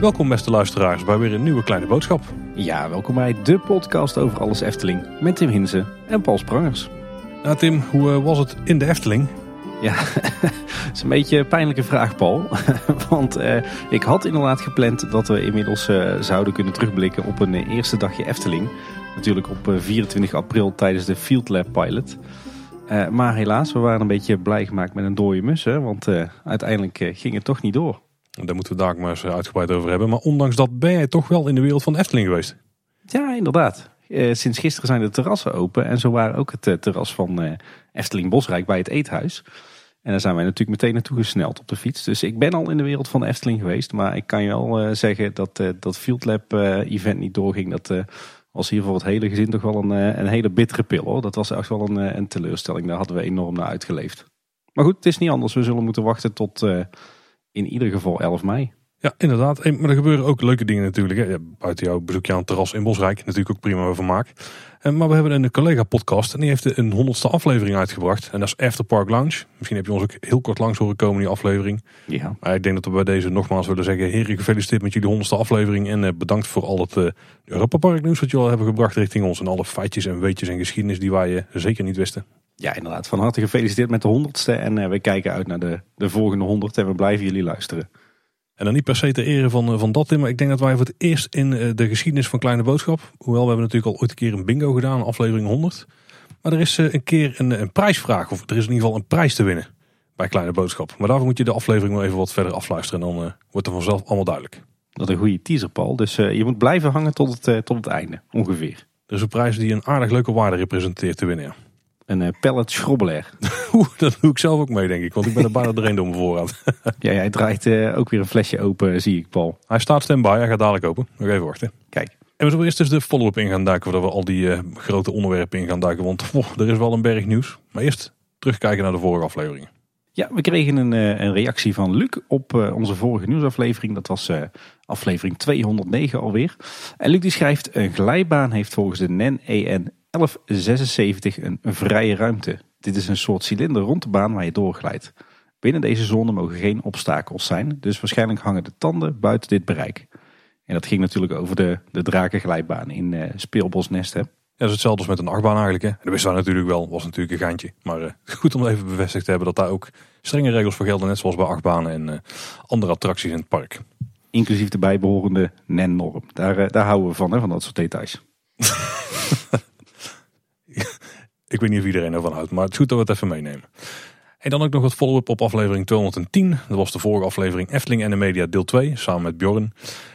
Welkom beste luisteraars bij weer een nieuwe kleine boodschap. Ja, welkom bij de podcast over alles Efteling met Tim Hinsen en Paul Sprangers. Nou Tim, hoe eh, was het in de Efteling? Ja, het is een beetje een pijnlijke vraag Paul. Want eh, ik had inderdaad gepland dat we inmiddels eh, zouden kunnen terugblikken op een eh, eerste dagje Efteling. Natuurlijk op eh, 24 april tijdens de Field Lab Pilot. Eh, maar helaas, we waren een beetje blij gemaakt met een dode mus. Hè, want eh, uiteindelijk eh, ging het toch niet door. Daar moeten we daar maar eens uitgebreid over hebben. Maar ondanks dat ben jij toch wel in de wereld van de Efteling geweest. Ja, inderdaad. Sinds gisteren zijn de terrassen open. En zo waren ook het terras van Efteling Bosrijk bij het eethuis. En daar zijn wij natuurlijk meteen naartoe gesneld op de fiets. Dus ik ben al in de wereld van de Efteling geweest. Maar ik kan je wel zeggen dat dat Field Lab event niet doorging. Dat was hier voor het hele gezin toch wel een, eh, een hele bittere pil hoor. Dat was echt wel een, eh, een teleurstelling. Daar hadden we enorm naar uitgeleefd. Maar goed, het is niet anders. We zullen moeten wachten tot eh, in ieder geval 11 mei. Ja, inderdaad. En- Maar er gebeuren ook leuke dingen natuurlijk. Hè. Ja, buiten jouw bezoekje aan het terras in Bosrijk. Natuurlijk ook prima vermaak. En, maar we hebben een collega-podcast. En die heeft een honderdste aflevering uitgebracht. En dat is After Park Lounge. Misschien heb je ons ook heel kort langs horen komen in die aflevering. Ja, Maar ik denk dat we bij deze nogmaals willen zeggen. Heren, gefeliciteerd met jullie honderdste aflevering. En eh, bedankt voor al het eh Europa Park nieuws wat jullie al hebben gebracht richting ons. En alle feitjes en weetjes en geschiedenis die wij eh, zeker niet wisten. ja inderdaad. Van harte gefeliciteerd met de honderdste. En eh, we kijken uit naar de, de volgende honderd. En we blijven jullie luisteren. En dan niet per se ter ere van, eh, van dat, maar ik denk dat wij voor het eerst in eh, de geschiedenis van Kleine Boodschap, hoewel we hebben natuurlijk al ooit een keer een bingo gedaan, aflevering 100. Maar er is eh, een keer een, een prijsvraag, of er is in ieder geval een prijs te winnen bij Kleine Boodschap. Maar daarvoor moet je de aflevering wel even wat verder afluisteren en dan wordt er vanzelf allemaal duidelijk. Dat is een goede teaser, Paul. Dus je moet blijven hangen tot het, tot het einde, ongeveer. Er is een prijs die een aardig leuke waarde representeert te winnen. ja. Een eh, pellet schrobbelair. Oeh, dat doe ik zelf ook mee, denk ik, want ik ben er bijna doorheen door mijn voorraad. ja, jij draait eh, ook weer een flesje open, zie ik, Paul. Hij staat stand-by, hij gaat dadelijk open. Nog even wachten. Kijk. En we zullen eerst dus de follow-up in gaan duiken, voordat we al die eh, grote onderwerpen in gaan duiken. Want oh, er is wel een berg nieuws. Maar eerst terugkijken naar de vorige afleveringen. Ja, we kregen een, eh, een reactie van Luc op eh, onze vorige nieuwsaflevering. Dat was eh, aflevering 209 alweer. En Luc die schrijft, een glijbaan heeft volgens de E NEN EN 1176 een, vrije ruimte. Dit is een soort cilinder rond de baan waar je doorglijdt. Binnen deze zone mogen geen obstakels zijn. Dus waarschijnlijk hangen de tanden buiten dit bereik. En dat ging natuurlijk over de, de drakenglijbaan in eh Speelbosnest. Hè? Ja, dat is hetzelfde als met een achtbaan eigenlijk. Hè. En dat we natuurlijk wel, was natuurlijk een geintje. Maar eh, goed om even bevestigd te hebben dat daar ook strenge regels voor gelden. Net zoals bij achtbanen en eh, andere attracties in het park. Inclusief de bijbehorende NEN-norm. Daar, eh, daar houden we van, hè, van dat soort details. Ik weet niet of iedereen ervan houdt, maar het is goed dat we het even meenemen. En dan ook nog wat follow-up op aflevering 210. Dat was de vorige aflevering Efteling en de Media deel 2, samen met Bjorn.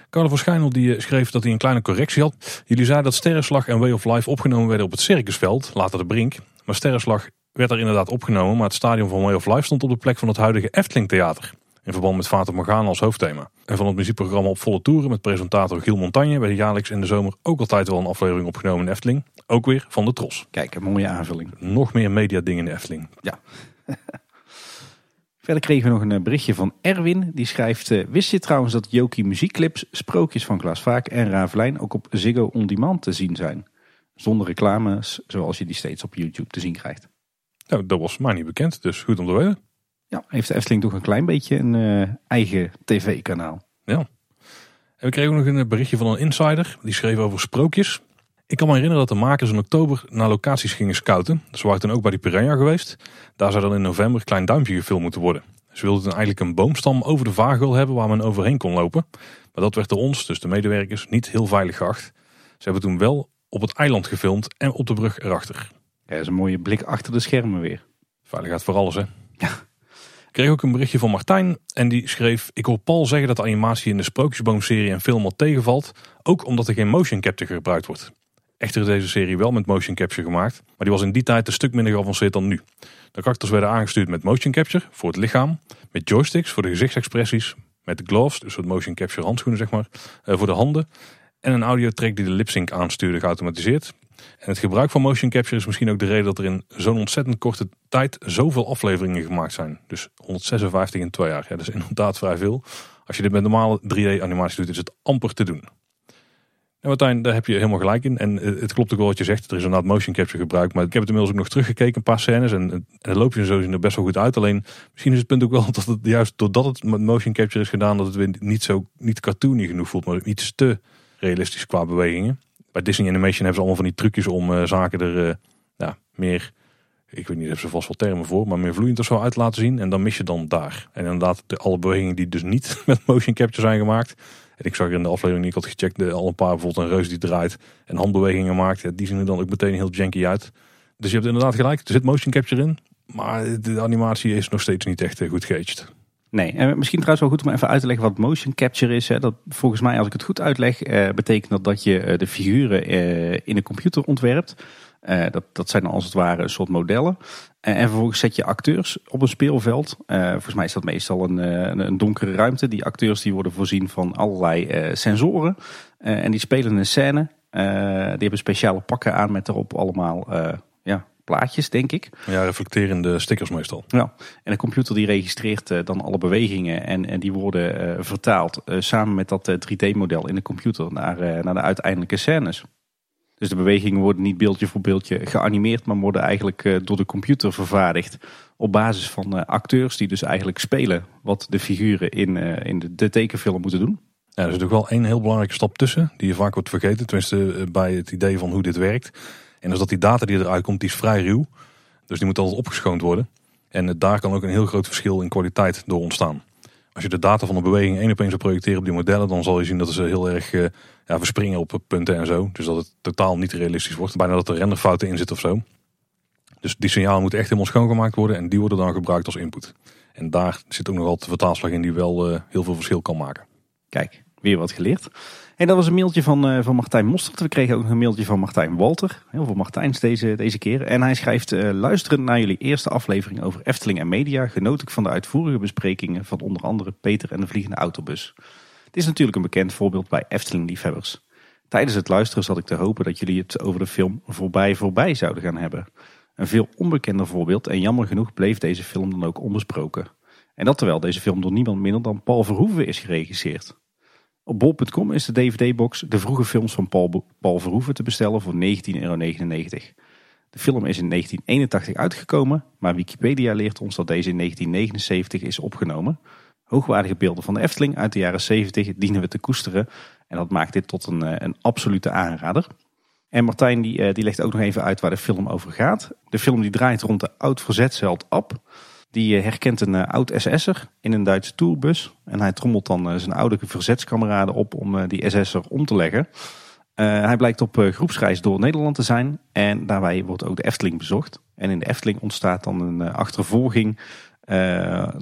Carlo van Schijnel die eh, schreef dat hij een kleine correctie had. Jullie zeiden dat Sterrenslag en Way of Life opgenomen werden op het Circusveld, later de Brink. Maar Sterrenslag werd er inderdaad opgenomen, maar het stadion van Way of Life stond op de plek van het huidige Efteling Theater. In verband met Fata Morgana als hoofdthema. En van het muziekprogramma op volle toeren met presentator Giel Montagne werd jaarlijks in de zomer ook altijd wel een aflevering opgenomen in Efteling. Ook weer van de Tros. Kijk, een mooie aanvulling. Nog meer media dingen in de Efteling. Ja. Verder kregen we nog een eh, berichtje van Erwin. Die schrijft, eh, wist je trouwens dat Jokie muziekclips, sprookjes van Klaas Vaak en Ravelijn ook op Ziggo On Demand te zien zijn? Zonder reclames, zoals je die steeds op YouTube te zien krijgt. Nou, dat was mij niet bekend, dus goed om te weten. Ja, heeft de Efteling toch een klein beetje een eh, eigen tv-kanaal. Ja. En we kregen ook nog een berichtje van een insider. Die schreef over sprookjes. Ik kan me herinneren dat de makers in oktober naar locaties gingen scouten. Ze waren toen ook bij die Piranha geweest. Daar zou dan in november een klein duimpje gefilmd moeten worden. Ze wilden toen eigenlijk een boomstam over de vaargeul hebben waar men overheen kon lopen. Maar dat werd door ons, dus de medewerkers, niet heel veilig geacht. Ze hebben toen wel op het eiland gefilmd en op de brug erachter. Ja, dat is een mooie blik achter de schermen weer. Veiligheid voor alles, hè? Ik kreeg ook een berichtje van Martijn en die schreef... Ik hoor Paul zeggen dat de animatie in de Sprookjesboom-serie en film al tegenvalt. Ook omdat er geen motion capture gebruikt wordt. Echter is deze serie wel met motion capture gemaakt. Maar die was in die tijd een stuk minder geavanceerd dan nu. De karakters werden aangestuurd met motion capture voor het lichaam. Met joysticks voor de gezichtsexpressies. Met gloves, dus het motion capture handschoenen zeg maar, eh, voor de handen. En een audiotrack die de lipsync aanstuurde geautomatiseerd. En het gebruik van motion capture is misschien ook de reden dat er in zo'n ontzettend korte tijd zoveel afleveringen gemaakt zijn. Dus 156 in twee jaar. Ja, dat is inderdaad vrij veel. Als je dit met normale 3D animatie doet, is het amper te doen. En Martijn, daar heb je helemaal gelijk in. En eh, het klopt ook wel wat je zegt. Er is inderdaad motion capture gebruikt. Maar ik heb het inmiddels ook nog teruggekeken, een paar scènes. En, en dan loop je zo er best wel goed uit. Alleen misschien is het punt ook wel dat het juist doordat het met motion capture is gedaan, dat het weer niet zo niet cartoony genoeg voelt, maar iets te realistisch qua bewegingen. Bij Disney Animation hebben ze allemaal van die trucjes om uh, zaken er ja, meer, ik weet niet, of ze vast wel termen voor, maar meer vloeiend of zo uit te laten zien. En dan mis je dan daar. En inderdaad, de, alle bewegingen die dus niet met motion capture zijn gemaakt. En ik zag er in de aflevering die ik had gecheckt, de, al een paar bijvoorbeeld een reus die draait en handbewegingen maakt. Ja, die zien er dan ook meteen heel janky uit. Dus je hebt inderdaad gelijk, er zit motion capture in. Maar de animatie is nog steeds niet echt goed geaged. Nee, en misschien trouwens wel goed om even uit te leggen wat motion capture is. Dat, volgens mij, als ik het goed uitleg, eh, betekent dat dat je eh, de figuren eh, in een computer ontwerpt. Dat, dat zijn dan als het ware een soort modellen. en vervolgens zet je acteurs op een speelveld. Volgens mij is dat meestal een, een, donkere ruimte. Die acteurs die worden voorzien van allerlei sensoren. en die spelen een scène. die hebben speciale pakken aan met erop allemaal plaatjes, denk ik. Ja, reflecterende stickers meestal. Ja, en de computer die registreert uh, dan alle bewegingen en, en die worden uh, vertaald uh, samen met dat 3D-model in de computer naar, naar de uiteindelijke scènes. Dus de bewegingen worden niet beeldje voor beeldje geanimeerd, maar worden eigenlijk door de computer vervaardigd op basis van acteurs die dus eigenlijk spelen wat de figuren in, in de, de tekenfilm moeten doen. Ja, er is natuurlijk wel één heel belangrijke stap tussen, die je vaak wordt vergeten, tenminste bij het idee van hoe dit werkt. En dus dat die data die eruit komt, die is vrij ruw. Dus die moet altijd opgeschoond worden. En daar kan ook een heel groot verschil in kwaliteit door ontstaan. Als je de data van een beweging één op één zou projecteren op die modellen, dan zal je zien dat ze heel erg uh, ja, verspringen op punten en zo. Dus dat het totaal niet realistisch wordt. Bijna dat er renderfouten in zitten of zo. Dus die signalen moeten echt helemaal schoongemaakt worden en die worden dan gebruikt als input. En daar zit ook nog altijd vertaalslag in die wel heel veel verschil kan maken. Kijk, weer wat geleerd. En dat was een mailtje van, uh, van Martijn Mostert. We kregen ook een mailtje van Martijn Walter. Heel veel Martijns deze, deze keer. En hij schrijft, uh, luisterend naar jullie eerste aflevering over Efteling en media... genoot ik van de uitvoerige besprekingen van onder andere Peter en de Vliegende Autobus. Het is natuurlijk een bekend voorbeeld bij Efteling-liefhebbers. Tijdens het luisteren zat ik te hopen dat jullie het over de film Voorbij Voorbij zouden gaan hebben. Een veel onbekender voorbeeld en jammer genoeg bleef deze film dan ook onbesproken. En dat terwijl deze film door niemand minder dan Paul Verhoeven is geregisseerd. Op bol.com is de DVD-box De Vroege Films van Paul, Paul Verhoeven te bestellen voor 19,99 euro. De film is in 1981 uitgekomen, maar Wikipedia leert ons dat deze in 1979 is opgenomen. Hoogwaardige beelden van de Efteling uit de jaren 70 dienen we te koesteren en dat maakt dit tot een, eh, een absolute aanrader. En Martijn die, eh, die legt ook nog even uit waar de film over gaat. De film die draait rond de oud-verzetsheld Ab. Die eh, herkent een eh, oud SS'er in een Duitse tourbus. En hij trommelt dan eh, zijn oude verzetskameraden op om die SS'er om te leggen. hij blijkt op groepsreis door Nederland te zijn. En daarbij wordt ook de Efteling bezocht. En in de Efteling ontstaat dan een achtervolging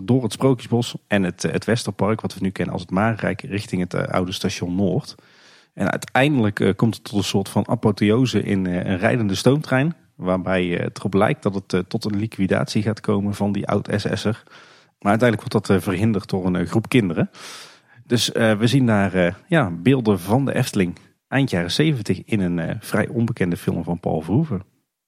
door het Sprookjesbos en het, het Westerpark, wat we nu kennen als het Marenrijk, richting het oude station Noord. En uiteindelijk komt het tot een soort van apotheose in een rijdende stoomtrein. Waarbij het erop lijkt dat het eh, tot een liquidatie gaat komen van die oud-SS'er. Maar uiteindelijk wordt dat eh, verhinderd door een eh, groep kinderen. Dus we zien daar ja, beelden van de Efteling eind jaren 70 in een vrij onbekende film van Paul Verhoeven.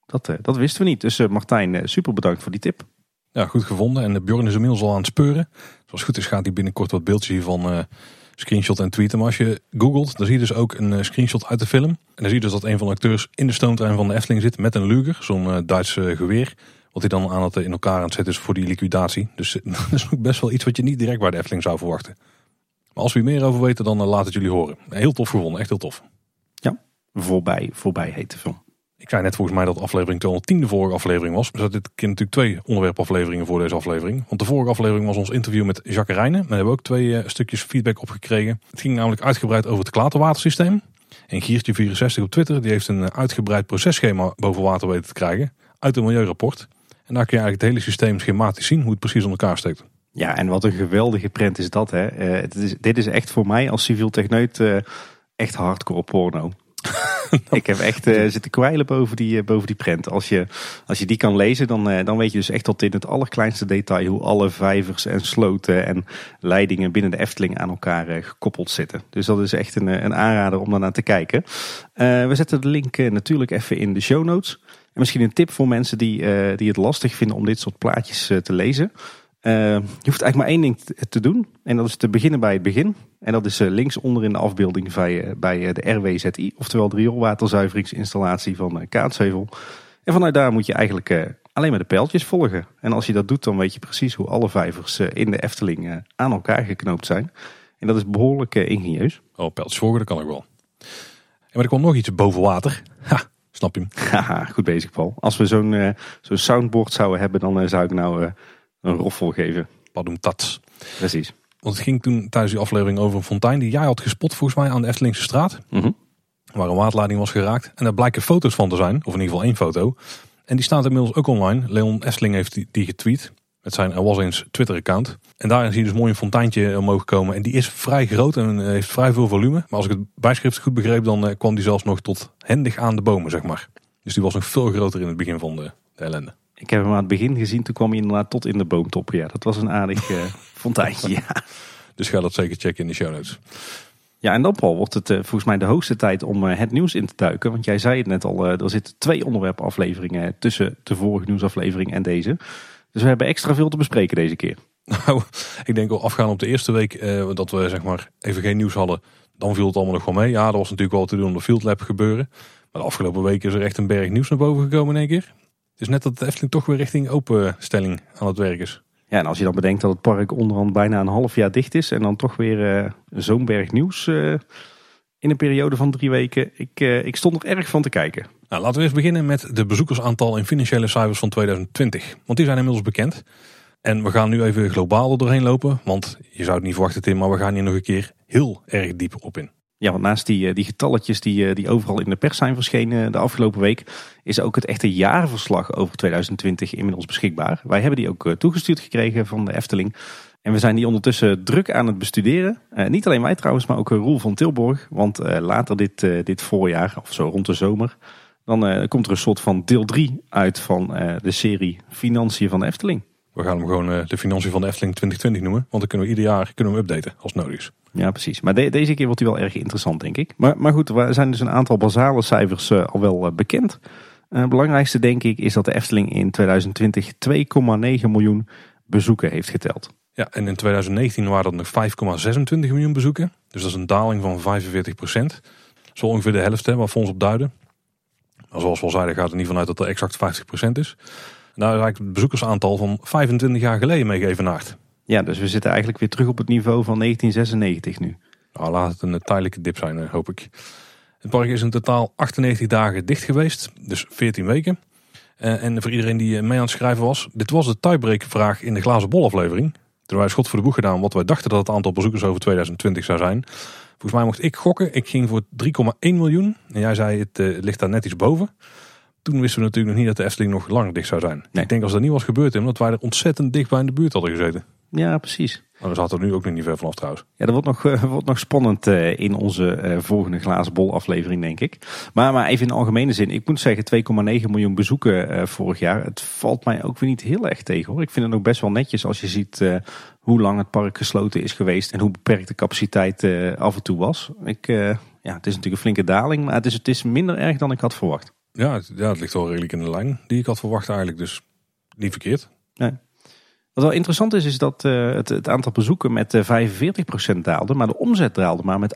Dat, dat wisten we niet. Dus Martijn, super bedankt voor die tip. Ja, goed gevonden. En Bjorn is inmiddels al aan het speuren. Zoals goed is gaat hij binnenkort wat beeldjes hiervan screenshot en tweeten. Maar als je googelt, dan zie je dus ook een eh, screenshot uit de film. En dan zie je dus dat een van de acteurs in de stoomtrein van de Efteling zit met een Luger, zo'n uh, Duits uh, geweer. Wat hij dan aan het, in elkaar aan het zetten is voor die liquidatie. Dus dat is ook best wel iets wat je niet direct bij de Efteling zou verwachten. Maar als we hier meer over weten, dan laat het jullie horen. Heel tof gevonden, echt heel tof. Ja, voorbij, voorbij heet film. Ik zei net volgens mij dat aflevering 210 de vorige aflevering was. Er zaten dit keer natuurlijk twee onderwerpafleveringen voor deze aflevering. Want de vorige aflevering was ons interview met Jacques Rijnen. Daar hebben we ook twee uh, stukjes feedback op gekregen. Het ging namelijk uitgebreid over het klaterwatersysteem. En Giertje64 op Twitter die heeft een eh, uitgebreid processchema boven water weten te krijgen. Uit een milieurapport. En daar kun je eigenlijk het hele systeem schematisch zien hoe het precies in elkaar steekt. Ja, en wat een geweldige print is dat. Hè? Is, dit is echt voor mij als civiel techneut echt hardcore porno. ik heb echt uh, zitten kwijlen boven die, uh, boven die prent. Als je, als je die kan lezen, dan, uh, dan weet je dus echt tot in het allerkleinste detail hoe alle vijvers en sloten en leidingen binnen de Efteling aan elkaar gekoppeld zitten. Dus dat is echt een, een aanrader om daarnaar te kijken. we zetten de link natuurlijk even in de show notes. En misschien een tip voor mensen die, die het lastig vinden om dit soort plaatjes te lezen. Je hoeft eigenlijk maar één ding te doen. En dat is te beginnen bij het begin. En dat is links onder in de afbeelding bij, bij de RWZI. Oftewel de rioolwaterzuiveringsinstallatie van Kaatsheuvel. En vanuit daar moet je eigenlijk alleen maar de pijltjes volgen. En als je dat doet, dan weet je precies hoe alle vijvers in de Efteling aan elkaar geknoopt zijn. En dat is behoorlijk ingenieus. Oh, pijltjes volgen, dat kan ik wel. En maar er komt nog iets boven water. Ha, snap je hem? Haha, goed bezig Paul. Als we zo'n zo'n soundboard zouden hebben, dan zou ik nou een roffel geven. Padum tats. Precies. Want het ging toen tijdens die aflevering over een fontein die jij had gespot volgens mij aan de Eftelingse straat. Mhm. Waar een waterleiding was geraakt. En daar blijken foto's van te zijn. Of in ieder geval één foto. En die staat inmiddels ook online. Leon Efteling heeft die, die getweet. Met zijn Er Was Eens Twitter account. En daarin zie je dus mooi een fonteintje omhoog komen. En die is vrij groot en heeft vrij veel volume. Maar als ik het bijschrift goed begreep, dan eh, kwam die zelfs nog tot hendig aan de bomen, zeg maar. Dus die was nog veel groter in het begin van de, de ellende. Ik heb hem aan het begin gezien, toen kwam hij inderdaad tot in de boomtop. Ja, dat was een aardig uh, fonteintje, ja. Dus ga dat zeker checken in de show notes. Ja, en dan Paul wordt het uh, volgens mij de hoogste tijd om uh, het nieuws in te duiken. Want jij zei het net al, er zitten twee onderwerpafleveringen tussen de vorige nieuwsaflevering en deze. Dus we hebben extra veel te bespreken deze keer. Nou, ik denk wel afgaan op de eerste week dat we zeg maar even geen nieuws hadden. Dan viel het allemaal nog wel mee. Ja, er was natuurlijk wel te doen om de Field Lab gebeuren. Maar de afgelopen weken is er echt een berg nieuws naar boven gekomen in één keer. Het is net dat de Efteling toch weer richting openstelling aan het werk is. Ja, en als je dan bedenkt dat het park onderhand bijna een half jaar dicht is. En dan toch weer uh, zo'n berg nieuws uh, in een periode van drie weken. Ik, uh, ik stond er erg van te kijken. Nou, laten we eens beginnen met de bezoekersaantal en financiële cijfers van 2020. Want die zijn inmiddels bekend. En we gaan nu even globaal er doorheen lopen. Want je zou het niet verwachten Tim, maar we gaan hier nog een keer heel erg diep op in. Ja, want naast die, die getalletjes die, die overal in de pers zijn verschenen de afgelopen week, is ook het echte jaarverslag over 2020 inmiddels beschikbaar. Wij hebben die ook toegestuurd gekregen van de Efteling. En we zijn die ondertussen druk aan het bestuderen. Niet alleen wij trouwens, maar ook Roel van Tilborg. Want later dit, dit voorjaar, of zo rond de zomer, dan komt er een soort van deel 3 uit van de serie Financiën van de Efteling. We gaan hem gewoon de Financiën van de Efteling 2020 noemen. Want dan kunnen we ieder jaar kunnen we hem updaten als nodig is. Ja, precies. Maar de, deze keer wordt hij wel erg interessant, denk ik. Maar, maar goed, er zijn dus een aantal basale cijfers al wel bekend. Het belangrijkste, denk ik, is dat de Efteling in 2020 2,9 miljoen bezoeken heeft geteld. Ja, en in 2019 waren dat nog 5,26 miljoen bezoeken. Dus dat is een daling van 45 procent. Zo ongeveer de helft hè, waar fonds op duiden. Maar zoals we al zeiden gaat er niet vanuit dat er exact 50 procent is. Daar is eigenlijk het bezoekersaantal van 25 jaar geleden mee geëvenaard. Ja, dus we zitten eigenlijk weer terug op het niveau van 1996 nu. Nou, laat het een tijdelijke dip zijn, hoop ik. Het park is in totaal 98 dagen dicht geweest, dus 14 weken. En voor iedereen die mee aan het schrijven was, dit was de tiebreak-vraag in de glazen bol aflevering. Toen wij schot voor de boeg gedaan wat wij dachten dat het aantal bezoekers over 2020 zou zijn. Volgens mij mocht ik gokken. Ik ging voor 3,1 miljoen. En jij zei het, ligt daar net iets boven. Toen wisten we natuurlijk nog niet dat de Efteling nog langer dicht zou zijn. Nee. Ik denk als dat niet was gebeurd, omdat wij er ontzettend dicht bij in de buurt hadden gezeten. Ja, precies. Maar we zaten er nu ook nog niet ver vanaf trouwens. Ja, dat wordt nog, uh, wordt nog spannend uh, in onze uh, volgende glazen bol aflevering, denk ik. Maar, maar even in de algemene zin. Ik moet zeggen 2,9 miljoen bezoeken vorig jaar. Het valt mij ook weer niet heel erg tegen hoor. Ik vind het ook best wel netjes als je ziet hoe lang het park gesloten is geweest. En hoe beperkt de capaciteit af en toe was. Ik, ja, het is natuurlijk een flinke daling. Maar het is, het is minder erg dan ik had verwacht. Ja het, ja, het ligt wel redelijk in de lijn die ik had verwacht eigenlijk. Dus niet verkeerd. Nee. Wat wel interessant is, is dat uh, het, het, aantal bezoeken met uh, 45% daalde, maar de omzet daalde maar met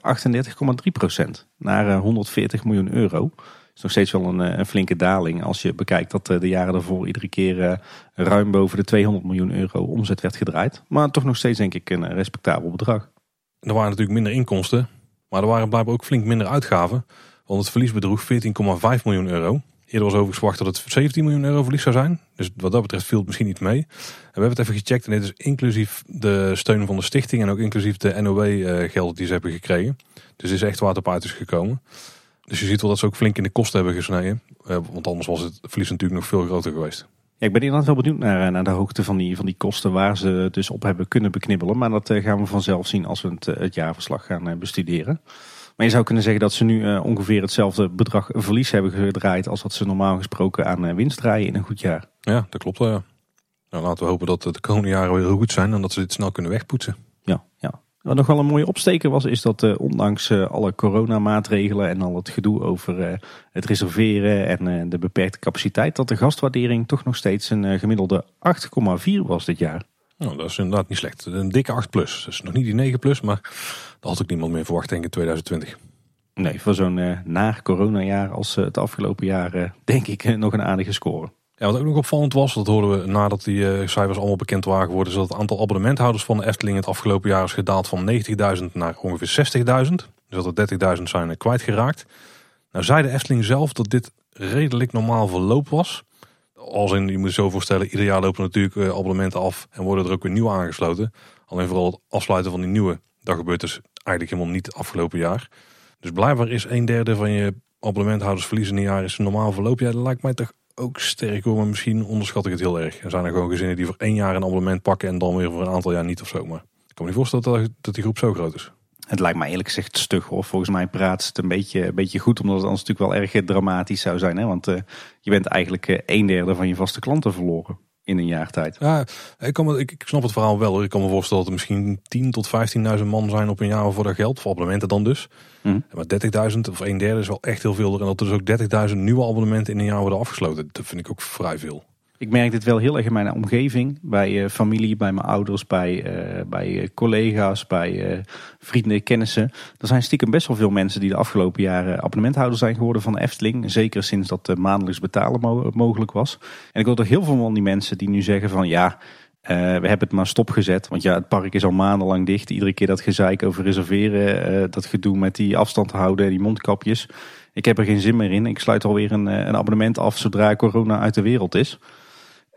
38,3% naar uh, 140 miljoen euro. Dat is nog steeds wel een, een flinke daling als je bekijkt dat de jaren daarvoor iedere keer ruim boven de 200 miljoen euro omzet werd gedraaid. Maar toch nog steeds denk ik een respectabel bedrag. Er waren natuurlijk minder inkomsten, maar er waren blijkbaar ook flink minder uitgaven. Want het verlies bedroeg 14,5 miljoen euro. Eerder was overigens verwacht dat het 17 miljoen euro verlies zou zijn. Dus wat dat betreft viel het misschien niet mee. En we hebben het even gecheckt en dit is inclusief de steun van de stichting en ook inclusief de NOW-gelden die ze hebben gekregen. Dus het is echt water op uit is gekomen. Dus je ziet wel dat ze ook flink in de kosten hebben gesneden. Want anders was het verlies natuurlijk nog veel groter geweest. Ja, ik ben inderdaad wel benieuwd naar, naar de hoogte van die, van die kosten waar ze dus op hebben kunnen beknibbelen. Maar dat gaan we vanzelf zien als we het, het jaarverslag gaan bestuderen. Maar je zou kunnen zeggen dat ze nu uh, ongeveer hetzelfde bedrag verlies hebben gedraaid als wat ze normaal gesproken aan uh, winst draaien in een goed jaar. Ja, dat klopt wel. Ja. Nou, laten we hopen dat de komende jaren weer heel goed zijn en dat ze dit snel kunnen wegpoetsen. Ja, ja. Wat nog wel een mooie opsteker was, is dat uh, ondanks alle coronamaatregelen en al het gedoe over het reserveren en de beperkte capaciteit, dat de gastwaardering toch nog steeds een gemiddelde 8,4 was dit jaar. Nou, dat is inderdaad niet slecht. Een dikke 8 plus. Dus nog niet die 9 plus, maar dat had ik niemand meer verwacht denk ik in 2020. Nee, voor zo'n uh, na coronajaar als uh, het afgelopen jaar uh, denk ik nog een aardige score. Ja, wat ook nog opvallend was, dat hoorden we nadat die cijfers allemaal bekend waren geworden, is dat het aantal abonnementhouders van de Efteling het afgelopen jaar is gedaald van 90.000 naar ongeveer 60.000. Dus dat er 30.000 zijn kwijtgeraakt. Nou zei de Efteling zelf dat dit redelijk normaal verloop was. Als in, je moet je zo voorstellen, ieder jaar lopen natuurlijk abonnementen af en worden er ook weer nieuwe aangesloten. Alleen vooral het afsluiten van die nieuwe, dat gebeurt dus eigenlijk helemaal niet afgelopen jaar. Dus blijkbaar is een derde van je abonnementhouders verliezen in een jaar is een normaal verloop. Ja, dat lijkt mij toch ook sterk hoor, maar misschien onderschat ik het heel erg. Er zijn er gewoon gezinnen die voor één jaar een abonnement pakken en dan weer voor een aantal jaar niet of zo. Maar ik kan me niet voorstellen dat die groep zo groot is. Het lijkt mij eerlijk gezegd stug hoor. Volgens mij praat het een beetje, een beetje goed, omdat het anders natuurlijk wel erg dramatisch zou zijn. Hè? Want uh, je bent eigenlijk uh, een derde van je vaste klanten verloren in een jaar tijd. Ja, ik, kan me, ik, ik snap het verhaal wel. Ik kan me voorstellen dat er misschien 10 tot 15.000 man zijn op een jaar voor dat geld. Voor abonnementen dan dus. Mm. Maar 30.000 of een derde is wel echt heel veel. En dat er dus ook 30.000 nieuwe abonnementen in een jaar worden afgesloten. Dat vind ik ook vrij veel. Ik merk dit wel heel erg in mijn omgeving. Bij uh, familie, bij mijn ouders, bij, uh, bij uh, collega's, bij vrienden, kennissen. Er zijn stiekem best wel veel mensen die de afgelopen jaren abonnementhouder zijn geworden van Efteling. Zeker sinds dat maandelijks betalen mo mogelijk was. En ik hoor toch heel veel van die mensen die nu zeggen van ja... we hebben het maar stopgezet. Want ja, het park is al maandenlang dicht. Iedere keer dat gezeik over reserveren. dat gedoe met die afstand houden en die mondkapjes. Ik heb er geen zin meer in. Ik sluit alweer een, een abonnement af zodra corona uit de wereld is.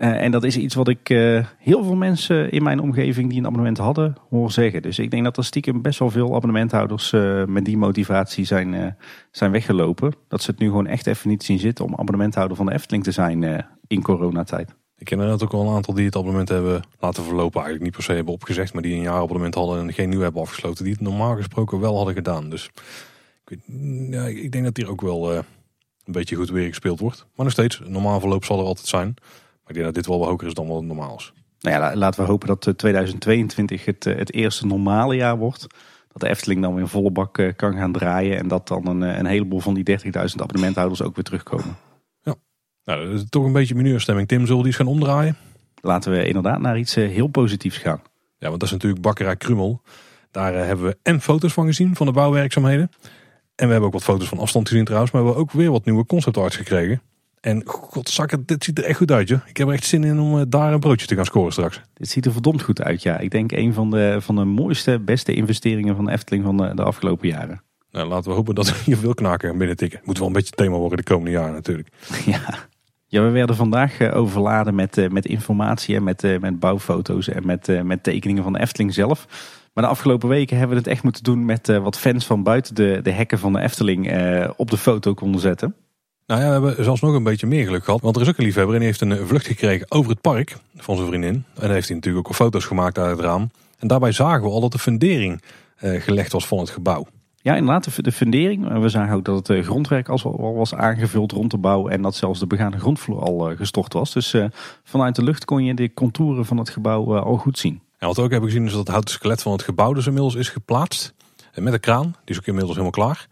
Uh, en dat is iets wat ik uh, heel veel mensen in mijn omgeving die een abonnement hadden hoor zeggen. Dus ik denk dat er stiekem best wel veel abonnementhouders uh, met die motivatie zijn, zijn weggelopen. Dat ze het nu gewoon echt even niet zien zitten om abonnementhouder van de Efteling te zijn in coronatijd. Ik ken er ook wel een aantal die het abonnement hebben laten verlopen. Eigenlijk niet per se hebben opgezegd, maar die een jaar abonnement hadden en geen nieuw hebben afgesloten. Die het normaal gesproken wel hadden gedaan. Dus ik, ja, ik denk dat hier ook wel een beetje goed weer gespeeld wordt. Maar nog steeds, normaal verloop zal er altijd zijn. Maar ik denk dat dit wel wat hoger is dan wat normaal is. Nou ja, laten we hopen dat 2022 eh, het, eh, het eerste normale jaar wordt. Dat de Efteling dan weer volle bak eh, kan gaan draaien. En dat dan een, een heleboel van die 30.000 abonnementhouders ook weer terugkomen. Ja, nou, dat is toch een beetje minuurstemming. Tim, zullen die eens gaan omdraaien? Laten we inderdaad naar iets heel positiefs gaan. Ja, want dat is natuurlijk Bakkerij Krummel. Daar hebben we en foto's van gezien van de bouwwerkzaamheden. En we hebben ook wat foto's van afstand gezien trouwens. Maar we hebben ook weer wat nieuwe conceptarts gekregen. En godzakken, dit ziet er echt goed uit. Joh. Ik heb er echt zin in om eh, daar een broodje te gaan scoren straks. Dit ziet er verdomd goed uit, ja. Ik denk een van de, van de mooiste, beste investeringen van de Efteling van de, de afgelopen jaren. Nou, laten we hopen dat we hier veel knaken binnen tikken. Moet wel een beetje thema worden de komende jaren natuurlijk. Ja. Ja, we werden vandaag eh, overladen met, eh, met informatie en met, met bouwfoto's en met, met tekeningen van de Efteling zelf. Maar de afgelopen weken hebben we het echt moeten doen met wat fans van buiten de, de hekken van de Efteling op de foto konden zetten. Nou ja, we hebben zelfs nog een beetje meer geluk gehad. Want er is ook een liefhebber en die heeft een vlucht gekregen over het park van zijn vriendin. En daar heeft hij natuurlijk ook foto's gemaakt uit het raam. En daarbij zagen we al dat de fundering eh, gelegd was van het gebouw. Ja, inderdaad, de fundering. We zagen ook dat het eh, grondwerk al was aangevuld rond de bouw. En dat zelfs de begane grondvloer al eh, gestort was. Dus vanuit de lucht kon je de contouren van het gebouw al goed zien. En wat we ook hebben gezien is dat het houten skelet van het gebouw dus inmiddels is geplaatst. Met een kraan, die is ook inmiddels helemaal klaar.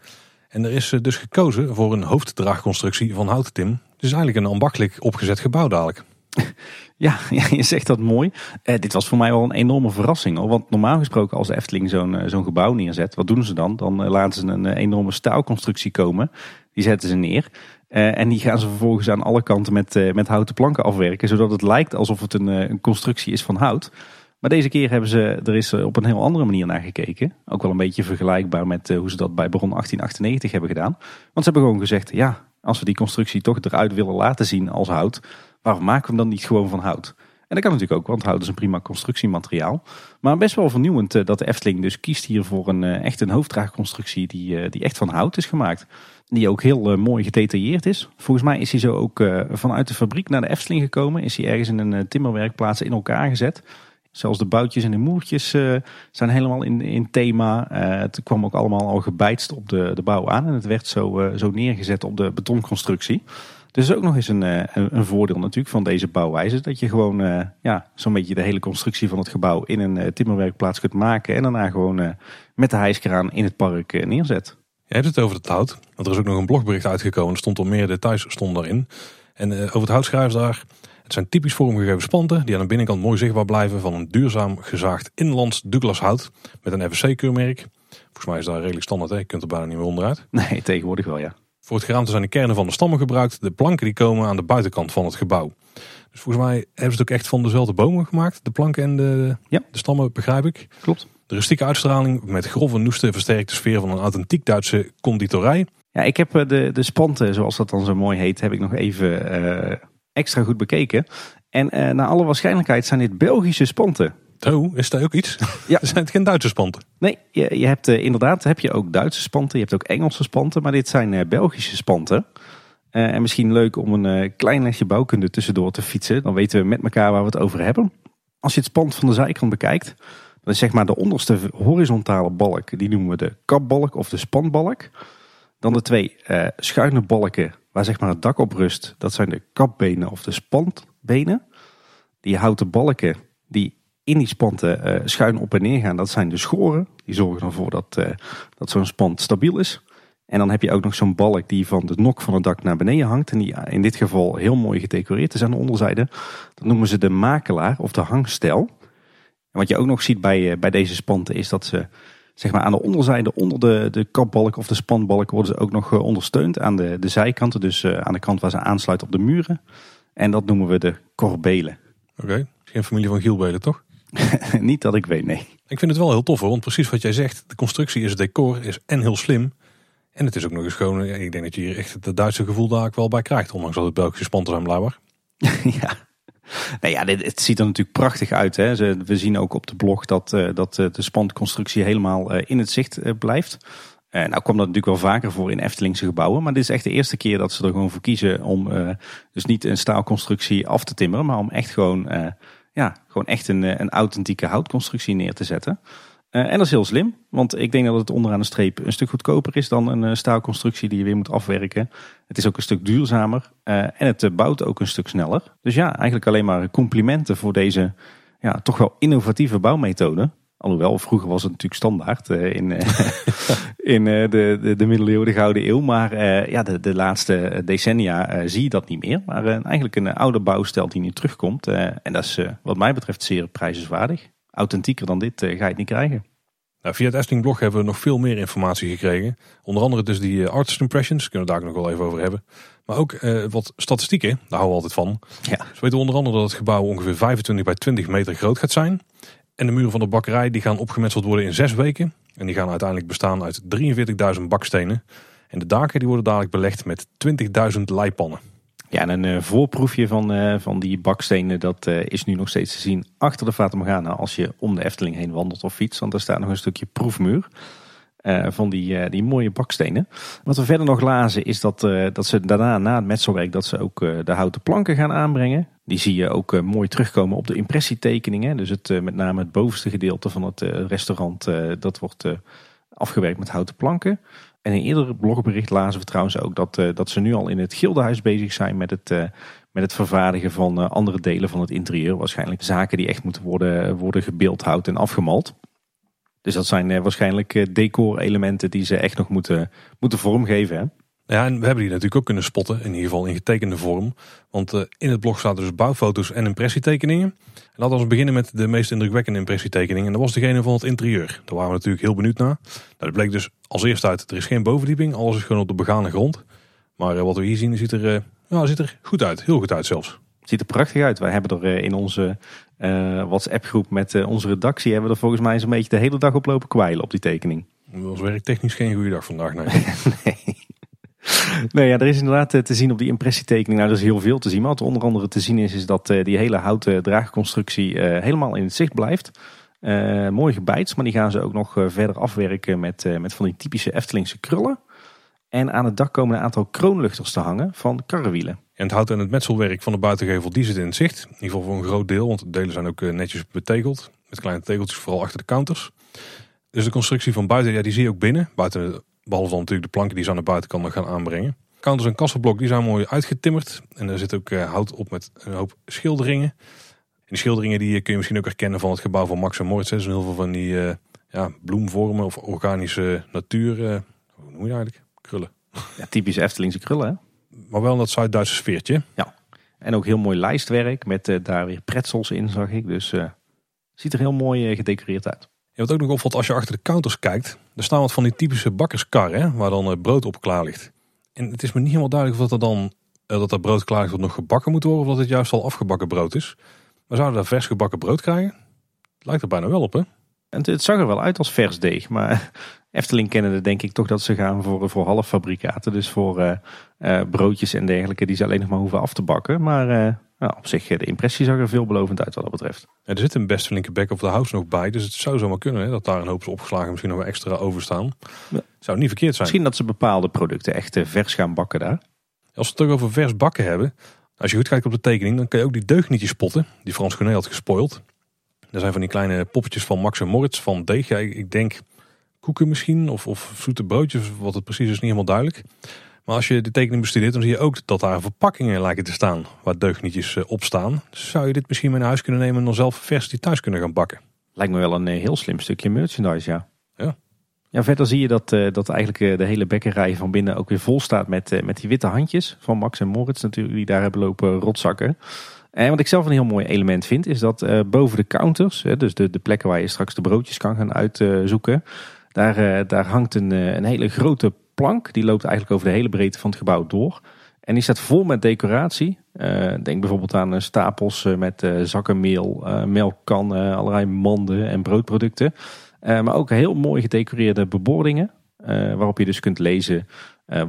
En er is eh, dus gekozen voor een hoofddraagconstructie van hout, Tim. Is eigenlijk een ambachtelijk opgezet gebouw dadelijk. Ja, je zegt dat mooi. Eh, dit was voor mij wel een enorme verrassing. Hoor. Want normaal gesproken als de Efteling zo'n eh, zo'n gebouw neerzet, wat doen ze dan? Dan laten ze een enorme staalconstructie komen. Die zetten ze neer. en die gaan ze vervolgens aan alle kanten met, met houten planken afwerken. Zodat het lijkt alsof het een, een constructie is van hout. Maar deze keer hebben ze er is op een heel andere manier naar gekeken. Ook wel een beetje vergelijkbaar met eh, hoe ze dat bij Baron 1898 hebben gedaan. Want ze hebben gewoon gezegd, ja, als we die constructie toch eruit willen laten zien als hout, waarom maken we hem dan niet gewoon van hout? En dat kan natuurlijk ook, want hout is een prima constructiemateriaal. Maar best wel vernieuwend eh, dat de Efteling dus kiest hier voor een eh, echt een hoofddraagconstructie die, die echt van hout is gemaakt. Die ook heel mooi gedetailleerd is. Volgens mij is hij zo ook vanuit de fabriek naar de Efteling gekomen. Is hij ergens in een timmerwerkplaats in elkaar gezet. Zelfs de boutjes en de moertjes zijn helemaal in, in thema. Uh, het kwam ook allemaal al gebijtst op de, de bouw aan. En het werd zo, uh, zo neergezet op de betonconstructie. Dus ook nog eens een, een, een, voordeel natuurlijk van deze bouwwijze. Dat je gewoon ja, zo'n beetje de hele constructie van het gebouw in een timmerwerkplaats kunt maken. En daarna gewoon met de hijskraan in het park neerzet. Je hebt het over het hout. Want er is ook nog een blogbericht uitgekomen. Er stond al meer details stonden daarin. En over het hout daar... Het zijn typisch vormgegeven spanten die aan de binnenkant mooi zichtbaar blijven van een duurzaam gezaagd inlands Douglas hout met een FSC-keurmerk. Volgens mij is dat redelijk standaard, hè? je kunt er bijna niet meer onderuit. Nee, tegenwoordig wel ja. Voor het geraamte zijn de kernen van de stammen gebruikt. De planken die komen aan de buitenkant van het gebouw. Dus volgens mij hebben ze het ook echt van dezelfde bomen gemaakt. De planken en de, Ja. de stammen, begrijp ik. Klopt. De rustieke uitstraling met grove noeste versterkt de sfeer van een authentiek Duitse conditorij. Ja, ik heb eh, de, de spanten, zoals dat dan zo mooi heet, heb ik nog even eh, extra goed bekeken. En eh, naar alle waarschijnlijkheid zijn dit Belgische spanten. Oh, is dat ook iets? Ja. zijn het geen Duitse spanten? Nee, je, je hebt eh, inderdaad heb je ook Duitse spanten, je hebt ook Engelse spanten, maar dit zijn eh, Belgische spanten. En misschien leuk om een klein lesje bouwkunde tussendoor te fietsen. Dan weten we met elkaar waar we het over hebben. Als je het spant van de zijkant bekijkt, dan is zeg maar de onderste horizontale balk, die noemen we de kapbalk of de spanbalk. Dan de twee schuine balken waar zeg maar het dak op rust, dat zijn de kapbenen of de spantbenen. Die houten balken die in die spanten eh, schuin op en neer gaan, dat zijn de schoren. Die zorgen ervoor dat, eh, dat zo'n spant stabiel is. En dan heb je ook nog zo'n balk die van de nok van het dak naar beneden hangt. En die in dit geval heel mooi gedecoreerd is aan de onderzijde. Dat noemen ze de makelaar of de hangstel. En wat je ook nog ziet bij, eh, bij deze spanten is dat ze zeg maar aan de onderzijde, onder de, de kapbalk of de spanbalk, worden ze ook nog eh, ondersteund aan de, de zijkanten. Dus eh, aan de kant waar ze aansluiten op de muren. En dat noemen we de korbelen. Oké, geen familie van Gielbelen toch? Niet dat ik weet, nee. Ik vind het wel heel tof hoor, want precies wat jij zegt. De constructie is het decor, is en heel slim. En het is ook nog eens gewoon, ja, ik denk dat je hier echt het Duitse gevoel daar ook wel bij krijgt. Ondanks dat het Belgische spanten zijn blijkbaar. ja. Nou ja, dit, het ziet er natuurlijk prachtig uit. Hè. We zien ook op de blog dat, eh, dat eh, de spantconstructie helemaal eh, in het zicht blijft. Nou kwam dat natuurlijk wel vaker voor in Eftelingse gebouwen. Maar dit is echt de eerste keer dat ze er gewoon voor kiezen om dus niet een staalconstructie af te timmeren. Maar om echt gewoon, ja, gewoon echt een, een authentieke houtconstructie neer te zetten. Eh, en dat is heel slim, want ik denk dat het onderaan de streep een stuk goedkoper is dan een eh, staalconstructie die je weer moet afwerken. Het is ook een stuk duurzamer eh, en het bouwt ook een stuk sneller. Dus ja, eigenlijk alleen maar complimenten voor deze ja, toch wel innovatieve bouwmethode. Alhoewel, vroeger was het natuurlijk standaard in, in de, de, de middeleeuwen, de Gouden Eeuw. Maar ja, de, de laatste decennia zie je dat niet meer. Maar eigenlijk een oude bouwstijl die nu terugkomt. en dat is wat mij betreft zeer prijzenswaardig. Authentieker dan dit eh, ga je het niet krijgen. Nou, via het Efteling blog hebben we nog veel meer informatie gekregen. Onder andere dus die eh, artist impressions, kunnen we daar ook nog wel even over hebben. Maar ook eh, wat statistieken, daar houden we altijd van. Ja. Dus we weten onder andere dat het gebouw ongeveer 25 bij 20 meter groot gaat zijn. En de muren van de bakkerij die gaan opgemetseld worden in zes weken. En die gaan uiteindelijk bestaan uit 43.000 bakstenen. En de daken die worden dadelijk belegd met 20.000 leipannen. Ja, en een eh, voorproefje van, eh, van die bakstenen, dat eh, is nu nog steeds te zien achter de Fata als je om de Efteling heen wandelt of fietst. Want daar staat nog een stukje proefmuur van die, die mooie bakstenen. Wat we verder nog lazen is dat, dat ze daarna, na het metselwerk, dat ze ook de houten planken gaan aanbrengen. Die zie je ook mooi terugkomen op de impressietekeningen. Dus het, met name het bovenste gedeelte van het restaurant, dat wordt afgewerkt met houten planken. En in een eerder blogbericht lazen we trouwens ook dat, eh, dat ze nu al in het Gildenhuis bezig zijn met het, eh, met het vervaardigen van eh, andere delen van het interieur. Waarschijnlijk zaken die echt moeten worden, worden gebeeldhouwd en afgemald. Dus dat zijn waarschijnlijk decorelementen die ze echt nog moeten, moeten vormgeven. Hè? Ja, en we hebben die natuurlijk ook kunnen spotten, in ieder geval in getekende vorm. Want in het blog zaten dus bouwfoto's en impressietekeningen. En laten we beginnen met de meest indrukwekkende impressietekening. En dat was degene van het interieur. Daar waren we natuurlijk heel benieuwd naar. Nou, dat bleek dus als eerste uit, er is geen bovendieping. Alles is gewoon op de begane grond. Maar eh, wat we hier zien, ziet er, ja, ziet er goed uit. Heel goed uit zelfs. Ziet er prachtig uit. Wij hebben er eh, in onze WhatsApp groep met onze redactie... hebben we er volgens mij zo'n beetje de hele dag op lopen kwijlen op die tekening. Dat was werktechnisch geen goede dag vandaag. Nee. Nee. Nee, ja, er is inderdaad eh, te zien op die impressietekening. Nou, er is heel veel te zien. Maar wat onder andere te zien is, is dat eh, die hele houten draagconstructie eh, helemaal in het zicht blijft. Mooi gebijtst, maar die gaan ze ook nog verder afwerken met, met van die typische Eftelingse krullen. En aan het dak komen een aantal kroonluchters te hangen van karrewielen. En het hout en het metselwerk van de buitengevel, die zit in het zicht. In ieder geval voor een groot deel, want de delen zijn ook netjes betegeld. Met kleine tegeltjes, vooral achter de counters. Dus de constructie van buiten, ja, die zie je ook binnen. Buiten, behalve dan natuurlijk de planken die ze aan de buitenkant nog gaan aanbrengen. Counters en kassenblok, die zijn mooi uitgetimmerd. En er zit ook eh, hout op met een hoop schilderingen. En die schilderingen die kun je misschien ook herkennen van het gebouw van Max en Moritz. hè. Er zijn heel veel van die eh, ja, bloemvormen of organische natuur. eh, hoe noem je eigenlijk? Krullen. Ja, typische Eftelingse krullen, hè? Maar wel in dat Zuid-Duitse sfeertje. En ook heel mooi lijstwerk met eh, daar weer pretzels in, zag ik. Dus uh, ziet er heel mooi uh, gedecoreerd uit. Wat ook nog opvalt als je achter de counters kijkt. Er staan wat van die typische bakkerskarren waar dan brood op klaar ligt. En het is me niet helemaal duidelijk of dat er dan dat dat brood klaar ligt wat nog gebakken moet worden. Of dat het juist al afgebakken brood is. Maar zouden we daar vers gebakken brood krijgen? Lijkt er bijna wel op hè? En het zag er wel uit als vers deeg. Maar Efteling kennende denk ik toch dat ze gaan voor, voor halffabrikaten. Dus voor uh, uh, broodjes en dergelijke die ze alleen nog maar hoeven af te bakken. Maar uh, nou, op zich, de impressie zag er veelbelovend uit wat dat betreft. Ja, er zit een best flinke back of the house nog bij. Dus het zou zomaar kunnen hè, dat daar een hoop opgeslagen. Misschien nog wel extra overstaan. Ja. Zou niet verkeerd zijn. Misschien dat ze bepaalde producten echt vers gaan bakken daar. Als we het toch over vers bakken hebben. Als je goed kijkt op de tekening, dan kan je ook die deugnietjes spotten. Die Frans Genet had gespoild. Er zijn van die kleine poppetjes van Max en Moritz van deeg. Ja, ik denk koeken misschien of, of zoete broodjes, wat het precies is niet helemaal duidelijk. Maar als je de tekening bestudeert, dan zie je ook dat daar verpakkingen lijken te staan waar deugnietjes eh, op staan. Dus zou je dit misschien mee naar huis kunnen nemen en dan zelf vers die thuis kunnen gaan bakken? Lijkt me wel een eh, heel slim stukje merchandise, ja. Ja. Ja, verder zie je dat, uh, dat eigenlijk de hele bekkerij van binnen ook weer vol staat met, met die witte handjes van Max en Moritz natuurlijk, die daar hebben lopen rotzakken. En wat ik zelf een heel mooi element vind, is dat uh, boven de counters, dus de, de plekken waar je straks de broodjes kan gaan uitzoeken, daar, uh, daar hangt een, uh, een hele grote plank. Die loopt eigenlijk over de hele breedte van het gebouw door. En die staat vol met decoratie. Uh, denk bijvoorbeeld aan stapels met zakken meel, melkkannen, allerlei manden en broodproducten. maar ook heel mooi gedecoreerde bebordingen. waarop je dus kunt lezen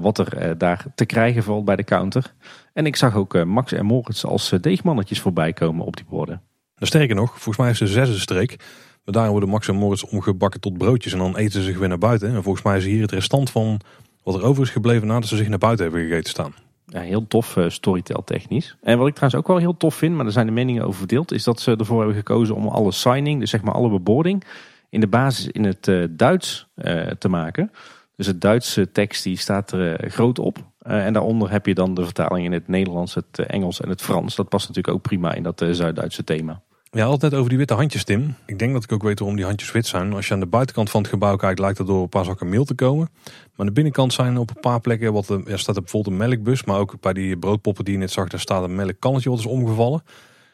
wat er daar te krijgen valt bij de counter. En ik zag ook Max en Moritz als deegmannetjes voorbij komen op die borden. Sterker nog, volgens mij is de zesde streek. Maar daar worden Max en Moritz omgebakken tot broodjes en dan eten ze zich weer naar buiten. En volgens mij is hier het restant van wat er over is gebleven nadat ze zich naar buiten hebben gegeten staan. Ja, heel tof uh, storytel technisch. En wat ik trouwens ook wel heel tof vind, maar daar zijn de meningen over verdeeld, is dat ze ervoor hebben gekozen om alle signing, dus zeg maar alle bebording, in de basis in het uh, Duits uh, te maken. Dus het Duitse tekst die staat er groot op. en daaronder heb je dan de vertaling in het Nederlands, het Engels en het Frans. Dat past natuurlijk ook prima in dat Zuid-Duitse thema. Ja, altijd over die witte handjes, Tim. Ik denk dat ik ook weet waarom die handjes wit zijn. Als je aan de buitenkant van het gebouw kijkt, lijkt dat door een paar zakken meel te komen. Maar aan de binnenkant zijn op een paar plekken, wat, er staat er bijvoorbeeld een melkbus. Maar ook bij die broodpoppen die je net zag, daar staat een melkkannetje wat is omgevallen.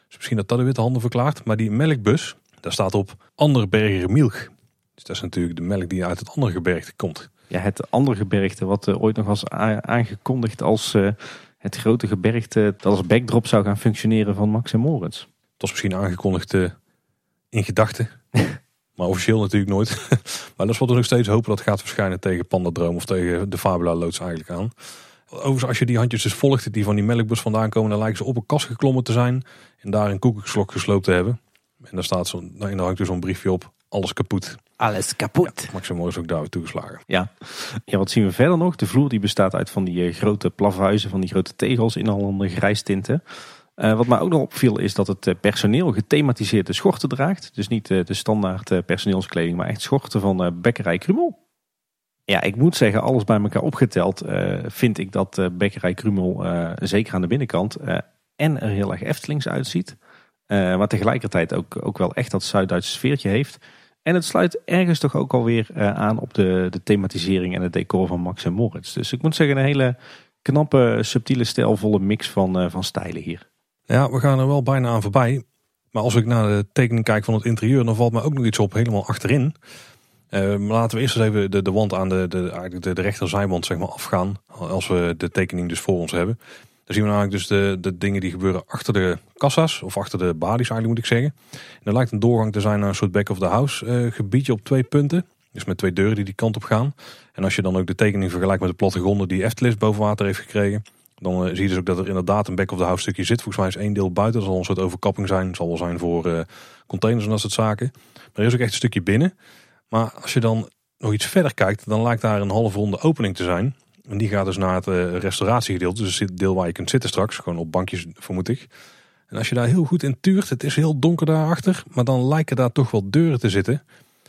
Dus misschien dat dat de witte handen verklaart. Maar die melkbus, daar staat op andere bergere milk. Dus dat is natuurlijk de melk die uit het andere gebergte komt. Ja, het andere gebergte wat uh, ooit nog was aangekondigd als uh, het grote gebergte dat als backdrop zou gaan functioneren van Max en Moritz. Het was misschien aangekondigd uh, in gedachten. maar officieel natuurlijk nooit. maar dat is wat we nog steeds hopen dat gaat verschijnen tegen Pandadroom of tegen de Fabula loods eigenlijk aan. Overigens, als je die handjes dus volgt die van die melkbus vandaan komen, dan lijken ze op een kast geklommen te zijn. En daar een koekenslok gesloopt te hebben. En daar staat zo, nou, daar hangt dus zo'n briefje op. Alles kapot. Alles kapot. Ja, Max is ook daar toegeslagen. Ja. ja, wat zien we verder nog? De vloer die bestaat uit van die uh, grote plafhuizen, van die grote tegels in allerlei grijstinten. Uh, wat mij ook nog opviel is dat het eh, personeel gethematiseerde schorten draagt. Dus niet uh, de standaard personeelskleding, maar echt schorten van Bekkerij Krumel. Ja, ik moet zeggen, alles bij elkaar opgeteld vind ik dat Bekkerij Krumel, zeker aan de binnenkant, en er heel erg Eftelings uitziet. maar tegelijkertijd ook, ook wel echt dat Zuid-Duitse sfeertje heeft. En het sluit ergens toch ook alweer aan op de, de thematisering en het decor van Max en Moritz. Dus ik moet zeggen, een hele knappe, subtiele, stijlvolle mix van, van stijlen hier. Ja, we gaan er wel bijna aan voorbij. Maar als ik naar de tekening kijk van het interieur, dan valt mij ook nog iets op helemaal achterin. Uh, laten we eerst eens even de, de wand aan de, de, de rechterzijwand zeg maar, afgaan. Als we de tekening dus voor ons hebben. Dan zien we namelijk dus de, dingen die gebeuren achter de kassa's. Of achter de balies eigenlijk moet ik zeggen. En er lijkt een doorgang te zijn naar een soort back of the house uh, gebiedje op twee punten. Dus met twee deuren die die kant op gaan. En als je dan ook de tekening vergelijkt met de plattegronden die Eftelis boven water heeft gekregen. Dan uh, zie je dus ook dat er inderdaad een back of the house stukje zit. Volgens mij is één deel buiten. Dat zal een soort overkapping zijn. Zal wel zijn voor uh, containers en dat soort zaken. Maar er is ook echt een stukje binnen. Maar als je dan nog iets verder kijkt, dan lijkt daar een half ronde opening te zijn. En die gaat dus naar het uh, restauratiegedeelte. Dus het deel waar je kunt zitten straks. Gewoon op bankjes, vermoed ik. En als je daar heel goed in tuurt, het is heel donker daarachter. Maar dan lijken daar toch wel deuren te zitten.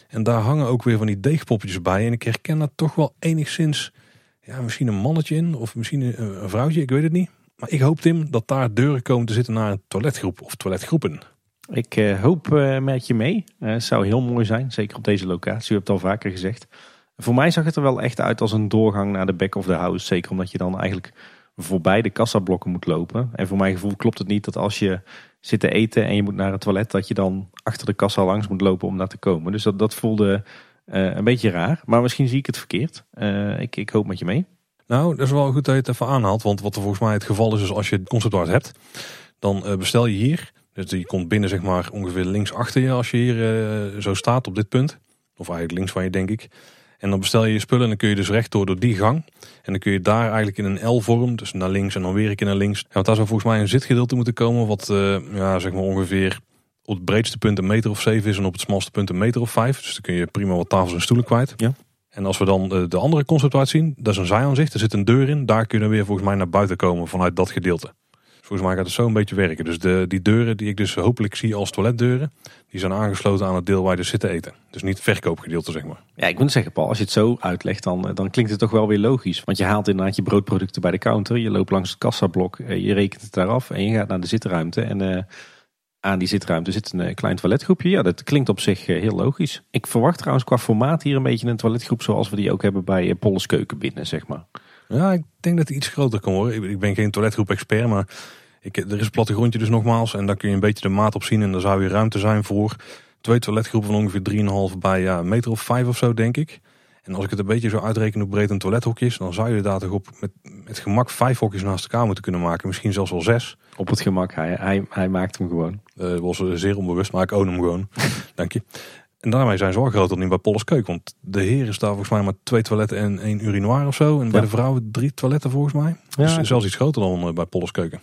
En daar hangen ook weer van die deegpoppetjes bij. En ik herken dat toch wel enigszins ja, misschien een mannetje in of misschien een, vrouwtje, ik weet het niet. Maar ik hoop Tim dat daar deuren komen te zitten naar een toiletgroep of toiletgroepen. Ik uh, hoop uh, met je mee. Uh, zou heel mooi zijn, zeker op deze locatie. U hebt het al vaker gezegd. Voor mij zag het er wel echt uit als een doorgang naar de back of the house. Zeker omdat je dan eigenlijk voorbij de kassablokken moet lopen. En voor mijn gevoel klopt het niet dat als je zit te eten en je moet naar het toilet, dat je dan achter de kassa langs moet lopen om daar te komen. Dus dat, dat voelde uh, een beetje raar. Maar misschien zie ik het verkeerd. Uh, ik, ik hoop met je mee. Nou, dat is wel goed dat je het even aanhaalt. Want wat er volgens mij het geval is, is als je het conceptart hebt, dan uh, bestel je hier. Dus je komt binnen zeg maar ongeveer links achter je als je hier zo staat op dit punt. Of eigenlijk links van je denk ik. En dan bestel je je spullen en dan kun je dus rechtdoor door die gang. En dan kun je daar eigenlijk in een L-vorm, dus naar links en dan weer een keer naar links. want daar zou volgens mij een zitgedeelte moeten komen, wat uh, ja, zeg maar ongeveer op het breedste punt een meter of zeven is en op het smalste punt een meter of vijf. Dus dan kun je prima wat tafels en stoelen kwijt. Ja. En als we dan de, de andere concept uitzien, dat is een zijaanzicht. Er zit een deur in. Daar kunnen we weer volgens mij naar buiten komen vanuit dat gedeelte. Volgens mij gaat het zo een beetje werken. Dus de, die deuren die ik dus hopelijk zie als toiletdeuren, die zijn aangesloten aan het deel waar je dus zit te eten. Dus niet het verkoopgedeelte, zeg maar. Ja, ik moet zeggen, Paul, als je het zo uitlegt, dan, eh, dan klinkt het toch wel weer logisch. Want je haalt inderdaad je broodproducten bij de counter, je loopt langs het kassablok, eh, je rekent het daar af en je gaat naar de zitruimte. En uh, aan die zitruimte zit een klein toiletgroepje. Ja, dat klinkt op zich heel logisch. Ik verwacht trouwens qua formaat hier een beetje een toiletgroep zoals we die ook hebben bij Polles Keuken binnen, zeg maar. Ja, ik denk dat het iets groter kan worden. Ik ben geen toiletgroep expert, maar ik, er is een plattegrondje dus nogmaals. En daar kun je een beetje de maat op zien. En dan zou je ruimte zijn voor twee toiletgroepen van ongeveer 3,5 bij ja, een meter of 5 of zo, denk ik. En als ik het een beetje zo uitreken hoe breed een toilethokje is, dan zou je daar toch op met, met gemak vijf hokjes naast elkaar moeten kunnen maken. Misschien zelfs wel zes. Op het gemak, hij, hij, hij maakt hem gewoon. Uh, was zeer onbewust, maar ik own hem gewoon. Dank je. En daarmee zijn ze wel groter dan bij Polles Keuk. Want de heer is daar volgens mij maar twee toiletten en één urinoir of zo. En bij de vrouwen drie toiletten volgens mij. Ja, dus zelfs iets groter dan eh, bij Polles Keuken.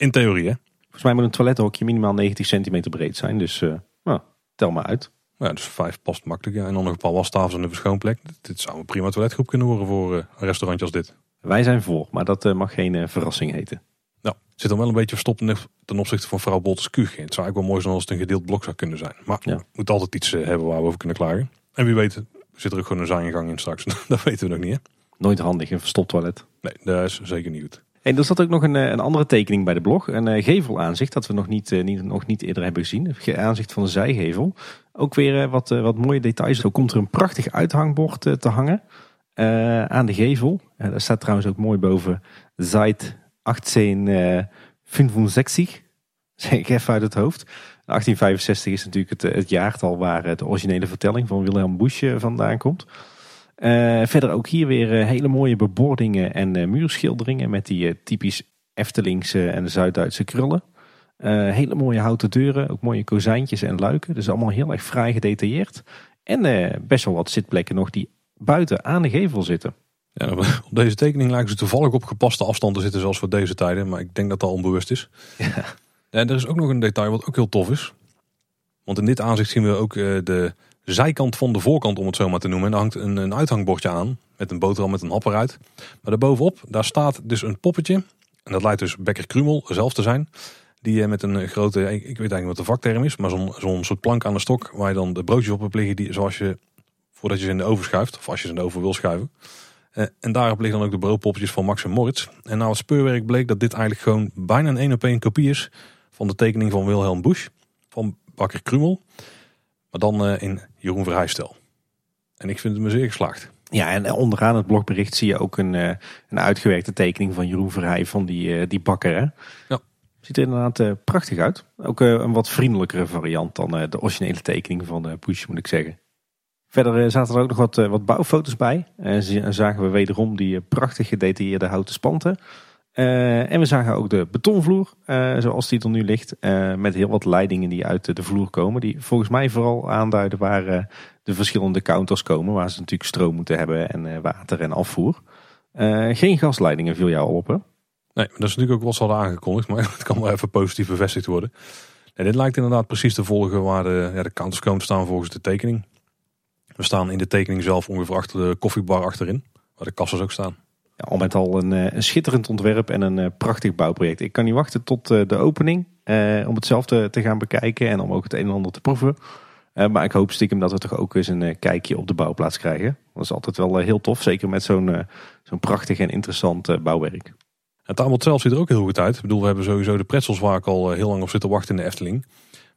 In theorie, hè? Volgens mij moet een toilethokje minimaal 90 centimeter breed zijn. Dus uh, nou, tel maar uit. Ja, dus vijf past makkelijk. Ja. En dan nog een paar wastafels en een verschoonplek. Dit zou een prima toiletgroep kunnen worden voor uh, een restaurantje als dit. Wij zijn voor, maar dat uh, mag geen verrassing heten. Nou, zit dan wel een beetje verstopt ten opzichte van vrouw Bolters Kuch. Het zou eigenlijk wel mooi zijn als het een gedeeld blok zou kunnen zijn. Maar ja. moet altijd iets hebben waar we over kunnen klagen. En wie weet zit er ook gewoon een zijingang in straks. dat weten we nog niet, hè? Nooit handig, een verstopt toilet. Nee, dat is zeker niet goed. En er zat ook nog een, eh, een andere tekening bij de blog. Een uh, gevelaanzicht dat we nog niet, uh, niet, nog niet eerder hebben gezien. Het aanzicht van de zijgevel. Ook weer wat, wat mooie details. Zo komt er een prachtig uithangbord te hangen aan de gevel. daar staat trouwens ook mooi boven Zeit 1865. Zeg ik even uit het hoofd. 1865 is natuurlijk het, het jaartal waar de originele vertelling van Wilhelm Busch vandaan komt. Uh, verder ook hier weer uh, hele mooie bebordingen en uh, muurschilderingen met die typisch Eftelingse en Zuid-Duitse krullen. hele mooie houten deuren, ook mooie kozijntjes en luiken. Dus allemaal heel erg fraai gedetailleerd. En best wel wat zitplekken nog die buiten aan de gevel zitten. Ja, op deze tekening lijken ze toevallig op gepaste afstand te zitten zoals voor deze tijden. Maar ik denk dat dat onbewust is. Ja. En er is ook nog een detail wat ook heel tof is. Want in dit aanzicht zien we ook de zijkant van de voorkant, om het zo maar te noemen. En daar hangt een, een uithangbordje aan met een boterham met een hap eruit. Maar daarbovenop, daar staat dus een poppetje. En dat lijkt dus Bekker Krumel zelf te zijn. Die eh, met een grote, ik, weet eigenlijk wat de vakterm is, maar zo'n soort plank aan de stok waar je dan de broodjes op hebt liggen, die, zoals je, voordat je ze in de oven schuift, of als je ze in de oven wil schuiven. Uh, en daarop liggen dan ook de broodpoppetjes van Max en Moritz. En nou het speurwerk bleek dat dit eigenlijk gewoon bijna een één op één kopie is van de tekening van Wilhelm Busch, van Bakker Krumel. Maar dan uh, in Jeroen Verheijstel. En ik vind het me zeer geslaagd. Ja, en onderaan het blogbericht zie je ook een, uh, een uitgewerkte tekening van Jeroen Verheij van die, die bakker. Hè? Ja. Ziet er inderdaad prachtig uit. Ook een wat vriendelijkere variant dan de originele tekening van Push, moet ik zeggen. Verder zaten er ook nog wat, wat bouwfoto's bij. En zagen we wederom die prachtig gedetailleerde houten spanten. Uh, en we zagen ook de betonvloer, uh, zoals die er nu ligt. Uh, met heel wat leidingen die uit de vloer komen. Die volgens mij vooral aanduiden waar de verschillende counters komen. Waar ze natuurlijk stroom moeten hebben en water en afvoer. geen gasleidingen viel jou op? Nee, dat is natuurlijk ook wel al aangekondigd. Maar het kan wel even positief bevestigd worden. En dit lijkt inderdaad precies te volgen waar de, ja, de counters komen staan volgens de tekening. We staan in de tekening zelf ongeveer achter de koffiebar achterin. Waar de kassen ook staan al met al een, eh, een, schitterend ontwerp en een eh, prachtig bouwproject. Ik kan niet wachten tot eh, de opening om het zelf te, te, gaan bekijken en om ook het een en ander te proeven. maar ik hoop stiekem dat we toch ook eens een kijkje op de bouwplaats krijgen. Dat is altijd wel heel tof, zeker met zo'n zo'n prachtig en interessant bouwwerk. Het aanbod zelf ziet er ook heel goed uit. Ik bedoel, we hebben sowieso de pretzels waar ik al heel lang op zit te wachten in de Efteling.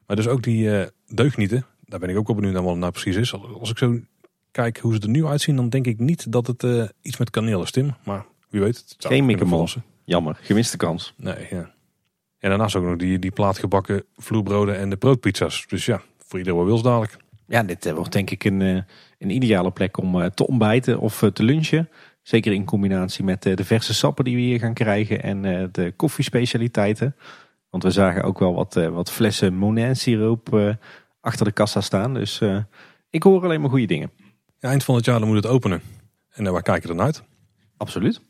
Maar dus ook die deugnieten, daar ben ik ook wel benieuwd naar wat het nou precies is. Als ik zo kijk hoe ze er nu uitzien, dan denk ik niet dat het uh, iets met kaneel is, Tim. Maar wie weet. Het Geen mikkermals. Jammer, gemiste kans. Nee, ja. En daarnaast ook nog die, die plaatgebakken vloerbroden en de broodpizza's. Dus ja, voor iedereen wat wils dadelijk. Ja, dit wordt denk ik een, een ideale plek om te ontbijten of te lunchen. Zeker in combinatie met de verse sappen die we hier gaan krijgen en de koffiespecialiteiten. Want we zagen ook wel wat, wat flessen Monin siroop achter de kassa staan. Dus ik hoor alleen maar goede dingen. Ja, eind van het jaar dan moet het openen. En waar kijken we dan uit? Absoluut.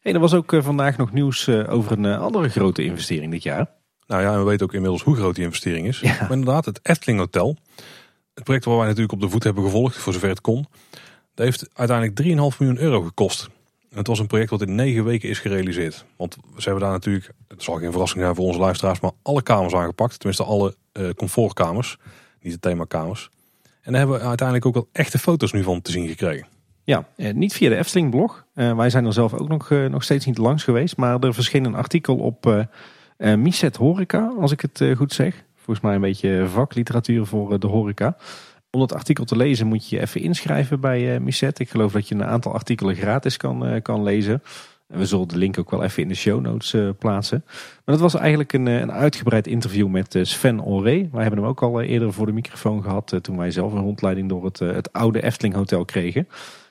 Hey, er was ook vandaag nog nieuws over een andere grote investering dit jaar. Nou ja, en we weten ook inmiddels hoe groot die investering is. Ja. Maar inderdaad, het Efteling Hotel. Het project waar wij natuurlijk op de voet hebben gevolgd, voor zover het kon. Dat heeft uiteindelijk 3,5 miljoen euro gekost. En het was een project wat in negen weken is gerealiseerd. Want ze hebben daar natuurlijk, het zal geen verrassing zijn voor onze luisteraars, maar alle kamers aangepakt. Tenminste alle uh, comfortkamers, niet de themakamers. En daar hebben we uiteindelijk ook wel echte foto's nu van te zien gekregen. Ja, eh, niet via de Efteling blog. Uh, wij zijn er zelf ook nog, uh, nog steeds niet langs geweest. Maar er verscheen een artikel op Miset Horeca, als ik het goed zeg. Volgens mij een beetje vakliteratuur voor de horeca. Om dat artikel te lezen moet je je even inschrijven bij Miset. Ik geloof dat je een aantal artikelen gratis kan, kan lezen. We zullen de link ook wel even in de show notes uh, plaatsen. Maar dat was eigenlijk een, een uitgebreid interview met uh, Sven Olré. Wij hebben hem ook al eerder voor de microfoon gehad toen wij zelf een rondleiding door het, het oude Efteling Hotel kregen.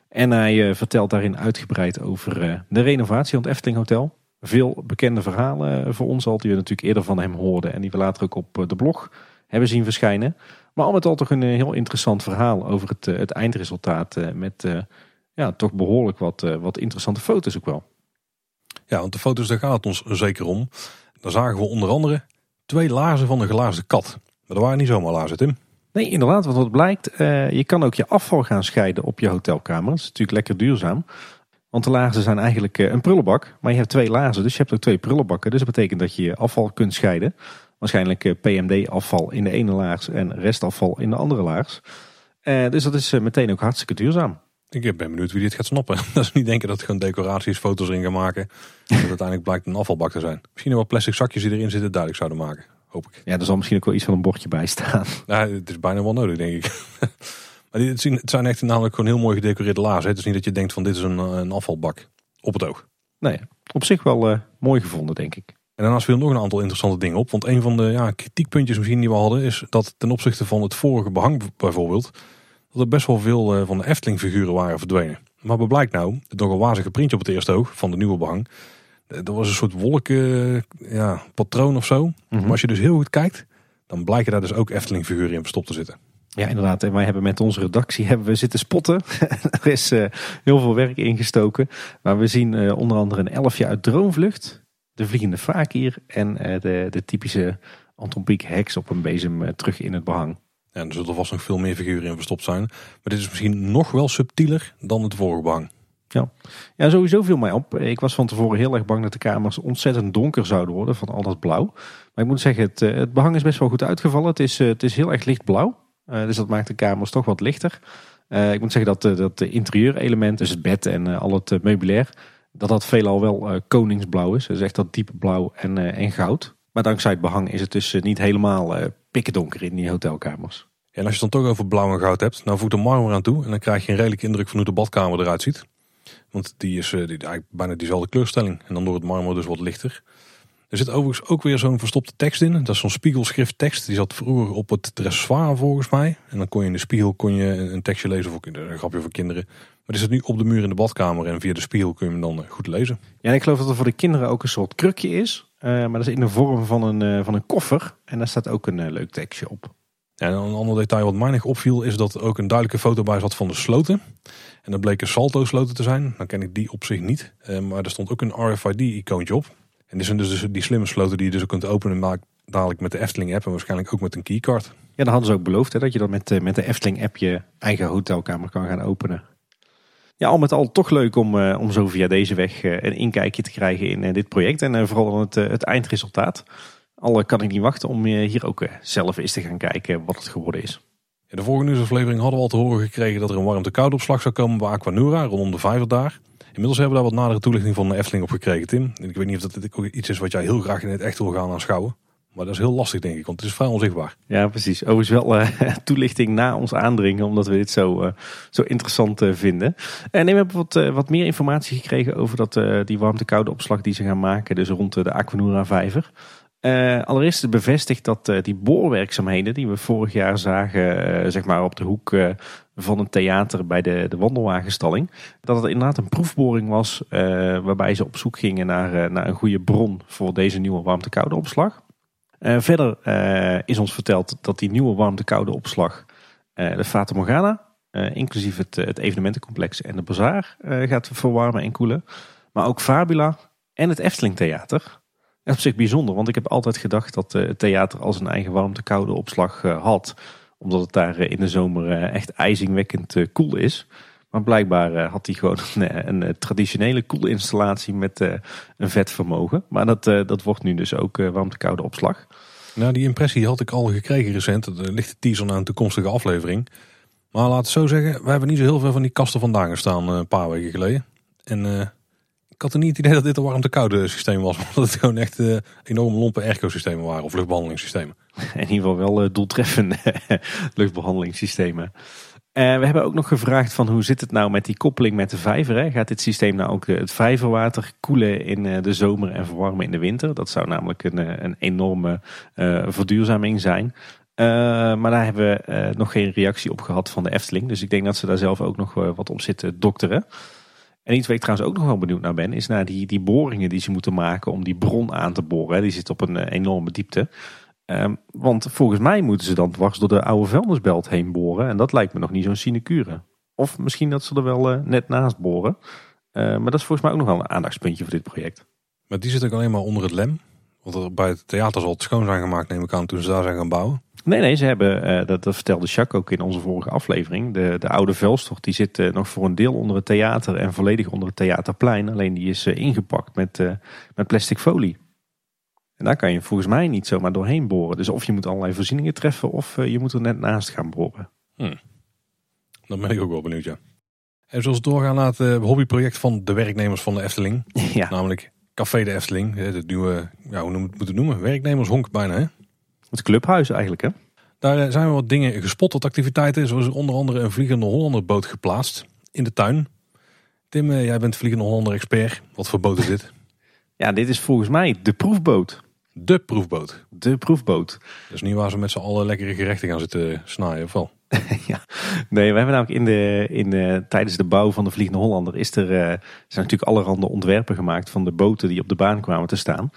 En hij vertelt daarin uitgebreid over de renovatie van het Efteling Hotel. Veel bekende verhalen voor ons al, die we natuurlijk eerder van hem hoorden en die we later ook op de blog hebben zien verschijnen. Maar al met al toch een heel interessant verhaal over het, het eindresultaat met ja, toch behoorlijk wat, wat interessante foto's ook wel. Ja, want de foto's daar gaat het ons zeker om. Daar zagen we onder andere twee laarzen van een glazen kat. Maar dat waren niet zomaar laarzen, Tim. Nee, inderdaad. Want wat blijkt, uh, je kan ook je afval gaan scheiden op je hotelkamer. Dat is natuurlijk lekker duurzaam. Want de laarzen zijn eigenlijk uh, een prullenbak. Maar je hebt twee laarzen, dus je hebt ook twee prullenbakken. Dus dat betekent dat je je afval kunt scheiden. Waarschijnlijk uh, PMD-afval in de ene laars en restafval in de andere laars. dus dat is meteen ook hartstikke duurzaam. Ik ben benieuwd wie dit gaat snappen. Dat is niet denken dat het gewoon decoraties, foto's erin gaan maken. Dat uiteindelijk blijkt een afvalbak te zijn. Misschien wat plastic zakjes die erin zitten duidelijk zouden maken. Hoop ik. Ja, er zal misschien ook wel iets van een bordje bij staan. Nou, het is bijna wel nodig, denk ik. maar het zijn echt namelijk gewoon heel mooi gedecoreerde laarzen. Het is niet dat je denkt van dit is een, een afvalbak. Op het oog. Nee, op zich wel uh, mooi gevonden, denk ik. En daarnaast viel nog een aantal interessante dingen op. Want een van de ja, kritiekpuntjes misschien die we hadden... is dat ten opzichte van het vorige behang bijvoorbeeld dat er best wel veel eh, van de Efteling figuren waren verdwenen. Maar wat blijkt nou? Het nogal wazige printje op het eerste oog van de nieuwe behang. Er was een soort wolken ja, patroon of zo. Maar als je dus heel goed kijkt, dan blijken daar dus ook Efteling figuren in verstopt te zitten. Ja, inderdaad. En wij hebben met onze redactie hebben we zitten spotten. er is uh, heel veel werk ingestoken. Maar we zien uh, onder andere een elfje uit Droomvlucht. De vliegende fakir en uh, de, de typische Anton Pieck heks op een bezem terug in het behang. En er zullen vast nog veel meer figuren in verstopt zijn. Maar dit is misschien nog wel subtieler dan het vorige behang. Ja. ja, sowieso viel mij op. Ik was van tevoren heel erg bang dat de kamers ontzettend donker zouden worden van al dat blauw. Maar ik moet zeggen, het, eh, het behang is best wel goed uitgevallen. Het is, eh, het is heel erg lichtblauw. Uh, dus dat maakt de kamers toch wat lichter. Ik moet zeggen dat, dat de interieurelement, dus het bed en al het meubilair, dat dat veelal wel koningsblauw is. Dus echt dat diepe blauw en, en goud. Maar dankzij het behang is het dus niet helemaal pikken donker in die hotelkamers. En als je het dan toch over blauw en goud hebt, nou voeg de marmer aan toe. En dan krijg je een redelijke indruk van hoe de badkamer eruit ziet. Want die is uh, die, eigenlijk bijna diezelfde kleurstelling. En dan door het marmer dus wat lichter. Er zit overigens ook weer zo'n verstopte tekst in. Dat is zo'n spiegelschrift tekst. Die zat vroeger op het dressoir volgens mij. En dan kon je in de spiegel kon je een tekstje lezen. Voor, een grapje voor kinderen. Maar die zit nu op de muur in de badkamer. En via de spiegel kun je hem dan eh, goed lezen. Ja, en ik geloof dat er voor de kinderen ook een soort krukje is. Uh, maar dat is in de vorm van een, van een koffer. En daar staat ook een leuk tekstje op. En een ander detail wat mij nog opviel is dat er ook een duidelijke foto bij zat van de sloten. En dat bleken salto sloten te zijn. Dan ken ik die op zich niet. Eh, maar er stond ook een RFID-icoontje op. En dit zijn dus die slimme sloten die je dus kunt openen maakt dadelijk met de Efteling app en waarschijnlijk ook met een keycard. Ja, dan hadden ze ook beloofd hè, dat je dat met, eh, met de Efteling app je eigen hotelkamer kan gaan openen. Ja, al met al toch leuk om, uh, om zo via deze weg een inkijkje te krijgen in dit project. En vooral het, het eindresultaat. Al kan ik niet wachten om hier ook zelf eens te gaan kijken wat het geworden is. In de vorige nieuwsaflevering hadden we al te horen gekregen dat er een warmte opslag zou komen bij Aquanura rondom de vijver daar. Inmiddels hebben we daar wat nadere toelichting van de Efteling op gekregen, Tim. Ik weet niet of dat ook iets is wat jij heel graag in het echt wil gaan aanschouwen. Maar dat is heel lastig denk ik, want het is vrij onzichtbaar. Ja, precies. Overigens wel uh, toelichting na ons aandringen, omdat we dit zo, uh, zo interessant uh, vinden. En we hebben wat, wat meer informatie gekregen over dat, die warmte-koude opslag die ze gaan maken, dus rond de Aquanura vijver. allereerst bevestigd dat die boorwerkzaamheden die we vorig jaar zagen, zeg maar op de hoek van een theater bij de, de wandelwagenstalling. Dat het inderdaad een proefboring was waarbij ze op zoek gingen naar, naar een goede bron voor deze nieuwe warmte-koude opslag. Uh, verder uh, is ons verteld dat die nieuwe warmte-koude opslag, uh, de Fata Morgana, inclusief het, het, evenementencomplex en de bazaar, gaat verwarmen en koelen. Maar ook Fabula en het Efteling Theater. Op zich bijzonder, want ik heb altijd gedacht dat het theater als een eigen warmte-koude opslag had. Omdat het daar in de zomer echt ijzingwekkend koel is. Maar blijkbaar had hij gewoon een, een, traditionele koelinstallatie met een vetvermogen. Maar dat, dat wordt nu dus ook warmte-koude opslag. Nou, die impressie had ik al gekregen recent. Er ligt de teaser naar een toekomstige aflevering. Maar laten we zo zeggen, we hebben niet zo heel veel van die kasten vandaan gestaan een paar weken geleden. En ik had er niet het idee dat dit een warmte-koude systeem was. Maar dat het gewoon echt enorme lompe airco-systemen waren of luchtbehandelingssystemen. In ieder geval wel doeltreffende luchtbehandelingssystemen. Uh, we hebben ook nog gevraagd van hoe zit het nou met die koppeling met de vijver. Hè? Gaat dit systeem nou ook het vijverwater koelen in uh, de zomer en verwarmen in de winter? Dat zou namelijk een, een enorme uh, verduurzaming zijn. maar daar hebben we nog geen reactie op gehad van de Efteling. Dus ik denk dat ze daar zelf ook nog wat op zitten dokteren. En iets waar ik trouwens ook nog wel benieuwd naar ben, is naar die, die boringen die ze moeten maken om die bron aan te boren. Die zit op een enorme diepte. Um, want volgens mij moeten ze dan dwars door de oude vuilnisbelt heen boren. En dat lijkt me nog niet zo'n sinecure. Of misschien dat ze er wel uh, net naast boren. Uh, maar dat is volgens mij ook nog wel een aandachtspuntje voor dit project. Maar die zit ook alleen maar onder het lem. Want bij het theater zal het schoon zijn gemaakt, neem ik aan, toen ze daar zijn gaan bouwen. Nee, nee, ze hebben, uh, dat, dat, vertelde Jacques ook in onze vorige aflevering. De, de oude vuilstocht die zit nog voor een deel onder het theater en volledig onder het theaterplein. Alleen die is ingepakt met, met plastic folie. En daar kan je volgens mij niet zomaar doorheen boren. Dus of je moet allerlei voorzieningen treffen of eh, je moet er net naast gaan boren. Hmm. Dan ben ik ook wel benieuwd, ja. En zoals doorgaan naar het hobbyproject van de werknemers van de Efteling. Ja. Namelijk Café de Efteling. Het nieuwe, ja, hoe moet het noemen? Werknemershonk bijna, hè? Het clubhuis eigenlijk, hè? Daar eh, zijn we wat dingen gespot, wat activiteiten. Zoals onder andere een vliegende Hollanderboot geplaatst in de tuin. Tim, jij bent vliegende Hollander expert. Wat voor boot is dit? ja, dit is volgens mij de proefboot. De proefboot. De proefboot. Is niet waar ze met z'n allen lekkere gerechten gaan zitten snijden, of wel? ja. Nee, we hebben namelijk in de, in de, tijdens de bouw van de Vliegende Hollander is er, uh, zijn natuurlijk allerhande ontwerpen gemaakt van de boten die op de baan kwamen te staan.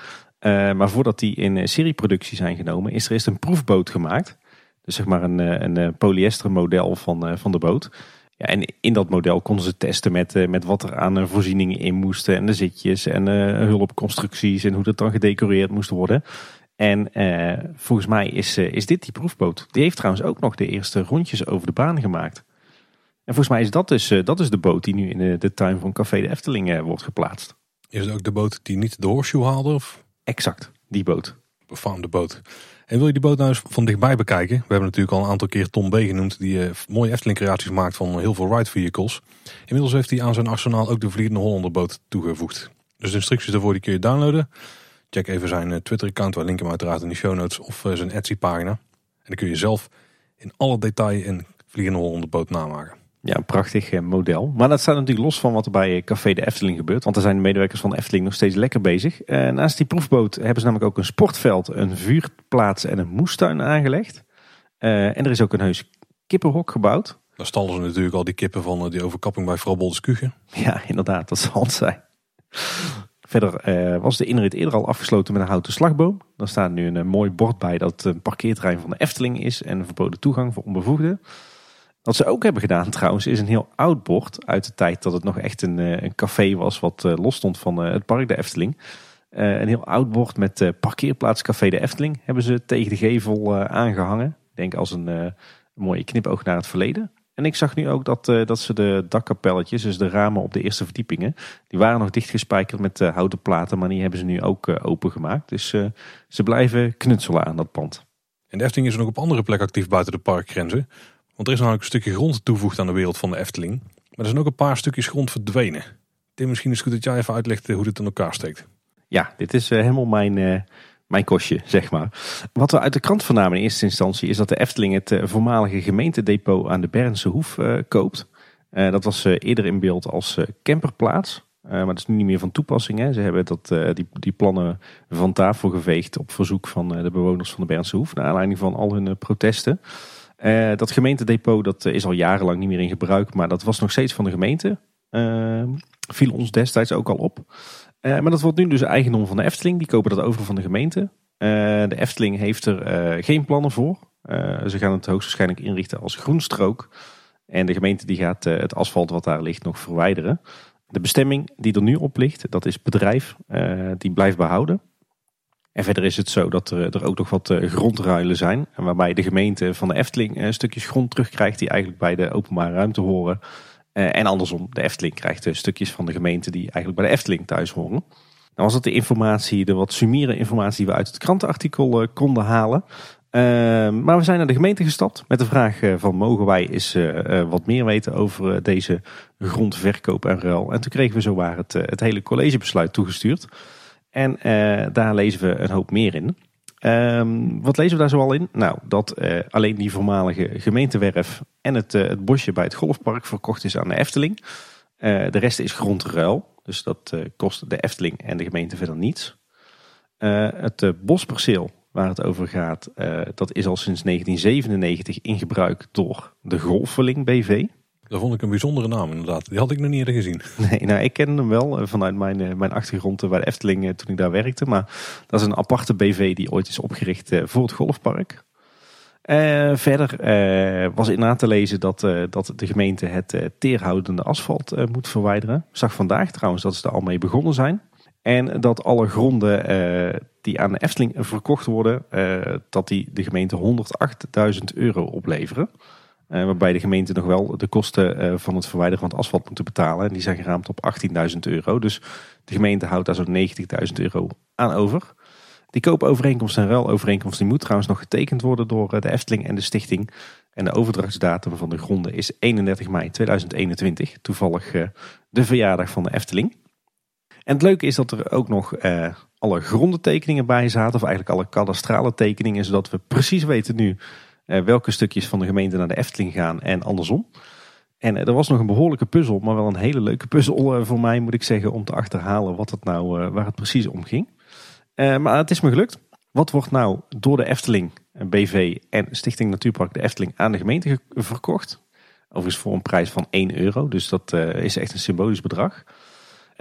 Uh, maar voordat die in eh, serieproductie zijn genomen, is er eerst een proefboot gemaakt. Dus zeg maar een, een polyester model van, van de boot. Ja, en in dat model konden ze testen met, met wat er aan voorzieningen in moesten. En de zitjes en uh, hulpconstructies en hoe dat dan gedecoreerd moest worden. En volgens mij is, is dit die proefboot. Die heeft trouwens ook nog de eerste rondjes over de baan gemaakt. En volgens mij is dat dus, dat is de boot die nu in de, de tuin van Café de Efteling wordt geplaatst. Is het ook de boot die niet de horseshoe haalde? Of? Exact, die boot. Befaamde boot. En wil je die boot nou eens van dichtbij bekijken? We hebben natuurlijk al een aantal keer Tom B genoemd, die uh, mooie Efteling creaties maakt van heel veel ride vehicles. Inmiddels heeft hij aan zijn arsenaal ook de Vliegende Hollanderboot toegevoegd. Dus de instructies daarvoor die kun je downloaden. Check even zijn eh, Twitter account, waar link hem uiteraard in de show notes, of uh, zijn Etsy pagina. En dan kun je zelf in alle detail een Vliegende Hollanderboot namaken. Ja, een prachtig eh, model. Maar dat staat natuurlijk los van wat er bij eh, Café de Efteling gebeurt. Want er zijn de medewerkers van de Efteling nog steeds lekker bezig. Uh, naast die proefboot hebben ze namelijk ook een sportveld, een vuurplaats en een moestuin aangelegd. En er is ook een heus kippenhok gebouwd. Daar stallen ze natuurlijk al die kippen van die overkapping bij Vrouw Boldes Ja, inderdaad, dat zal het zijn. Verder uh, was de inrit eerder al afgesloten met een houten slagboom. Daar staat nu een, een mooi bord bij dat het een parkeerterrein van de Efteling is en verboden toegang voor onbevoegden. Wat ze ook hebben gedaan trouwens is een heel oud bord uit de tijd dat het nog echt een, eh, een café was wat eh, los stond van eh, het park de Efteling. een heel oud bord met parkeerplaats Café de Efteling hebben ze tegen de gevel aangehangen. Ik denk als een, mooie knipoog naar het verleden. En ik zag nu ook dat, dat ze de dakkapelletjes, dus de ramen op de eerste verdiepingen, die waren nog dichtgespijkerd met houten platen, maar die hebben ze nu ook open gemaakt. Dus ze blijven knutselen aan dat pand. En de Efteling is nog op andere plekken actief buiten de parkgrenzen. Er is namelijk een stukje grond toegevoegd aan de wereld van de Efteling. Maar er zijn ook een paar stukjes grond verdwenen. Tim, misschien is het goed dat jij even uitlegt eh, hoe dit in elkaar steekt. Ja, dit is eh, helemaal mijn, uh, mijn kostje, zeg maar. Wat we uit de krant vernamen in eerste instantie is dat de Efteling het voormalige gemeentedepot aan de Bernse Hoef koopt. dat was eerder in beeld als camperplaats. maar dat is nu niet meer van toepassing. Hè. Ze hebben dat, die, die plannen van tafel geveegd op verzoek van de bewoners van de Bernse Hoef. Naar aanleiding van al hun protesten. Uh, dat gemeentedepot dat is al jarenlang niet meer in gebruik, maar dat was nog steeds van de gemeente. Uh, viel ons destijds ook al op. Uh, maar dat wordt nu dus eigendom van de Efteling. Die kopen dat over van de gemeente. de Efteling heeft er geen plannen voor. ze gaan het hoogstwaarschijnlijk inrichten als groenstrook. En de gemeente die gaat het asfalt wat daar ligt nog verwijderen. De bestemming die er nu op ligt, dat is bedrijf, die blijft behouden. En verder is het zo dat er, er ook nog wat eh, grondruilen zijn. Waarbij de gemeente van de Efteling eh, stukjes grond terugkrijgt die eigenlijk bij de openbare ruimte horen. Eh, en andersom, de Efteling krijgt stukjes van de gemeente die eigenlijk bij de Efteling thuis horen. Dan was dat de informatie, de wat summiere informatie die we uit het krantenartikel konden halen. maar we zijn naar de gemeente gestapt met de vraag van mogen wij eens wat meer weten over deze grondverkoop en ruil. En toen kregen we zowaar het, het hele collegebesluit toegestuurd. En uh, daar lezen we een hoop meer in. Um, wat lezen we daar zoal in? Nou, dat uh, alleen die voormalige gemeentewerf en het, uh, het bosje bij het golfpark verkocht is aan de Efteling. de rest is grondruil. Dus dat kost de Efteling en de gemeente verder niets. het bosperceel waar het over gaat, dat is al sinds 1997 in gebruik door de Golfeling BV. Dat vond ik een bijzondere naam inderdaad. Die had ik nog niet eerder gezien. Nee, nou ik ken hem wel eh, vanuit mijn, eh, mijn achtergrond bij de Efteling eh, toen ik daar werkte. Maar dat is een aparte BV die ooit is opgericht voor het golfpark. Verder was na te lezen dat, dat de gemeente het teerhoudende asfalt moet verwijderen. Ik zag vandaag trouwens dat ze er al mee begonnen zijn. En dat alle gronden die aan de Efteling verkocht worden, dat die de gemeente 108.000 euro opleveren. Uh, waarbij de gemeente nog wel de kosten uh, van het verwijderen van het asfalt moeten betalen. En die zijn geraamd op 18.000 euro. Dus de gemeente houdt daar zo'n 90.000 euro aan over. Die koopovereenkomst en ruilovereenkomst die moet trouwens nog getekend worden door uh, de Efteling en de stichting. En de overdrachtsdatum van de gronden is 31 mei 2021. Toevallig de verjaardag van de Efteling. En het leuke is dat er ook nog alle grondentekeningen bij zaten. Of eigenlijk alle kadastrale tekeningen. Zodat we precies weten nu eh, welke stukjes van de gemeente naar de Efteling gaan en andersom. En eh, er was nog een behoorlijke puzzel, maar wel een hele leuke puzzel eh, voor mij moet ik zeggen om te achterhalen wat het nou, waar het precies om ging. maar het is me gelukt. Wat wordt nou door de Efteling, BV en Stichting Natuurpark de Efteling aan de gemeente verkocht? Overigens voor een prijs van 1 euro, dus dat is echt een symbolisch bedrag.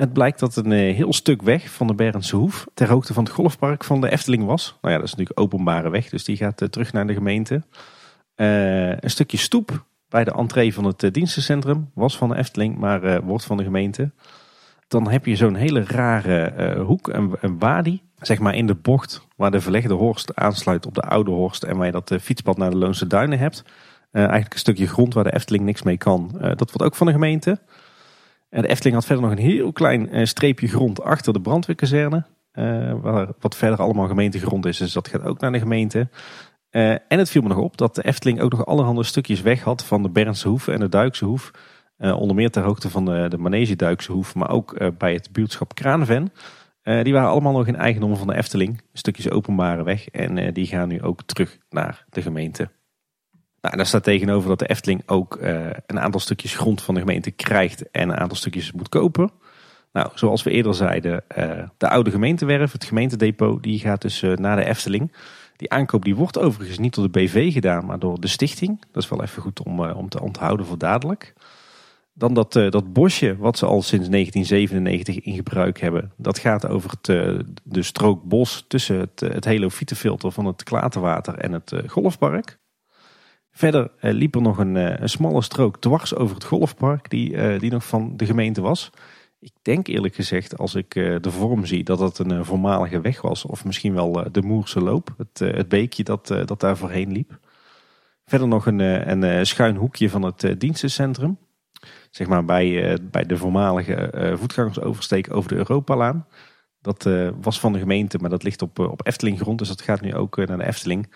Het blijkt dat een heel stuk weg van de Berendse Hoef ter hoogte van het golfpark van de Efteling was. Nou ja, dat is natuurlijk openbare weg, dus die gaat terug naar de gemeente. Uh, een stukje stoep bij de entree van het dienstencentrum was van de Efteling, maar wordt van de gemeente. Dan heb je zo'n hele rare hoek, een, een wadi, zeg maar in de bocht waar de verlegde Horst aansluit op de oude Horst en waar je dat fietspad naar de Loonse Duinen hebt. eigenlijk een stukje grond waar de Efteling niks mee kan. dat wordt ook van de gemeente. En de Efteling had verder nog een heel klein streepje grond achter de brandweerkazerne. waar wat verder allemaal gemeentegrond is, dus dat gaat ook naar de gemeente. En het viel me nog op dat de Efteling ook nog allerhande stukjes weg had van de Bernse Hoef en de Duikse Hoef. Onder meer ter hoogte van de, de Manege Hoef, maar ook bij het buurtschap Kraanven. die waren allemaal nog in eigendom van de Efteling. Stukjes openbare weg en die gaan nu ook terug naar de gemeente. Nou, daar staat tegenover dat de Efteling ook een aantal stukjes grond van de gemeente krijgt en een aantal stukjes moet kopen. Nou, zoals we eerder zeiden, de oude gemeentewerf, het gemeentedepot, die gaat dus naar de Efteling. Die aankoop die wordt overigens niet door de BV gedaan, maar door de stichting. Dat is wel even goed om, eh, om te onthouden voor dadelijk. Dan dat, dat bosje wat ze al sinds 1997 in gebruik hebben. Dat gaat over het, de strook bos tussen het, het helofietenfilter van het klaterwater en het golfpark. Verder liep er nog een, een smalle strook dwars over het golfpark die, die nog van de gemeente was. Ik denk eerlijk gezegd, als ik eh, de vorm zie, dat het een eh, voormalige weg was. Of misschien wel eh, de Moerse Loop, het, het beekje dat, dat daar voorheen liep. Verder nog een, een schuin hoekje van het dienstencentrum. Zeg maar bij, bij de voormalige voetgangersoversteek over de Europalaan. Dat was van de gemeente, maar dat ligt op, op Efteling grond. Dus dat gaat nu ook naar de Efteling.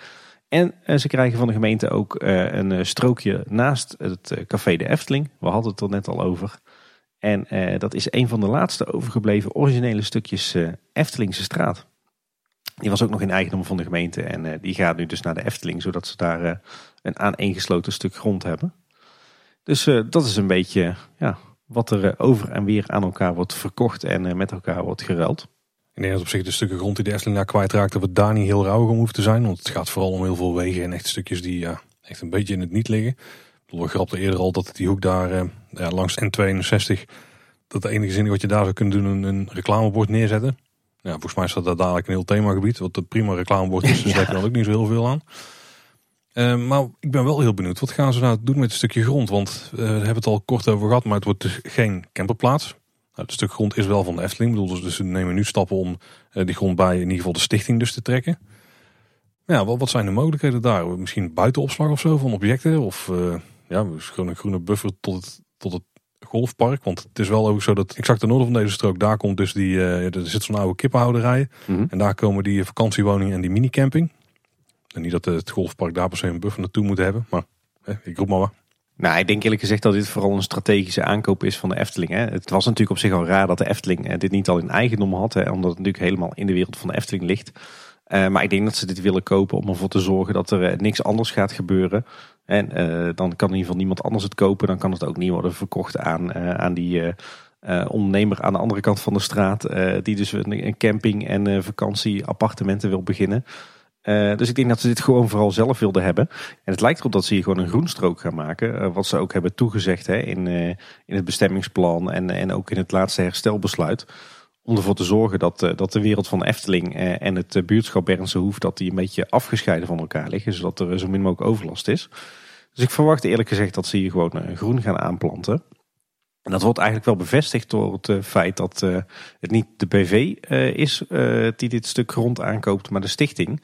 En ze krijgen van de gemeente ook een strookje naast het café de Efteling. We hadden het er net al over. En dat is een van de laatste overgebleven originele stukjes Eftelingse straat. Die was ook nog in eigendom van de gemeente. En die gaat nu dus naar de Efteling, zodat ze daar een aaneengesloten stuk grond hebben. Dus dat is een beetje ja, wat er over en weer aan elkaar wordt verkocht en met elkaar wordt geruild. Ik denk dat op zich de stukken grond die de Efteling daar kwijtraakt, dat we daar niet heel rauw om hoeven te zijn. Want het gaat vooral om heel veel wegen en echt stukjes die ja, echt een beetje in het niet liggen. We grapten eerder al dat die hoek daar uh, ja, langs N62, dat de enige zin wat je daar zou kunnen doen, een, een reclamebord neerzetten. Ja, volgens mij staat dat dadelijk een heel themagebied, wat een prima reclamebord is, dus daar kan ook niet zo heel veel aan. Uh, maar ik ben wel heel benieuwd, wat gaan ze nou doen met het stukje grond? Want uh, we hebben het al kort over gehad, maar het wordt dus geen camperplaats. Nou, het stuk grond is wel van de Efteling, bedoel, dus, dus we nemen nu stappen om die grond bij in ieder geval de stichting dus te trekken. Ja, wat, wat zijn de mogelijkheden daar? Misschien buitenopslag of zo van objecten? Of ja, gewoon een groene buffer tot het, tot het golfpark. Want het is wel ook zo dat exact ten noorden van deze strook, daar komt dus die, uh, er zit zo'n oude kippenhouderij. Mhm. En daar komen die vakantiewoningen en die minicamping. En niet dat het golfpark daar per se een buffer naartoe moet hebben, maar ik roep maar wat. Nou, ik denk eerlijk gezegd dat dit vooral een strategische aankoop is van de Efteling. Hè. Het was natuurlijk op zich al raar dat de Efteling eh, dit niet al in eigendom had. Hè, omdat het natuurlijk helemaal in de wereld van de Efteling ligt. Uh, maar ik denk dat ze dit willen kopen om ervoor te zorgen dat er niks anders gaat gebeuren. En dan kan in ieder geval niemand anders het kopen. Dan kan het ook niet worden verkocht aan, aan die ondernemer aan de andere kant van de straat. die dus een, een camping en vakantieappartementen wil beginnen. Dus ik denk dat ze dit gewoon vooral zelf wilden hebben. En het lijkt erop dat ze hier gewoon een groenstrook gaan maken. wat ze ook hebben toegezegd hè, in, in het bestemmingsplan en, en ook in het laatste herstelbesluit. Om ervoor te zorgen dat, dat de wereld van Efteling en het buurtschap Bernse Hoef... dat die een beetje afgescheiden van elkaar liggen. Zodat er zo min mogelijk overlast is. Dus ik verwacht eerlijk gezegd dat ze hier gewoon eh, groen gaan aanplanten. En dat wordt eigenlijk wel bevestigd door het eh, feit dat het niet de BV is die dit stuk grond aankoopt, maar de stichting.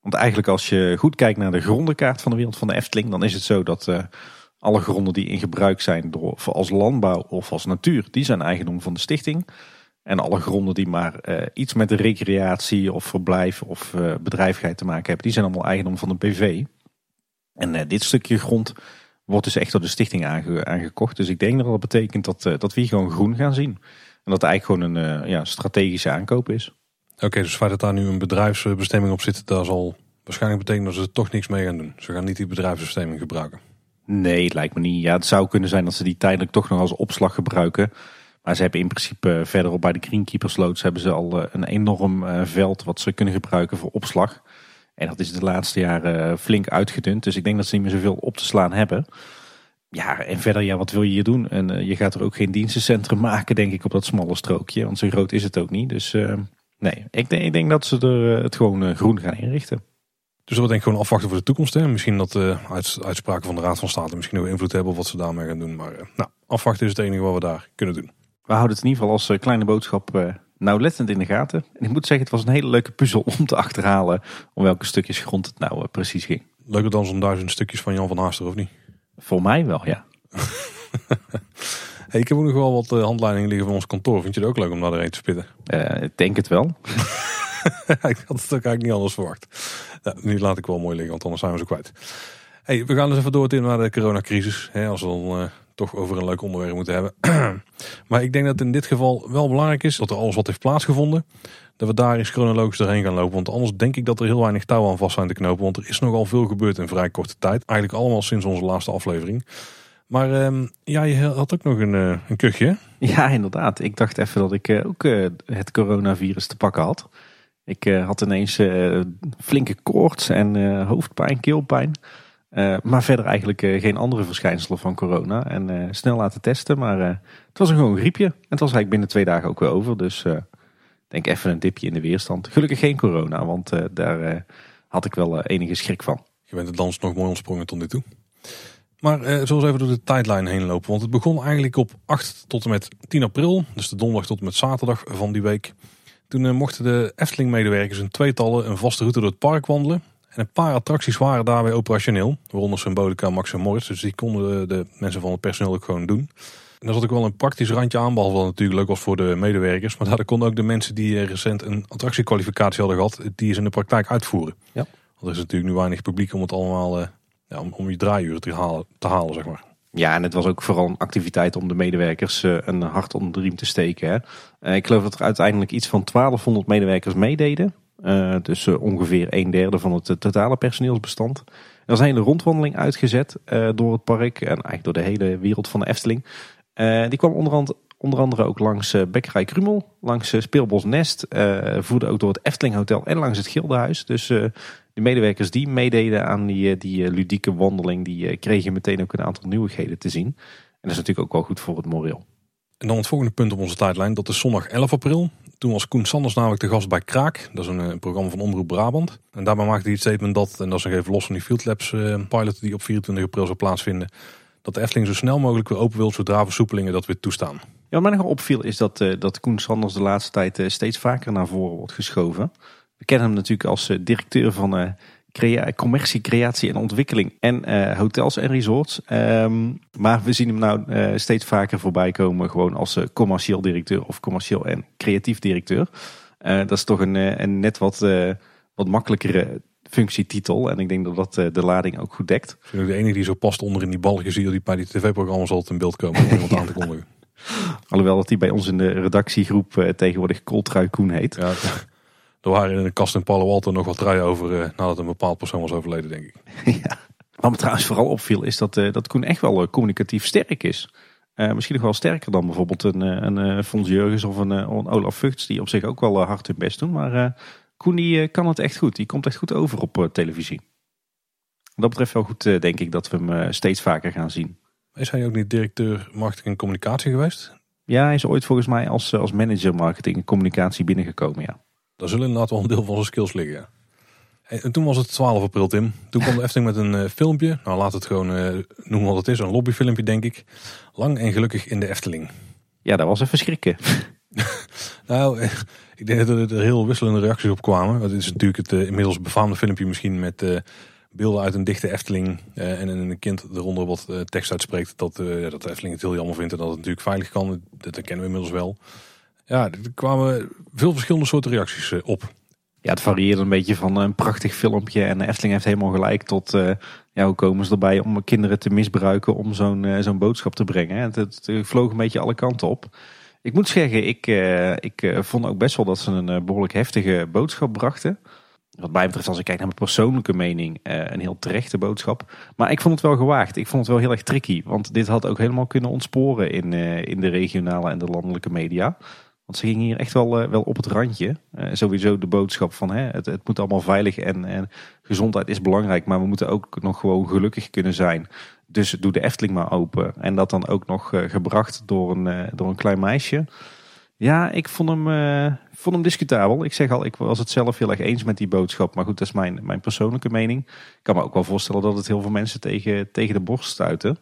Want eigenlijk als je goed kijkt naar de grondenkaart van de wereld van de Efteling, dan is het zo dat alle gronden die in gebruik zijn door, als landbouw of als natuur, die zijn eigendom van de stichting. En alle gronden die maar iets met de recreatie of verblijf of bedrijvigheid te maken hebben, die zijn allemaal eigendom van de BV. En uh, dit stukje grond wordt dus echt door de stichting aangekocht. Dus ik denk dat dat betekent dat, uh, dat we hier gewoon groen gaan zien. En dat het eigenlijk gewoon een uh, ja, strategische aankoop is. Oké, dus het dat daar nu een bedrijfsbestemming op zit, dat zal waarschijnlijk betekenen dat ze er toch niks mee gaan doen. Ze gaan niet die bedrijfsbestemming gebruiken. Nee, het lijkt me niet. Ja, het zou kunnen zijn dat ze die tijdelijk toch nog als opslag gebruiken. Maar ze hebben in principe verderop bij de Greenkeepersloods hebben ze al een enorm veld wat ze kunnen gebruiken voor opslag. En dat is de laatste jaren flink uitgedund. Dus ik denk dat ze niet meer zoveel op te slaan hebben. Ja, en verder, ja, wat wil je hier doen? En je gaat er ook geen dienstencentrum maken, denk ik, op dat smalle strookje. Want zo groot is het ook niet. Dus nee, ik denk, ik denk dat ze er uh, het gewoon groen gaan inrichten. Dus we denk ik gewoon afwachten voor de toekomst. Hè? Misschien dat de uitspraken van de Raad van State misschien ook invloed hebben op wat ze daarmee gaan doen. Maar nou, afwachten is het enige wat we daar kunnen doen. We houden het in ieder geval als kleine boodschap nauwlettend in de gaten. En ik moet zeggen, het was een hele leuke puzzel om te achterhalen om welke stukjes grond het nou eh, precies ging. Leuker dan zo'n duizend stukjes van Jan van Haaster, of niet? Voor mij wel, ja. hey, ik heb ook nog wel wat uh, handleidingen liggen van ons kantoor. Vind je het ook leuk om daar doorheen te spitten? Uh, ik denk het wel. ik had het ook eigenlijk niet anders verwacht. nu laat ik wel mooi liggen, want anders zijn we ze kwijt. Hey, we gaan dus even door naar de coronacrisis. Hè, als we dan uh, toch over een leuk onderwerp moeten hebben. maar ik denk dat in dit geval wel belangrijk is dat er alles wat heeft plaatsgevonden, dat we daar eens chronologisch doorheen gaan lopen. Want anders denk ik dat er heel weinig touw aan vast zijn te knopen. Want er is nogal veel gebeurd in vrij korte tijd. Eigenlijk allemaal sinds onze laatste aflevering. Maar uh, ja, je had ook nog een, uh, een kuchje. Ja, inderdaad. Ik dacht even dat ik uh, ook uh, het coronavirus te pakken had. Ik had ineens flinke koorts en hoofdpijn, keelpijn. Uh, maar verder eigenlijk uh, geen andere verschijnselen van corona. En uh, snel laten testen. Maar het was een gewoon griepje. En het was eigenlijk binnen twee dagen ook weer over. Dus denk even een dipje in de weerstand. Gelukkig geen corona, want daar had ik wel enige schrik van. Je bent de dans nog mooi ontsprongen tot nu toe. Maar zullen we even door de tijdlijn heen lopen. Want het begon eigenlijk op 8 tot en met 10 april. Dus de donderdag tot en met zaterdag van die week. Toen mochten de Efteling-medewerkers in tweetallen een vaste route door het park wandelen. En een paar attracties waren daarbij operationeel. Waaronder Symbolica, Max en Moritz. Dus die konden de, mensen van het personeel ook gewoon doen. En daar zat ook wel een praktisch randje aan. Behalve dat natuurlijk leuk was voor de medewerkers. Maar daar konden ook de mensen die recent een attractiekwalificatie hadden gehad. Die eens in de praktijk uitvoeren. Ja. Want er is natuurlijk nu weinig publiek om het allemaal... Uh, ja, om, om je draaiuren te halen, te halen, zeg maar. Ja, en het was ook vooral een activiteit om de medewerkers uh, een hart onder de riem te steken. Hè. Uh, ik geloof dat er uiteindelijk iets van 1200 medewerkers meededen. Uh, dus ongeveer een derde van het totale personeelsbestand. Er is een hele rondwandeling uitgezet door het park en eigenlijk door de hele wereld van de Efteling. die kwam onder, onder andere ook langs Bekkerij Krumel, langs Speelbos Nest, voerde ook door het Efteling Hotel en langs het Gildenhuis. Dus de medewerkers die meededen aan die, die ludieke wandeling, die kregen meteen ook een aantal nieuwigheden te zien. En dat is natuurlijk ook wel goed voor het moreel. En dan het volgende punt op onze tijdlijn, dat is zondag 11 april. Toen was Koen Sanders namelijk de gast bij Kraak. Dat is een, eh, programma van Omroep Brabant. En daarbij maakte hij het statement dat, en dat is nog even los van die Field Labs uh, pilot die op 24 april zou plaatsvinden, dat de Efteling zo snel mogelijk weer open wil zodra versoepelingen dat weer toestaan. Ja, wat mij nog opviel is dat, uh, dat Koen Sanders de laatste tijd steeds vaker naar voren wordt geschoven. We kennen hem natuurlijk als directeur van crea commercie, creatie en ontwikkeling en uh, hotels en resorts. Um, maar we zien hem nou uh, steeds vaker voorbij komen gewoon als uh, commercieel directeur of commercieel en creatief directeur. dat is toch een, een net wat, wat makkelijkere functietitel. En ik denk dat dat de lading ook goed dekt. De enige die zo past onder in die balkjes die bij die tv-programma's altijd in beeld komen om iemand aan te kondigen. Alhoewel dat hij bij ons in de redactiegroep tegenwoordig Coltrui Koen heet. Ja, er waren in de kast in Palo Alto nog wat truien over uh, nadat een bepaald persoon was overleden, denk ik. ja. Wat me trouwens vooral opviel is dat, uh, dat Koen echt wel uh, communicatief sterk is. misschien nog wel sterker dan bijvoorbeeld een, een Fons Jurgens of een, een, Olaf Vugts, die op zich ook wel hard hun best doen. Maar Koen die, kan het echt goed. Die komt echt goed over op televisie. Wat dat betreft wel goed, denk ik, dat we hem steeds vaker gaan zien. Is hij ook niet directeur marketing en communicatie geweest? Ja, hij is ooit volgens mij als, als manager marketing en communicatie binnengekomen, ja. Daar zullen inderdaad wel een deel van zijn skills liggen. En toen was het 12 april, Tim. Toen kwam de Efteling met een uh, filmpje. Nou, laat het gewoon uh, noemen wat het is. Een lobbyfilmpje, denk ik. Lang en gelukkig in de Efteling. Ja, dat was even schrikken. nou, eh, ik denk dat er heel wisselende reacties op kwamen. Het is natuurlijk het inmiddels befaamde filmpje misschien met beelden uit een dichte Efteling. en een kind eronder wat tekst uitspreekt. Dat, dat de Efteling het heel jammer vindt en dat het natuurlijk veilig kan. Dat kennen we inmiddels wel. Ja, er kwamen veel verschillende soorten reacties eh, op. Ja, het varieerde een beetje van een prachtig filmpje en Efteling heeft helemaal gelijk tot uh, ja, hoe komen ze erbij om kinderen te misbruiken om zo'n uh, zo'n boodschap te brengen. Het, vloog een beetje alle kanten op. Ik moet zeggen, ik, ik vond ook best wel dat ze een behoorlijk heftige boodschap brachten. Wat mij betreft, als ik kijk naar mijn persoonlijke mening, een heel terechte boodschap. Maar ik vond het wel gewaagd. Ik vond het wel heel erg tricky. Want dit had ook helemaal kunnen ontsporen in, in de regionale en de landelijke media. Want ze gingen hier echt wel, eh, wel op het randje. Uh, sowieso de boodschap van hè, het, het moet allemaal veilig en, en gezondheid is belangrijk. Maar we moeten ook nog gewoon gelukkig kunnen zijn. Dus doe de Efteling maar open. En dat dan ook nog uh, gebracht door een, door een klein meisje. Ja, ik vond hem, vond hem discutabel. Ik zeg al, ik was het zelf heel erg eens met die boodschap. Maar goed, dat is mijn, mijn persoonlijke mening. Ik kan me ook wel voorstellen dat het heel veel mensen tegen, tegen de borst stuiten.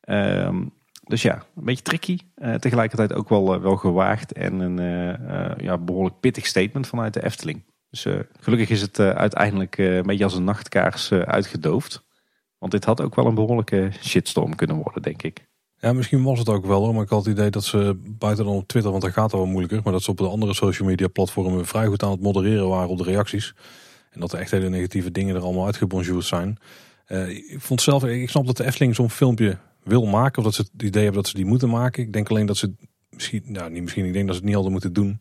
Ehm, dus ja, een beetje tricky. Uh, tegelijkertijd ook wel, uh, wel gewaagd en een uh, ja, behoorlijk pittig statement vanuit de Efteling. Dus gelukkig is het uiteindelijk een beetje als een nachtkaars uitgedoofd. Want dit had ook wel een behoorlijke shitstorm kunnen worden, denk ik. Ja, misschien was het ook wel, maar ik had het idee dat ze buiten dan op Twitter, want daar gaat het wel moeilijker, maar dat ze op de andere social media platformen vrij goed aan het modereren waren op de reacties. En dat er echt hele negatieve dingen er allemaal uitgebonjourd zijn. ik vond zelf, ik snap dat de Efteling zo'n filmpje wil maken. Of dat ze het idee hebben dat ze die moeten maken. Ik denk alleen dat ze misschien, nou niet misschien, ik denk dat ze het niet altijd moeten doen.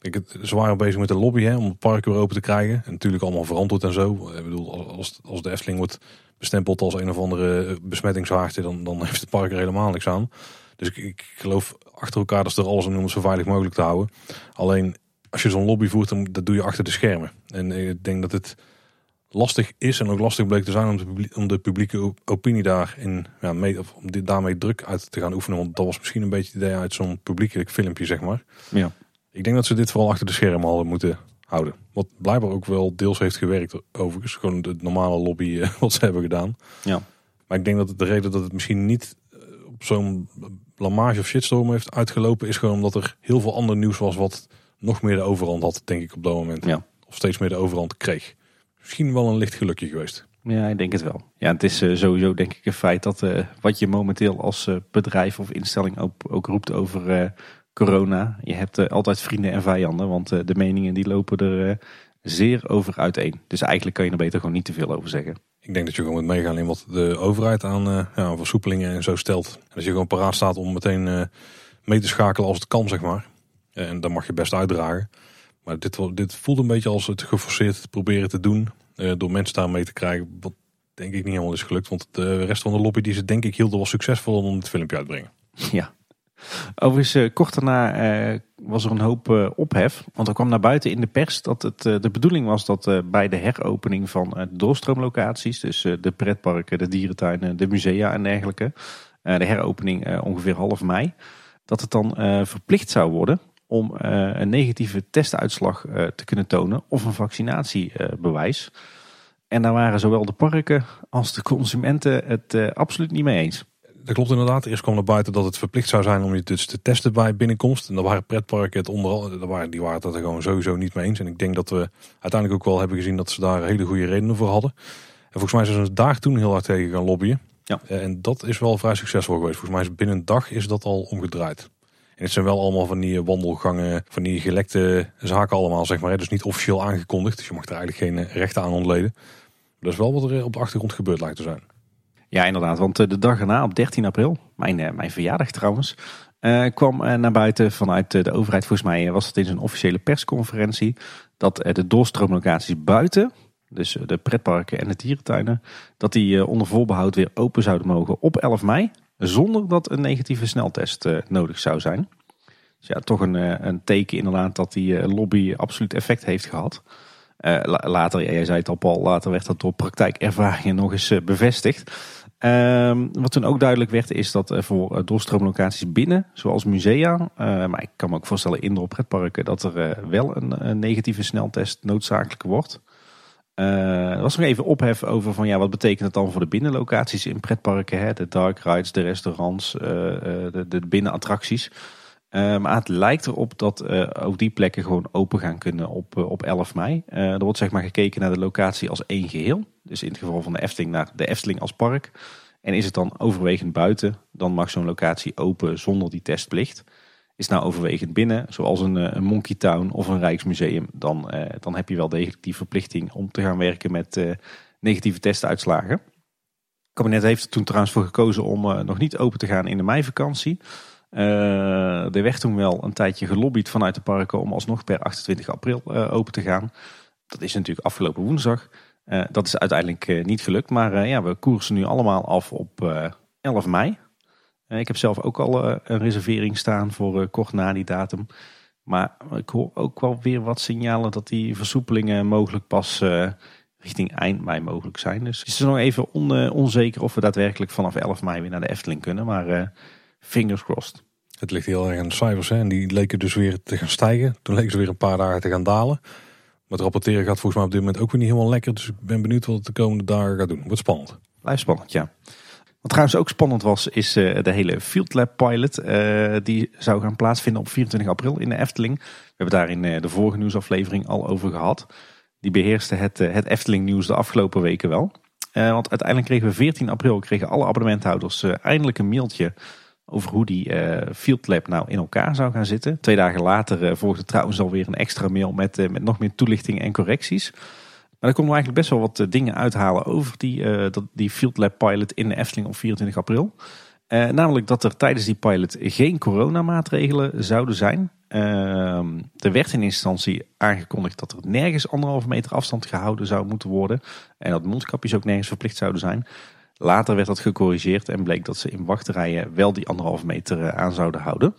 Ik ze waren bezig met de lobby hè, om het park weer open te krijgen. En natuurlijk allemaal verantwoord en zo. Ik bedoel, als, als de Efteling wordt bestempeld als een of andere besmettingshaartje, dan, dan heeft het park er helemaal niks aan. Dus ik, ik geloof achter elkaar dat ze er alles aan doen om het zo veilig mogelijk te houden. Alleen als je zo'n lobby voert, dan dat doe je achter de schermen. En ik denk dat het lastig is en ook lastig bleek te zijn om de, om de publieke opinie daarin, ja, mee, of om dit, daarmee druk uit te gaan oefenen. Want dat was misschien een beetje het idee uit zo'n publiekelijk filmpje, zeg maar. Ja. Ik denk dat ze dit vooral achter de schermen hadden moeten houden. Wat blijkbaar ook wel deels heeft gewerkt overigens. Gewoon de normale lobby eh, wat ze hebben gedaan. Ja. Maar ik denk dat de reden dat het misschien niet eh, op zo'n blamage of shitstorm heeft uitgelopen... is gewoon omdat er heel veel ander nieuws was wat nog meer de overhand had, denk ik, op dat moment. Ja. Of steeds meer de overhand kreeg misschien wel een licht gelukje geweest. Ja, ik denk het wel. Ja, het is uh, sowieso denk ik een feit dat uh, wat je momenteel als uh, bedrijf of instelling ook, ook roept over corona. Je hebt altijd vrienden en vijanden, want de meningen die lopen er zeer over uiteen. Dus eigenlijk kan je er beter gewoon niet te veel over zeggen. Ik denk dat je gewoon moet meegaan in wat de overheid aan ja, versoepelingen en zo stelt. En als je gewoon paraat staat om meteen mee te schakelen als het kan, zeg maar. En dan mag je best uitdragen. Maar dit, dit voelt een beetje als het geforceerd proberen te doen. door mensen daar mee te krijgen. Wat denk ik niet helemaal is gelukt. Want de rest van de lobby die ze denk ik hielden was succesvol om het filmpje uit te brengen. Ja. Overigens, uh, kort daarna uh, was er een hoop ophef. Want er kwam naar buiten in de pers dat het de bedoeling was dat bij de heropening van doorstroomlocaties, dus de pretparken, de dierentuinen, de musea en dergelijke, de heropening ongeveer half mei, dat het dan verplicht zou worden om een negatieve testuitslag te kunnen tonen of een vaccinatiebewijs. En daar waren zowel de parken als de consumenten het absoluut niet mee eens dat klopt inderdaad. Eerst kwam naar buiten dat het verplicht zou zijn om je dus te testen bij binnenkomst. En daar waren pretparken het onderal, daar waren, die waren het er gewoon sowieso niet mee eens. En ik denk dat we uiteindelijk ook wel hebben gezien dat ze daar hele goede redenen voor hadden. En volgens mij zijn ze daar toen heel hard tegen gaan lobbyen. Ja. Eh, en dat is wel vrij succesvol geweest. Volgens mij is binnen een dag is dat al omgedraaid. En het zijn wel allemaal van die wandelgangen, van die gelekte zaken allemaal, zeg maar. Dus niet officieel aangekondigd. Dus je mag er eigenlijk geen eh, rechten aan ontleden. Dat is wel wat er op de achtergrond gebeurd lijkt te zijn. Ja, inderdaad. Want eh, de dag erna, op 13 april, mijn, eh, mijn verjaardag trouwens, kwam naar buiten vanuit de overheid. Volgens mij was het in zijn officiële persconferentie dat de doorstroomlocaties buiten, dus de pretparken en de dierentuinen, dat die onder voorbehoud weer open zouden mogen op 11 mei, zonder dat een negatieve sneltest nodig zou zijn. Dus ja, toch een, een teken inderdaad dat die lobby absoluut effect heeft gehad. later, jij zei het al Paul, later werd dat door praktijkervaringen nog eens bevestigd. Um, wat toen ook duidelijk werd is dat voor doorstroomlocaties binnen, zoals musea, maar ik kan me ook voorstellen indoor pretparken, dat er wel een, een, negatieve sneltest noodzakelijk wordt. Er was nog even ophef over van ja, wat betekent het dan voor de binnenlocaties in pretparken, hè? de dark rides, de restaurants, de, de binnenattracties. maar het lijkt erop dat ook die plekken gewoon open gaan kunnen op, op 11 mei. er wordt zeg maar gekeken naar de locatie als één geheel. Dus in het geval van de Efteling naar de Efteling als park. En is het dan overwegend buiten, dan mag zo'n locatie open zonder die testplicht. Is nou overwegend binnen, zoals een, eh, een Monkey Town of een Rijksmuseum, dan, eh, dan heb je wel degelijk die verplichting om te gaan werken met eh, negatieve testuitslagen. Het kabinet heeft er toen trouwens voor gekozen om nog niet open te gaan in de meivakantie. Er werd toen wel een tijdje gelobbyd vanuit de parken om alsnog per 28 april open te gaan. Dat is natuurlijk afgelopen woensdag. Dat is uiteindelijk niet gelukt, maar ja, we koersen nu allemaal af op 11 mei. Ik heb zelf ook al een reservering staan voor kort na die datum. Maar ik hoor ook wel weer wat signalen dat die versoepelingen mogelijk pas richting eind mei mogelijk zijn. Dus het is nog even on, onzeker of we daadwerkelijk vanaf 11 mei weer naar de Efteling kunnen. Maar fingers crossed. Het ligt heel erg aan de cijfers hè? en die leken dus weer te gaan stijgen. Toen leken ze weer een paar dagen te gaan dalen. Maar het rapporteren gaat volgens mij op dit moment ook weer niet helemaal lekker. Dus ik ben benieuwd wat het de komende dagen gaat doen. Wordt spannend. Blijft spannend, ja. Wat trouwens ook spannend was, is uh, de hele Field Lab Pilot. Uh, die zou gaan plaatsvinden op 24 april in de Efteling. We hebben daar in uh, de vorige nieuwsaflevering al over gehad. Die beheerste het, het Efteling nieuws de afgelopen weken wel. want uiteindelijk kregen we 14 april kregen alle abonnementhouders eindelijk een mailtje over hoe die Field Lab nou in elkaar zou gaan zitten. Twee dagen later volgde trouwens alweer een extra mail met, met nog meer toelichting en correcties. Maar konden we eigenlijk best wel wat dingen uithalen over die, dat, die Field Lab pilot in de Efteling op 24 april. namelijk dat er tijdens die pilot geen coronamaatregelen zouden zijn. Ehm, er werd in instantie aangekondigd dat er nergens anderhalve meter afstand gehouden zou moeten worden. En dat mondkapjes ook nergens verplicht zouden zijn. Later werd dat gecorrigeerd en bleek dat ze in wachterijen wel die anderhalve meter eh, aan zouden houden.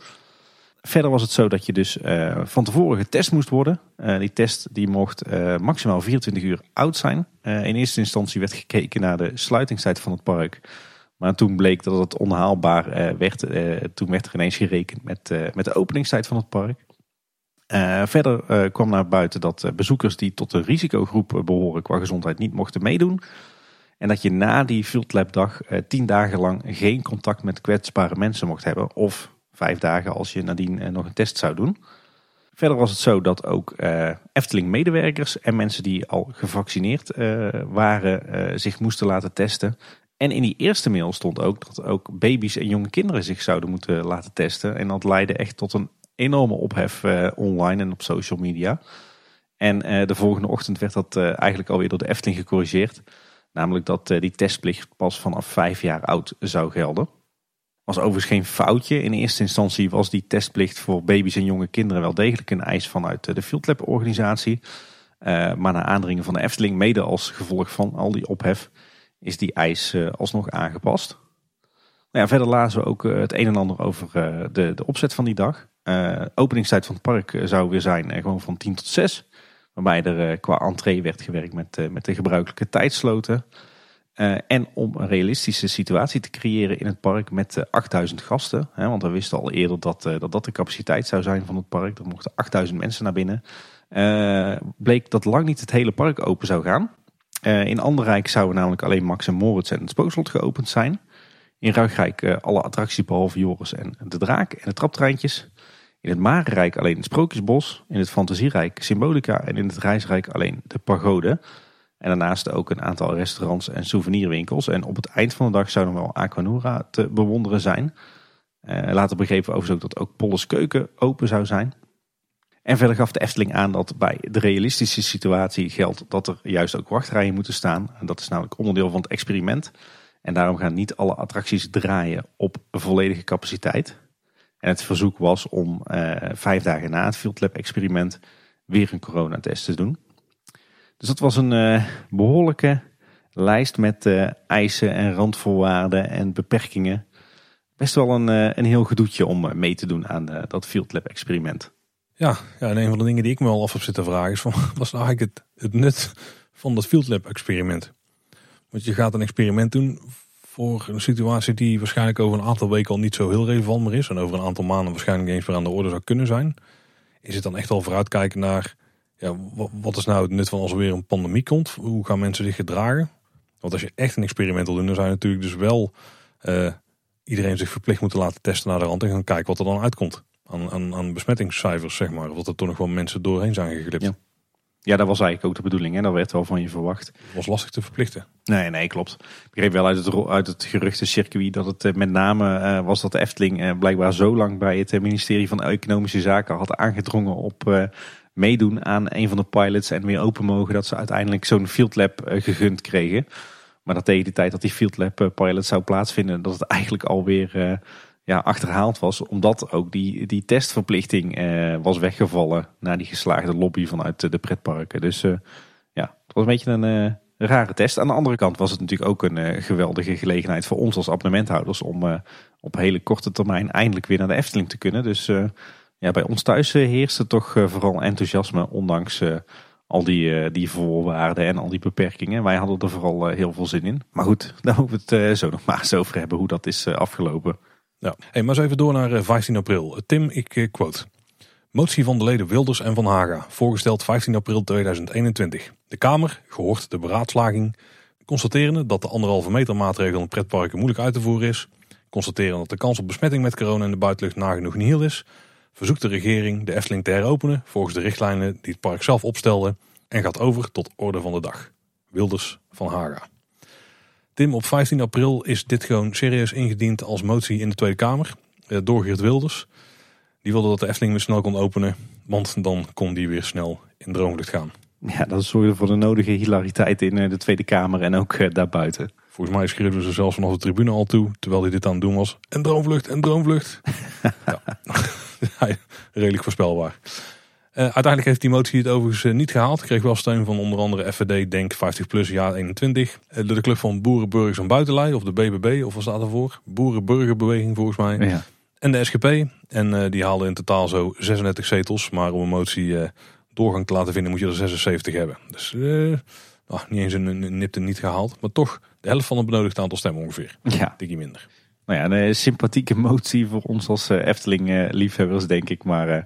Verder was het zo dat je dus uh, van tevoren getest moest worden. Uh, die test die mocht uh, maximaal 24 uur oud zijn. in eerste instantie werd gekeken naar de sluitingstijd van het park. Maar toen bleek dat het onhaalbaar werd. toen werd er ineens gerekend met, met de openingstijd van het park. verder kwam naar buiten dat bezoekers die tot de risicogroep behoren qua gezondheid niet mochten meedoen. En dat je na die Field Lab dag eh, tien dagen lang geen contact met kwetsbare mensen mocht hebben. Of vijf dagen als je nadien eh, nog een test zou doen. Verder was het zo dat ook eh, Efteling-medewerkers en mensen die al gevaccineerd uh, waren zich moesten laten testen. En in die eerste mail stond ook dat ook baby's en jonge kinderen zich zouden moeten laten testen. En dat leidde echt tot een enorme ophef online en op social media. En de volgende ochtend werd dat eigenlijk alweer door de Efteling gecorrigeerd. Namelijk dat eh, die testplicht pas vanaf vijf jaar oud zou gelden. Was overigens geen foutje. In eerste instantie was die testplicht voor baby's en jonge kinderen wel degelijk een eis vanuit de Field Lab organisatie. Uh, maar na aandringen van de Efteling, mede als gevolg van al die ophef, is die eis uh, alsnog aangepast. Nou ja, verder lazen we ook het een en ander over de, de opzet van die dag. openingstijd van het park zou weer zijn gewoon van 10 tot 6. Waarbij er qua entree werd gewerkt met, met de gebruikelijke tijdsloten. Uh, en om een realistische situatie te creëren in het park met uh, 8000 gasten. Hè, want we wisten al eerder dat, uh, dat dat de capaciteit zou zijn van het park. Er mochten 8000 mensen naar binnen. bleek dat lang niet het hele park open zou gaan. in Anderrijk zouden namelijk alleen Max en Moritz en het Spookslot geopend zijn. In Ruigrijk alle attracties behalve Joris en de Draak en de traptreintjes. In het Marenrijk alleen het Sprookjesbos. In het Fantasierijk Symbolica. En in het Reisrijk alleen de Pagode. En daarnaast ook een aantal restaurants en souvenirwinkels. En op het eind van de dag zou nog wel Aquanura te bewonderen zijn. Uh, later begrepen we overigens ook dat ook Polles Keuken open zou zijn. En verder gaf de Efteling aan dat bij de realistische situatie geldt dat er juist ook wachtrijen moeten staan. En dat is namelijk onderdeel van het experiment. En daarom gaan niet alle attracties draaien op volledige capaciteit. En het verzoek was om uh, vijf dagen na het Field Lab experiment weer een coronatest te doen. Dus dat was een uh, behoorlijke lijst met uh, eisen en randvoorwaarden en beperkingen. Best wel een, uh, een heel gedoetje om mee te doen aan dat Field Lab experiment. Ja, ja, en een van de dingen die ik me al af heb zitten vragen is: van, was nou eigenlijk het, het nut van dat Field Lab experiment? Want je gaat een experiment doen voor een situatie die waarschijnlijk over een aantal weken al niet zo heel relevant meer is. En over een aantal maanden waarschijnlijk eens weer aan de orde zou kunnen zijn. Is het dan echt al vooruitkijken naar ja, wat is nou het nut van als er weer een pandemie komt? Hoe gaan mensen zich gedragen? Want als je echt een experiment wil doen, dan zou je natuurlijk dus wel uh, iedereen zich verplicht moeten laten testen naar de rand en gaan kijken wat er dan uitkomt. Aan, aan, aan besmettingscijfers, zeg maar. Of dat er toch nog wel mensen doorheen zijn geglipt. Ja. ja, dat was eigenlijk ook de bedoeling. En dat werd wel van je verwacht. Het was lastig te verplichten. Nee, nee, klopt. Ik begreep wel uit het, uit het geruchtencircuit dat het eh, met name uh, was dat de Efteling uh, blijkbaar zo lang bij het ministerie van Economische Zaken had aangedrongen op meedoen aan een van de pilots en weer open mogen, dat ze uiteindelijk zo'n field lab eh, gegund kregen. Maar dat tegen de tijd dat die field lab eh, pilot zou plaatsvinden, dat het eigenlijk alweer uh, ja, achterhaald was. Omdat ook die, die testverplichting was weggevallen na die geslaagde lobby vanuit de pretparken. Dus ja, het was een beetje een rare test. Aan de andere kant was het natuurlijk ook een geweldige gelegenheid voor ons als abonnementhouders om op hele korte termijn eindelijk weer naar de Efteling te kunnen. Dus ja, bij ons thuis eh, heerste toch eh, vooral enthousiasme, ondanks eh, al die, die voorwaarden en al die beperkingen. Wij hadden er vooral heel veel zin in. Maar goed, daar moeten we het zo nog maar eens over hebben hoe dat is afgelopen. Ja. Hey, maar eens even door naar 15 april. Tim, ik quote. Motie van de leden Wilders en Van Haga, voorgesteld 15 april 2021. De Kamer, gehoord de beraadslaging, constaterende dat de anderhalve meter maatregel in pretparken moeilijk uit te voeren is, constateren dat de kans op besmetting met corona in de buitenlucht nagenoeg niet heel is, verzoekt de regering de Efteling te heropenen volgens de richtlijnen die het park zelf opstelde en gaat over tot orde van de dag. Wilders van Haga. Tim, op 15 april is dit gewoon serieus ingediend als motie in de Tweede Kamer eh, door Geert Wilders. Die wilde dat de Efteling weer snel kon openen, want dan kon die weer snel in droomlucht gaan. Ja, dat zorgde voor de nodige hilariteit in eh, de Tweede Kamer en ook eh, daarbuiten. Volgens mij schreven ze zelfs vanaf de tribune al toe, terwijl hij dit aan het doen was. En droomvlucht, en droomvlucht. ja. redelijk voorspelbaar. Uh, uiteindelijk heeft die motie het overigens uh, niet gehaald. Kreeg wel steun van onder andere FVD, Denk 50 plus, jaar 21. Uh, de club van Boerenburgers en Buitenlei, of de BBB, of wat staat ervoor? Boerenburgerbeweging volgens mij. Ja. En de SGP. En uh, die haalden in totaal zo 36 zetels. Maar om een motie doorgang te laten vinden moet je er 76 hebben. Dus oh, niet eens een, een nipte niet gehaald. Maar toch de helft van het benodigde aantal stemmen ongeveer. Ja. Minder. Nou ja, een sympathieke motie voor ons als eh, Efteling-liefhebbers, denk ik. Maar eh,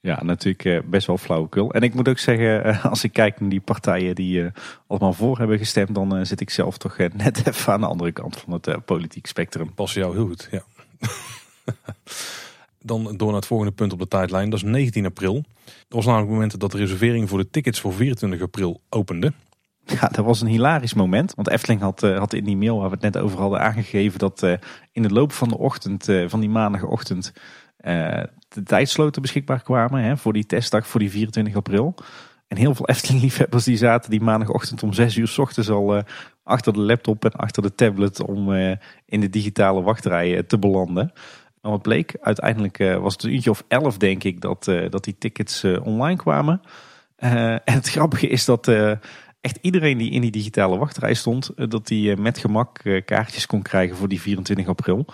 ja, natuurlijk eh, best wel flauwekul. En ik moet ook zeggen, als ik kijk naar die partijen die allemaal voor hebben gestemd, dan zit ik zelf toch net even aan de andere kant van het politiek spectrum. Pas jou heel goed, ja. dan door naar het volgende punt op de tijdlijn, dat is 19 april. Dat was namelijk het moment dat de reservering voor de tickets voor 24 april opende. Ja, dat was een hilarisch moment. Want Efteling had, uh, had in die mail waar we het net over hadden aangegeven dat uh, in de loop van de ochtend, uh, van die maandagochtend, de tijdsloten beschikbaar kwamen hè, voor die testdag voor die 24 april. En heel veel Efteling-liefhebbers die zaten die maandagochtend om 6 uur s ochtends al achter de laptop en achter de tablet om in de digitale wachtrij te belanden. Nou, wat bleek, uiteindelijk was het een uurtje of elf denk ik dat, dat die tickets online kwamen. en het grappige is dat echt iedereen die in die digitale wachtrij stond, dat die met gemak kaartjes kon krijgen voor die 24 april.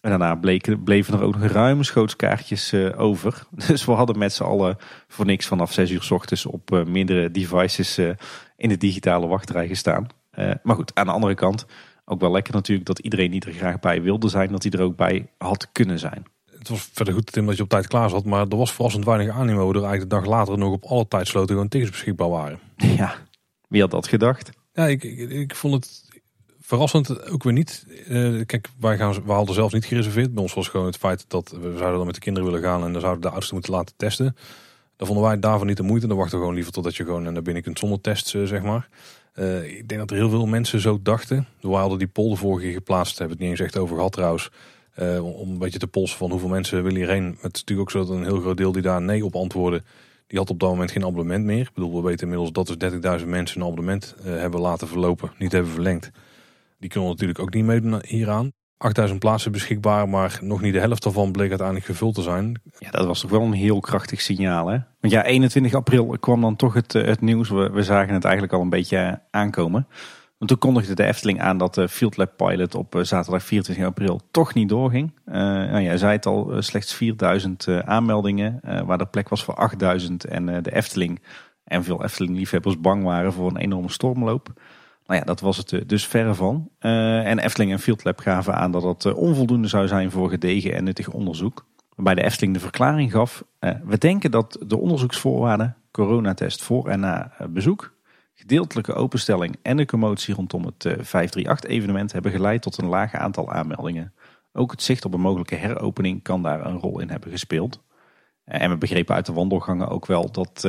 En daarna bleken, bleven er ook nog ruimschoots kaartjes uh, over. Dus we hadden met z'n allen voor niks vanaf 6 uur s ochtends op meerdere devices in de digitale wachtrij gestaan. maar goed, aan de andere kant ook wel lekker natuurlijk dat iedereen die er graag bij wilde zijn, dat hij er ook bij had kunnen zijn. Het was verder goed Tim dat je op tijd klaar zat, maar er was verrassend weinig animo. Er eigenlijk de dag later nog op alle tijdsloten gewoon tickets beschikbaar waren. Ja, wie had dat gedacht? Ja, ik, ik, ik vond het verrassend ook weer niet. Uh, kijk, wij, gaan, we hadden zelf niet gereserveerd. Bij ons was gewoon het feit dat we zouden dan met de kinderen willen gaan en dan zouden de oudste moeten laten testen. Dan vonden wij daarvan niet de moeite. Dan wachten we gewoon liever totdat je gewoon naar binnen kunt zonder tests, uh, zeg maar. Uh, ik denk dat er heel veel mensen zo dachten. Wij hadden die poll de vorige keer geplaatst, hebben het niet eens echt over gehad trouwens. om een beetje te polsen van hoeveel mensen willen hierheen. Het is natuurlijk ook zo dat een heel groot deel die daar nee op antwoorden. Die had op dat moment geen abonnement meer. Ik bedoel, we weten inmiddels dat dus 30.000 mensen een abonnement hebben laten verlopen. Niet hebben verlengd. Die kunnen natuurlijk ook niet meedoen hieraan. 8000 plaatsen beschikbaar, maar nog niet de helft daarvan bleek uiteindelijk gevuld te zijn. Ja, dat was toch wel een heel krachtig signaal. Hè? Want ja, 21 april kwam dan toch het, eh, het nieuws. We, we zagen het eigenlijk al een beetje aankomen. Want toen kondigde de Efteling aan dat de Field Lab Pilot op eh, zaterdag 24 april toch niet doorging. Uh, nou, jij zei het al, slechts 4000 aanmeldingen, waar de plek was voor 8000. En de Efteling en veel Efteling-liefhebbers bang waren voor een enorme stormloop. Nou ja, dat was het eh, dus verre van. En Efteling en Field Lab gaven aan dat uh, onvoldoende zou zijn voor gedegen en nuttig onderzoek. Waarbij de Efteling de verklaring gaf. We denken dat de onderzoeksvoorwaarden, coronatest voor en na bezoek, gedeeltelijke openstelling en de commotie rondom het 538-evenement hebben geleid tot een laag aantal aanmeldingen. Ook het zicht op een mogelijke heropening kan daar een rol in hebben gespeeld. En we begrepen uit de wandelgangen ook wel dat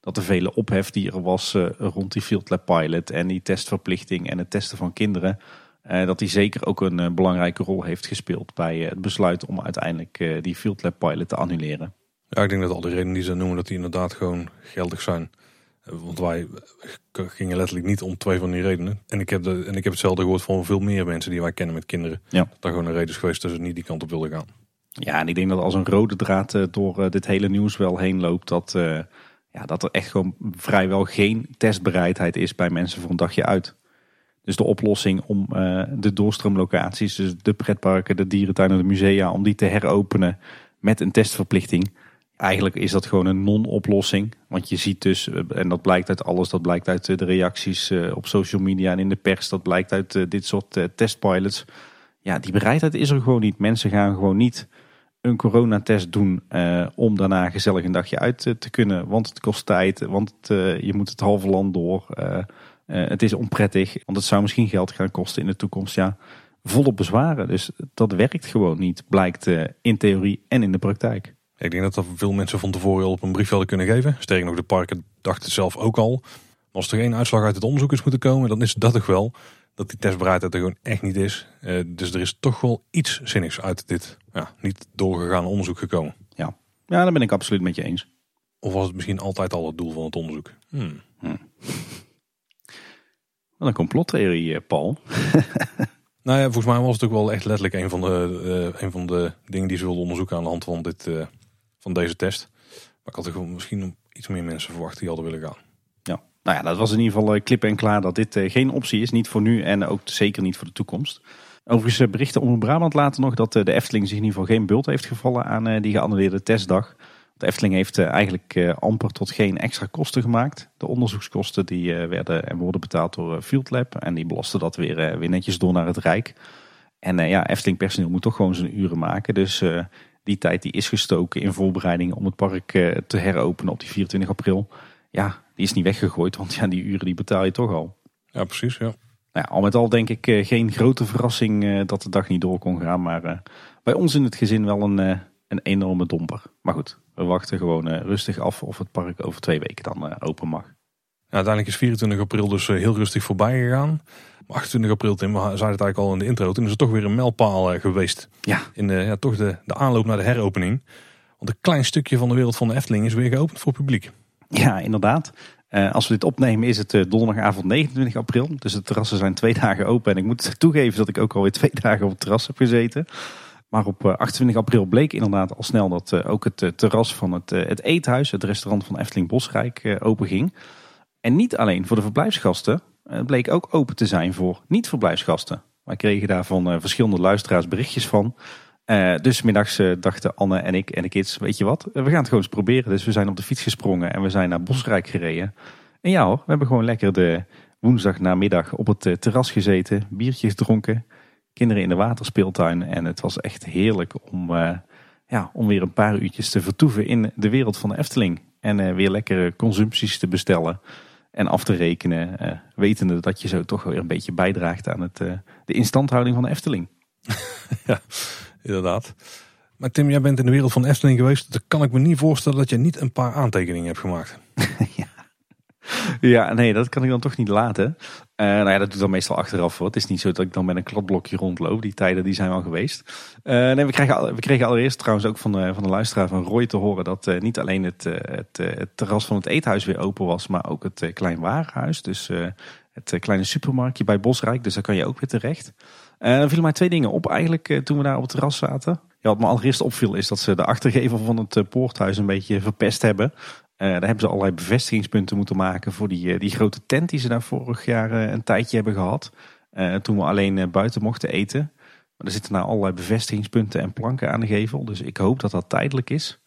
dat de vele ophef die er was rond die Field Lab Pilot en die testverplichting en het testen van kinderen, dat die zeker ook een belangrijke rol heeft gespeeld bij het besluit om uiteindelijk die Field Lab Pilot te annuleren. Ja, ik denk dat al die redenen die ze noemen, dat die inderdaad gewoon geldig zijn. Want wij gingen letterlijk niet om twee van die redenen. En ik heb, de, en ik heb hetzelfde gehoord van veel meer mensen die wij kennen met kinderen. Ja. Dat daar gewoon een reden is geweest dat ze niet die kant op wilden gaan. Ja, en ik denk dat als een rode draad door dit hele nieuws wel heen loopt, dat ja, dat er echt gewoon vrijwel geen testbereidheid is bij mensen voor een dagje uit. Dus de oplossing om uh, de doorstroomlocaties, dus de pretparken, de dierentuinen, de musea, om die te heropenen met een testverplichting. Eigenlijk is dat gewoon een non-oplossing. Want je ziet dus, eh, en dat blijkt uit alles, dat blijkt uit de reacties eh, op social media en in de pers, dat blijkt uit dit soort testpilots. Ja, die bereidheid is er gewoon niet. Mensen gaan gewoon niet een coronatest doen om daarna gezellig een dagje uit eh, te kunnen. Want het kost tijd, want je moet het halve land door. Het is onprettig, want het zou misschien geld gaan kosten in de toekomst. Ja, volop bezwaren. Dus dat werkt gewoon niet, blijkt in theorie en in de praktijk. Ik denk dat er veel mensen van tevoren al op een brief hadden kunnen geven. Sterker nog, de parken dachten zelf ook al. Als er geen uitslag uit het onderzoek is moeten komen, dan is dat toch wel dat die testbereidheid er gewoon echt niet is. Uh, dus er is toch wel iets zinnigs uit dit ja, niet doorgegaan onderzoek gekomen. Ja. ja, daar ben ik absoluut met je eens. Of was het misschien altijd al het doel van het onderzoek? Hmm. Hmm. Wat een complottheorie, eh, Paul. nou ja, volgens mij was het ook wel echt letterlijk een van de, uh, een van de dingen die ze wilden onderzoeken aan de hand van, dit, uh, van deze test. Maar ik had gewoon misschien iets meer mensen verwacht die hadden willen gaan. Nou ja, dat was in ieder geval eh, klip en klaar dat dit eh, geen optie is. Niet voor nu en ook zeker niet voor de toekomst. Overigens eh, berichten om Brabant later nog dat de Efteling zich in ieder geval geen bult heeft gevallen aan die geannuleerde testdag. De Efteling heeft eigenlijk amper tot geen extra kosten gemaakt. De onderzoekskosten die werden en worden betaald door Field Lab. En die belasten dat weer, weer netjes door naar het Rijk. En ja, Efteling personeel moet toch gewoon zijn uren maken. Dus die tijd die is gestoken in voorbereiding om het park te heropenen op die 24 april. Ja, die is niet weggegooid, want ja, die uren die betaal je toch al. Ja, precies, ja. Nou ja, al met al denk ik eh, geen grote verrassing uh, dat de dag niet door kon gaan. Maar bij ons in het gezin wel een, een enorme domper. Maar goed, we wachten gewoon rustig af of het park over twee weken dan open mag. Ja, uiteindelijk is 24 april dus heel rustig voorbij gegaan. 28 april, Tim, we zeiden het eigenlijk al in de intro. Toen is het toch weer een mijlpaal geweest. Ja. In de, ja, toch de, de aanloop naar de heropening. Want een klein stukje van de wereld van de Efteling is weer geopend voor publiek. Ja, inderdaad. Uh, als we dit opnemen is het uh, donderdagavond 29 april. Dus de terrassen zijn twee dagen open. En ik moet toegeven dat ik ook alweer twee dagen op het terras heb gezeten. Maar op 28 april bleek inderdaad al snel dat ook het terras van het, het eethuis, het restaurant van Efteling Bosrijk, open ging. En niet alleen voor de verblijfsgasten, het bleek ook open te zijn voor niet-verblijfsgasten. Wij kregen daar van verschillende luisteraars berichtjes van. Uh, dus middags uh, dachten Anne en ik en de kids, weet je wat, we gaan het gewoon eens proberen. Dus we zijn op de fiets gesprongen en we zijn naar Bosrijk gereden. En ja hoor, we hebben gewoon lekker de woensdag namiddag op het terras gezeten, biertjes gedronken, kinderen in de waterspeeltuin. En het was echt heerlijk om, ja, om weer een paar uurtjes te vertoeven in de wereld van de Efteling. En weer lekkere consumpties te bestellen en af te rekenen, wetende dat je zo toch weer een beetje bijdraagt aan het, de instandhouding van de Efteling. ja inderdaad. Maar Tim, jij bent in de wereld van Efteling geweest. Dan kan ik me niet voorstellen dat je niet een paar aantekeningen hebt gemaakt. ja. ja, nee, dat kan ik dan toch niet laten. Uh, nou ja, dat doe dan meestal achteraf. Hoor. Het is niet zo dat ik dan met een kladblokje rondloop. Die tijden die zijn wel geweest. Uh, nee, we kregen, we kregen allereerst trouwens ook van de, van de luisteraar van Roy te horen... dat uh, niet alleen het, het, het, terras van het eethuis weer open was... maar ook het klein warenhuis. Dus het kleine supermarktje bij Bosrijk. Dus daar kan je ook weer terecht. En er vielen mij twee dingen op eigenlijk toen we daar op het terras zaten. Wat me allereerst opviel is dat ze de achtergevel van het poorthuis een beetje verpest hebben. Daar hebben ze allerlei bevestigingspunten moeten maken voor die, die grote tent die ze daar vorig jaar een tijdje hebben gehad. toen we alleen buiten mochten eten. Maar er zitten nou allerlei bevestigingspunten en planken aan de gevel. Dus ik hoop dat dat tijdelijk is.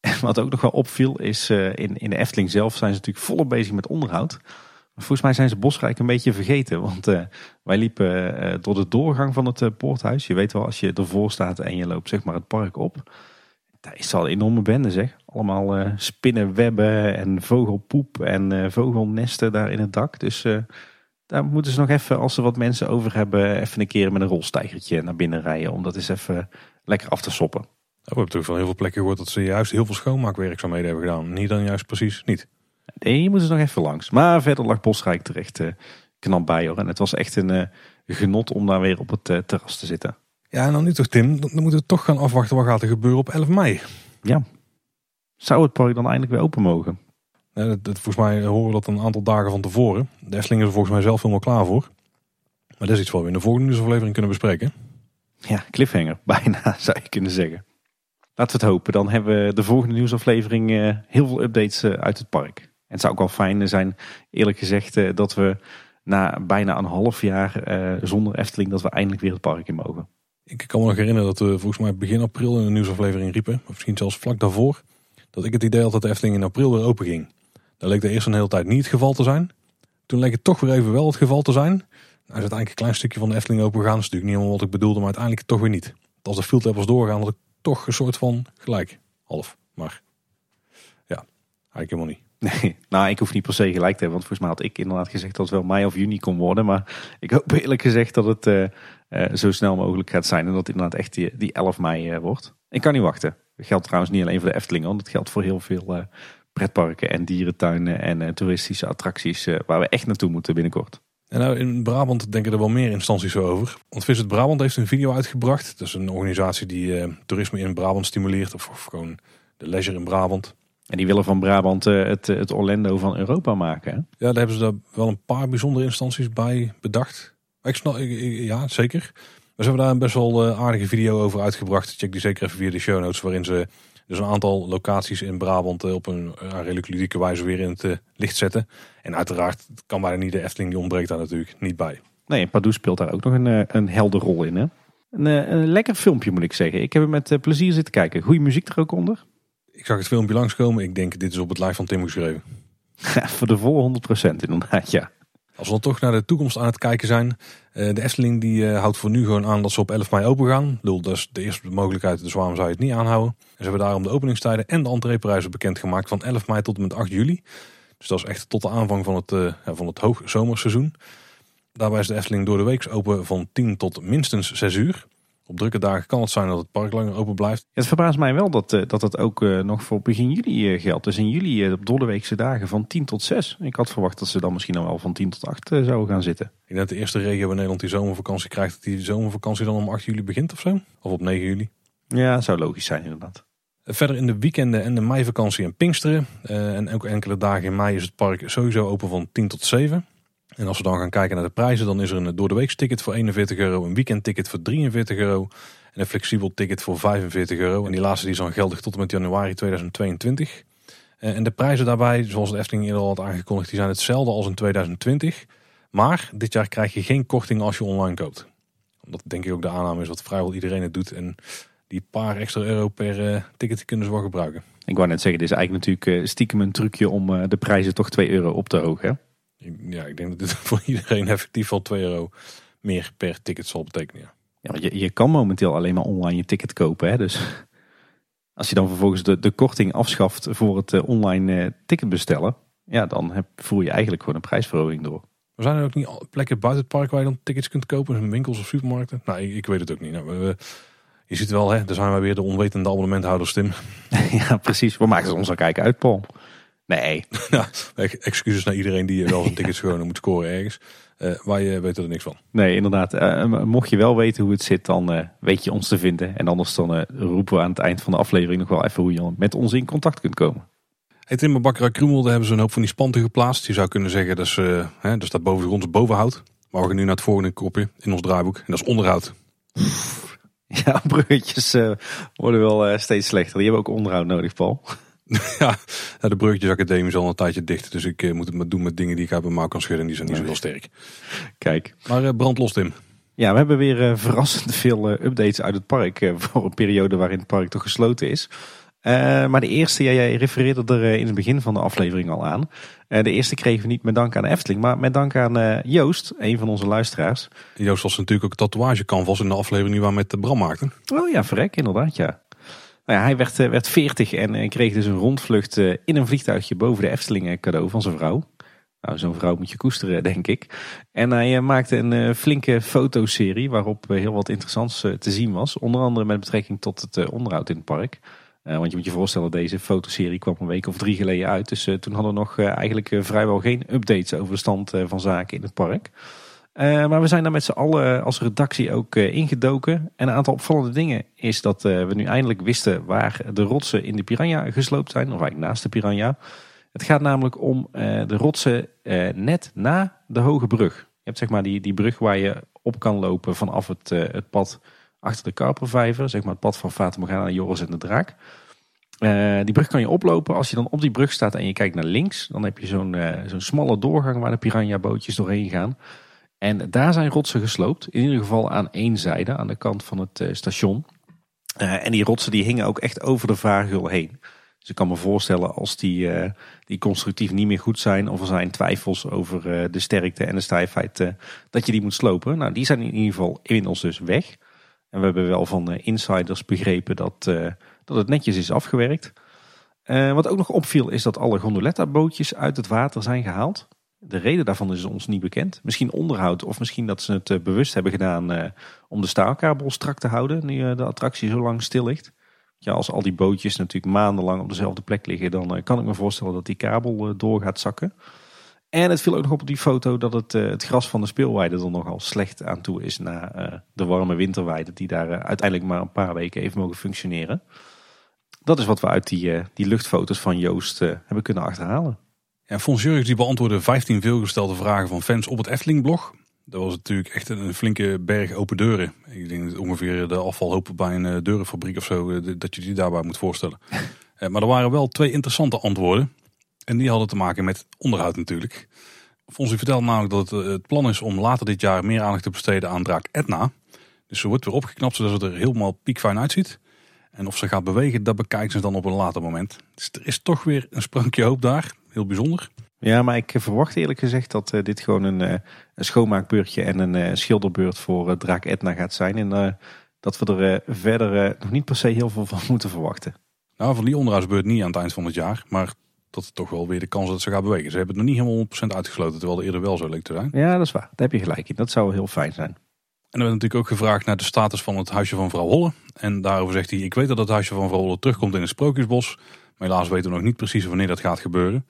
En wat ook nog wel opviel is in, in de Efteling zelf zijn ze natuurlijk volop bezig met onderhoud. Volgens mij zijn ze Bosrijk een beetje vergeten. Want wij liepen door de doorgang van het poorthuis. Je weet wel, als je ervoor staat en je loopt zeg maar het park op. Daar is al een enorme bende zeg. Allemaal spinnenwebben en vogelpoep en vogelnesten daar in het dak. Dus daar moeten ze nog even, als ze wat mensen over hebben, even een keer met een rolstijgertje naar binnen rijden. Om dat eens even lekker af te soppen. We hebben toch van heel veel plekken gehoord dat ze juist heel veel schoonmaakwerkzaamheden hebben gedaan. Niet dan juist precies niet. Nee, je moet er nog even langs. Maar verder lag Bosrijk terecht knap bij hoor. En het was echt een genot om daar weer op het terras te zitten. Ja, en dan nu toch Tim, dan moeten we toch gaan afwachten wat gaat er gebeuren op 11 mei. Ja. Zou het park dan eindelijk weer open mogen? Dat, dat, volgens mij horen we dat een aantal dagen van tevoren. De Efteling is er volgens mij zelf helemaal klaar voor. Maar dat is iets wat we in de volgende nieuwsaflevering kunnen bespreken. Ja, cliffhanger. Bijna zou je kunnen zeggen. Laten we het hopen. Dan hebben we de volgende nieuwsaflevering heel veel updates uit het park het zou ook wel fijn zijn, eerlijk gezegd, eh, dat we na bijna een half jaar eh, zonder Efteling, dat we eindelijk weer het park in mogen. Ik kan me nog herinneren dat we volgens mij begin april in een nieuwsaflevering riepen, of misschien zelfs vlak daarvoor, dat ik het idee had dat de Efteling in april weer open ging. Dat leek er eerst een hele tijd niet het geval te zijn. Toen leek het toch weer even wel het geval te zijn. Nou is uiteindelijk een klein stukje van de Efteling open gegaan. Dat is natuurlijk niet helemaal wat ik bedoelde, maar uiteindelijk toch weer niet. Als de field was doorgaan, had ik toch een soort van gelijk. Half, maar ja, eigenlijk helemaal niet. Nee, nou ik hoef niet per se gelijk te hebben. Want volgens mij had ik inderdaad gezegd dat het wel mei of juni kon worden. Maar ik hoop eerlijk gezegd dat het uh, zo snel mogelijk gaat zijn. En dat het inderdaad echt die, die 11 mei uh, wordt. Ik kan niet wachten. Dat geldt trouwens niet alleen voor de Efteling. Want het geldt voor heel veel pretparken en dierentuinen en toeristische attracties. waar we echt naartoe moeten binnenkort. En nou, in Brabant denken er wel meer instanties over. Want Visit Brabant heeft een video uitgebracht. Dat is een organisatie die toerisme in Brabant stimuleert. Of, of gewoon de leisure in Brabant. En die willen van Brabant eh, het, het Orlando van Europa maken. Hè? Ja, daar hebben ze daar wel een paar bijzondere instanties bij bedacht. Ik snap, ja, zeker. Ze hebben daar een best wel eh, aardige video over uitgebracht. Check die zeker even via de show notes. Waarin ze dus een aantal locaties in Brabant eh, op een redelijk ludieke wijze weer in het licht zetten. En uiteraard kan bijna niet de Efteling, die ontbreekt daar natuurlijk niet bij. Nee, Pardoes speelt daar ook nog een, een helder rol in. Hè? Een, een lekker filmpje moet ik zeggen. Ik heb hem met plezier zitten kijken. Goede muziek er ook onder. Ik zag het filmpje langskomen. Ik denk, dit is op het lijf van Tim geschreven. Ja, voor de volle 100% inderdaad, ja. Als we dan toch naar de toekomst aan het kijken zijn. Eh, de Efteling die eh, houdt voor nu gewoon aan dat ze op 11 mei open gaan. dat is de eerste mogelijkheid, dus waarom zou je het niet aanhouden? En ze hebben daarom de openingstijden en de entreeprijzen bekendgemaakt van 11 mei tot en met 8 juli. Dus dat is echt tot de aanvang van het, uh, van het hoogzomerseizoen. Daarbij is de Efteling door de week open van 10 tot minstens 6 uur. Op drukke dagen kan het zijn dat het park langer open blijft. het verbaast mij wel dat, uh, dat het ook uh, nog voor begin juli uh, geldt. Dus in juli op doordeweekse dagen van 10 tot 6. Ik had verwacht dat ze dan misschien al wel van 10 tot 8 zouden gaan zitten. Ik denk dat de eerste regio in Nederland die zomervakantie krijgt, dat die zomervakantie dan om 8 juli begint of zo? Of op 9 juli? Ja, zou logisch zijn inderdaad. Verder in de weekenden en de meivakantie en Pinksteren. En ook enkele dagen in mei is het park sowieso open van 10 tot 7. En als we dan gaan kijken naar de prijzen, dan is er een door de ticket voor 41 euro, een weekendticket voor 43 euro en een flexibel ticket voor 45 euro. En die laatste die is dan geldig tot en met januari 2022. En de prijzen daarbij, zoals de Efteling eerder al had aangekondigd, die zijn hetzelfde als in 2020. Maar dit jaar krijg je geen korting als je online koopt. Omdat denk ik ook de aanname is wat vrijwel iedereen het doet. En die paar extra euro per uh, ticket kunnen ze wel gebruiken. Ik wou net zeggen, dit is eigenlijk natuurlijk uh, stiekem een trucje om de prijzen toch 2 euro op te hogen. Ja, ik denk dat dit voor iedereen effectief al 2 euro meer per ticket zal betekenen. Ja, ja want je, je kan momenteel alleen maar online je ticket kopen. Hè? Dus als je dan vervolgens de, de korting afschaft voor het online ticket bestellen. Ja, dan heb, voer je eigenlijk gewoon een prijsverhoging door. Er zijn er ook niet plekken buiten het park waar je dan tickets kunt kopen? Winkels of supermarkten? Nou, ik, ik weet het ook niet. Nou, we, je ziet wel, hè, daar zijn we weer de onwetende abonnementhouders, Tim. ja, precies. We maken ons al kijken uit, Paul. Nee. ja, excuses naar iedereen die wel zijn tickets gewoon moet scoren ergens. Uh, wij weten er niks van. Nee, inderdaad. Uh, mocht je wel weten hoe het zit, dan uh, weet je ons te vinden. En anders dan roepen we aan het eind van de aflevering nog wel even hoe je met ons in contact kunt komen. Hey Tim, Bakkerij Krumel, daar hebben ze een hoop van die spanten geplaatst. Je zou kunnen zeggen, dat, hè, dat staat boven de grond bovenhoud. Maar we gaan nu naar het volgende kopje in ons draaiboek. En dat is onderhoud. Ja, bruggetjes worden wel steeds slechter. Die hebben ook onderhoud nodig, Paul. ja, de bruggetjesacademie is al een tijdje dicht. Dus ik uh, moet het maar doen met dingen die ik uit mijn mouw kan schudden. Die zijn niet zo heel sterk. Kijk. Maar brand los, Tim. Ja, we hebben weer verrassend veel updates uit het park. voor een periode waarin het park toch gesloten is. Uh, maar de eerste, ja, jij refereerde er in het begin van de aflevering al aan. Uh, de eerste kregen we niet met dank aan Efteling, maar met dank aan uh, Joost, een van onze luisteraars. Joost was natuurlijk ook tatoeagecanvas in de aflevering die we met Bram maakten. Oh ja, verrek, inderdaad, ja. Nou ja hij werd, werd 40 en kreeg dus een rondvlucht in een vliegtuigje boven de Efteling cadeau van zijn vrouw. Nou, zo'n vrouw moet je koesteren, denk ik. En hij maakte een flinke fotoserie waarop heel wat interessants te zien was. Onder andere met betrekking tot het onderhoud in het park. Want je moet je voorstellen, deze fotoserie kwam een week of drie geleden uit. Dus toen hadden we nog eigenlijk vrijwel geen updates over de stand van zaken in het park. Maar we zijn daar met z'n allen als redactie ook ingedoken. En een aantal opvallende dingen is dat we nu eindelijk wisten waar de rotsen in de Piranha gesloopt zijn. Of eigenlijk naast de Piranha. Het gaat namelijk om de rotsen net na de Hoge Brug. Je hebt zeg maar die, die brug waar je op kan lopen vanaf het, het pad achter de Karpervijver. Zeg maar het pad van Fatima naar Joris en de Draak. Die brug kan je oplopen. Als je dan op die brug staat en je kijkt naar links, dan heb je zo'n zo'n smalle doorgang waar de piranha bootjes doorheen gaan. En daar zijn rotsen gesloopt. In ieder geval aan één zijde, aan de kant van het uh, station. en die rotsen die hingen ook echt over de vaargul heen. Dus ik kan me voorstellen als die, die constructief niet meer goed zijn, of er zijn twijfels over de sterkte en de stijfheid, dat je die moet slopen. Nou, die zijn in ieder geval inmiddels dus weg. En we hebben wel van insiders begrepen dat dat het netjes is afgewerkt. Wat ook nog opviel is dat alle gondoletta bootjes uit het water zijn gehaald. De reden daarvan is ons niet bekend. Misschien onderhoud of misschien dat ze het uh, bewust hebben gedaan uh, om de staalkabel strak te houden nu de attractie zo lang stil ligt. Ja, als al die bootjes natuurlijk maandenlang op dezelfde plek liggen, dan kan ik me voorstellen dat die kabel door gaat zakken. En het viel ook nog op die foto dat het, het gras van de speelweide er nogal slecht aan toe is na de warme winterweide die daar uiteindelijk maar een paar weken even mogen functioneren. Dat is wat we uit die, die luchtfoto's van Joost hebben kunnen achterhalen. Ja, Fons Jurgens die beantwoordde 15 veelgestelde vragen van fans op het Efteling-blog. Dat was natuurlijk echt een flinke berg open deuren. Ik denk dat ongeveer de afvalhoop bij een uh, deurenfabriek of zo, dat je die daarbij moet voorstellen. maar er waren wel twee interessante antwoorden. En die hadden te maken met onderhoud natuurlijk. Fons vertelde namelijk dat het, het plan is om later dit jaar meer aandacht te besteden aan draak Etna. Dus ze wordt weer opgeknapt zodat het er helemaal piekfijn uitziet. En of ze gaat bewegen, dat bekijken ze dan op een later moment. Dus er is toch weer een sprankje hoop daar. Heel bijzonder. Ja, maar ik verwacht eerlijk gezegd dat uh, dit gewoon een, uh, een schoonmaakbeurtje en een uh, schilderbeurt voor Draak Etna gaat zijn. En dat we er verder nog niet per se heel veel van moeten verwachten. Nou, van die onderhoudsbeurt niet aan het eind van het jaar. Maar dat is toch wel weer de kans dat ze gaat bewegen. Ze hebben het nog niet helemaal 100% uitgesloten, terwijl het eerder wel zo leek te zijn. Ja, dat is waar. Daar heb je gelijk in. Dat zou heel fijn zijn. En er werd natuurlijk ook gevraagd naar de status van het huisje van vrouw Holle. En daarover zegt hij, ik weet dat het huisje van vrouw Holle terugkomt in het Sprookjesbos. Helaas weten we nog niet precies wanneer dat gaat gebeuren.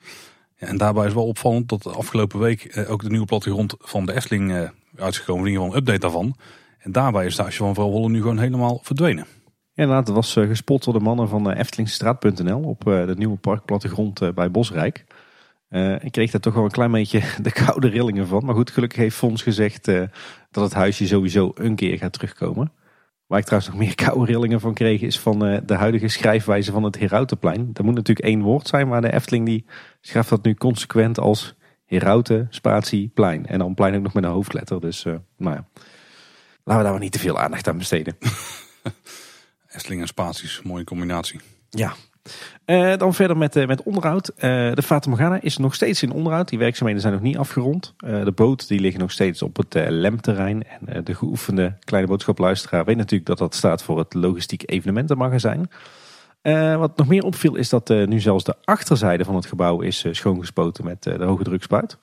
Ja, en daarbij is wel opvallend dat de afgelopen week eh, ook de nieuwe plattegrond van de Efteling eh, uitgekomen. In ieder geval een update daarvan. En daarbij is het huisje van vrouw Holle nu gewoon helemaal verdwenen. inderdaad, het was gespot door de mannen van Eftelingstraat.nl op de nieuwe parkplattegrond bij Bosrijk. ik kreeg daar toch wel een klein beetje de koude rillingen van. Maar goed, gelukkig heeft Fons gezegd dat het huisje sowieso een keer gaat terugkomen. Waar ik trouwens nog meer koude rillingen van kreeg is van de huidige schrijfwijze van het Herautenplein. Dat moet natuurlijk één woord zijn, maar de Efteling die schrijft dat nu consequent als Herauten, spatie, plein. En dan plein ook nog met een hoofdletter. Dus uh, nou ja, laten we daar maar niet te veel aandacht aan besteden. Efteling en spaties, mooie combinatie. Ja. Uh, dan verder met, uh, met onderhoud. de Fata Morgana is nog steeds in onderhoud. Die werkzaamheden zijn nog niet afgerond. de boot die liggen nog steeds op het lemterrein. En de geoefende kleine boodschapluisteraar weet natuurlijk dat dat staat voor het logistiek evenementenmagazijn. Wat nog meer opviel is dat nu zelfs de achterzijde van het gebouw is schoongespoten met de hoge drukspuit.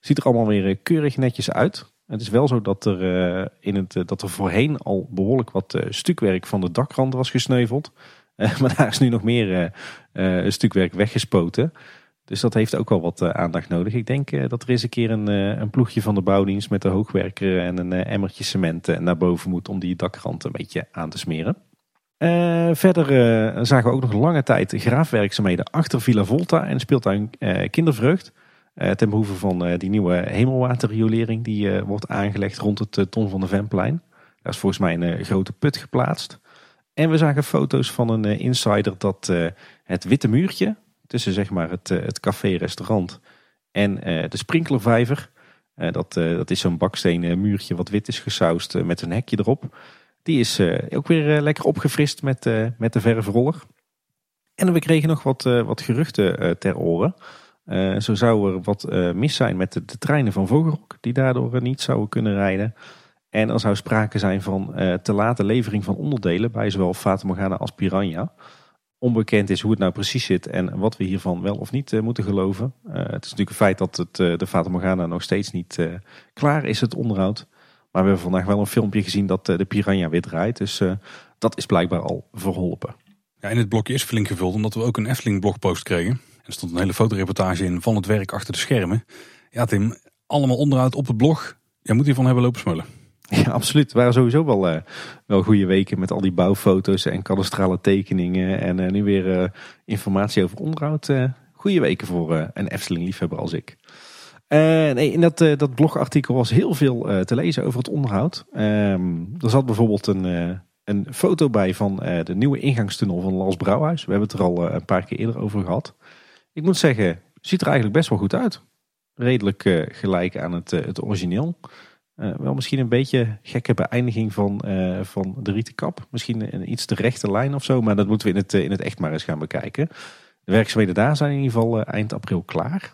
Ziet er allemaal weer keurig netjes uit. Het is wel zo dat er, in het, dat er voorheen al behoorlijk wat stukwerk van de dakrand was gesneuveld. Maar daar is nu nog meer stukwerk weggespoten. Dus dat heeft ook wel wat aandacht nodig. Ik denk dat er eens een keer een, een, ploegje van de bouwdienst met de hoogwerker en een emmertje cement naar boven moet om die dakrand een beetje aan te smeren. Verder zagen we ook nog lange tijd graafwerkzaamheden achter Villa Volta en speeltuin uh, Kindervreugd. ten behoeve van die nieuwe hemelwaterriolering die wordt aangelegd rond het Ton van de Venplein. Daar is volgens mij een grote put geplaatst. En we zagen foto's van een insider dat het witte muurtje tussen zeg maar het, het café-restaurant en de sprinklervijver. dat, dat is zo'n baksteen muurtje wat wit is gesausd met een hekje erop. Die is eh, ook weer eh, lekker opgefrist met, eh, met de verfroller. En we kregen nog wat, wat geruchten ter oren. zo zou er wat mis zijn met de, de, treinen van Vogelrok, die daardoor niet zouden kunnen rijden. En er zou sprake zijn van te late levering van onderdelen bij zowel Fata Morgana als Piranha. Onbekend is hoe het nou precies zit en wat we hiervan wel of niet moeten geloven. het is natuurlijk een feit dat het, de Fata Morgana nog steeds niet klaar is, het onderhoud. Maar we hebben vandaag wel een filmpje gezien dat eh, de Piranha weer draait. Dus eh, dat is blijkbaar al verholpen. Ja, in het blokje is flink gevuld omdat we ook een Efteling blogpost kregen. En er stond een hele fotoreportage in van het werk achter de schermen. Ja Tim, allemaal onderhoud op het blog. Jij moet hiervan hebben lopen smullen. Ja, absoluut. Het waren sowieso wel, uh, wel goede weken met al die bouwfoto's en kadastrale tekeningen. En nu weer informatie over onderhoud. goede weken voor een Efteling-liefhebber als ik. Nee, in dat, dat blogartikel was heel veel te lezen over het onderhoud. Um, er zat bijvoorbeeld een, een foto bij van de nieuwe ingangstunnel van Las Brouwhuis. We hebben het er al een paar keer eerder over gehad. Ik moet zeggen, ziet er eigenlijk best wel goed uit. Redelijk gelijk aan het, het origineel. Wel misschien een beetje gekke beëindiging van, van de rieten kap. Misschien een iets te rechte lijn of zo. Maar dat moeten we in het, in het echt maar eens gaan bekijken. De werkzaamheden daar zijn in ieder geval eind april klaar.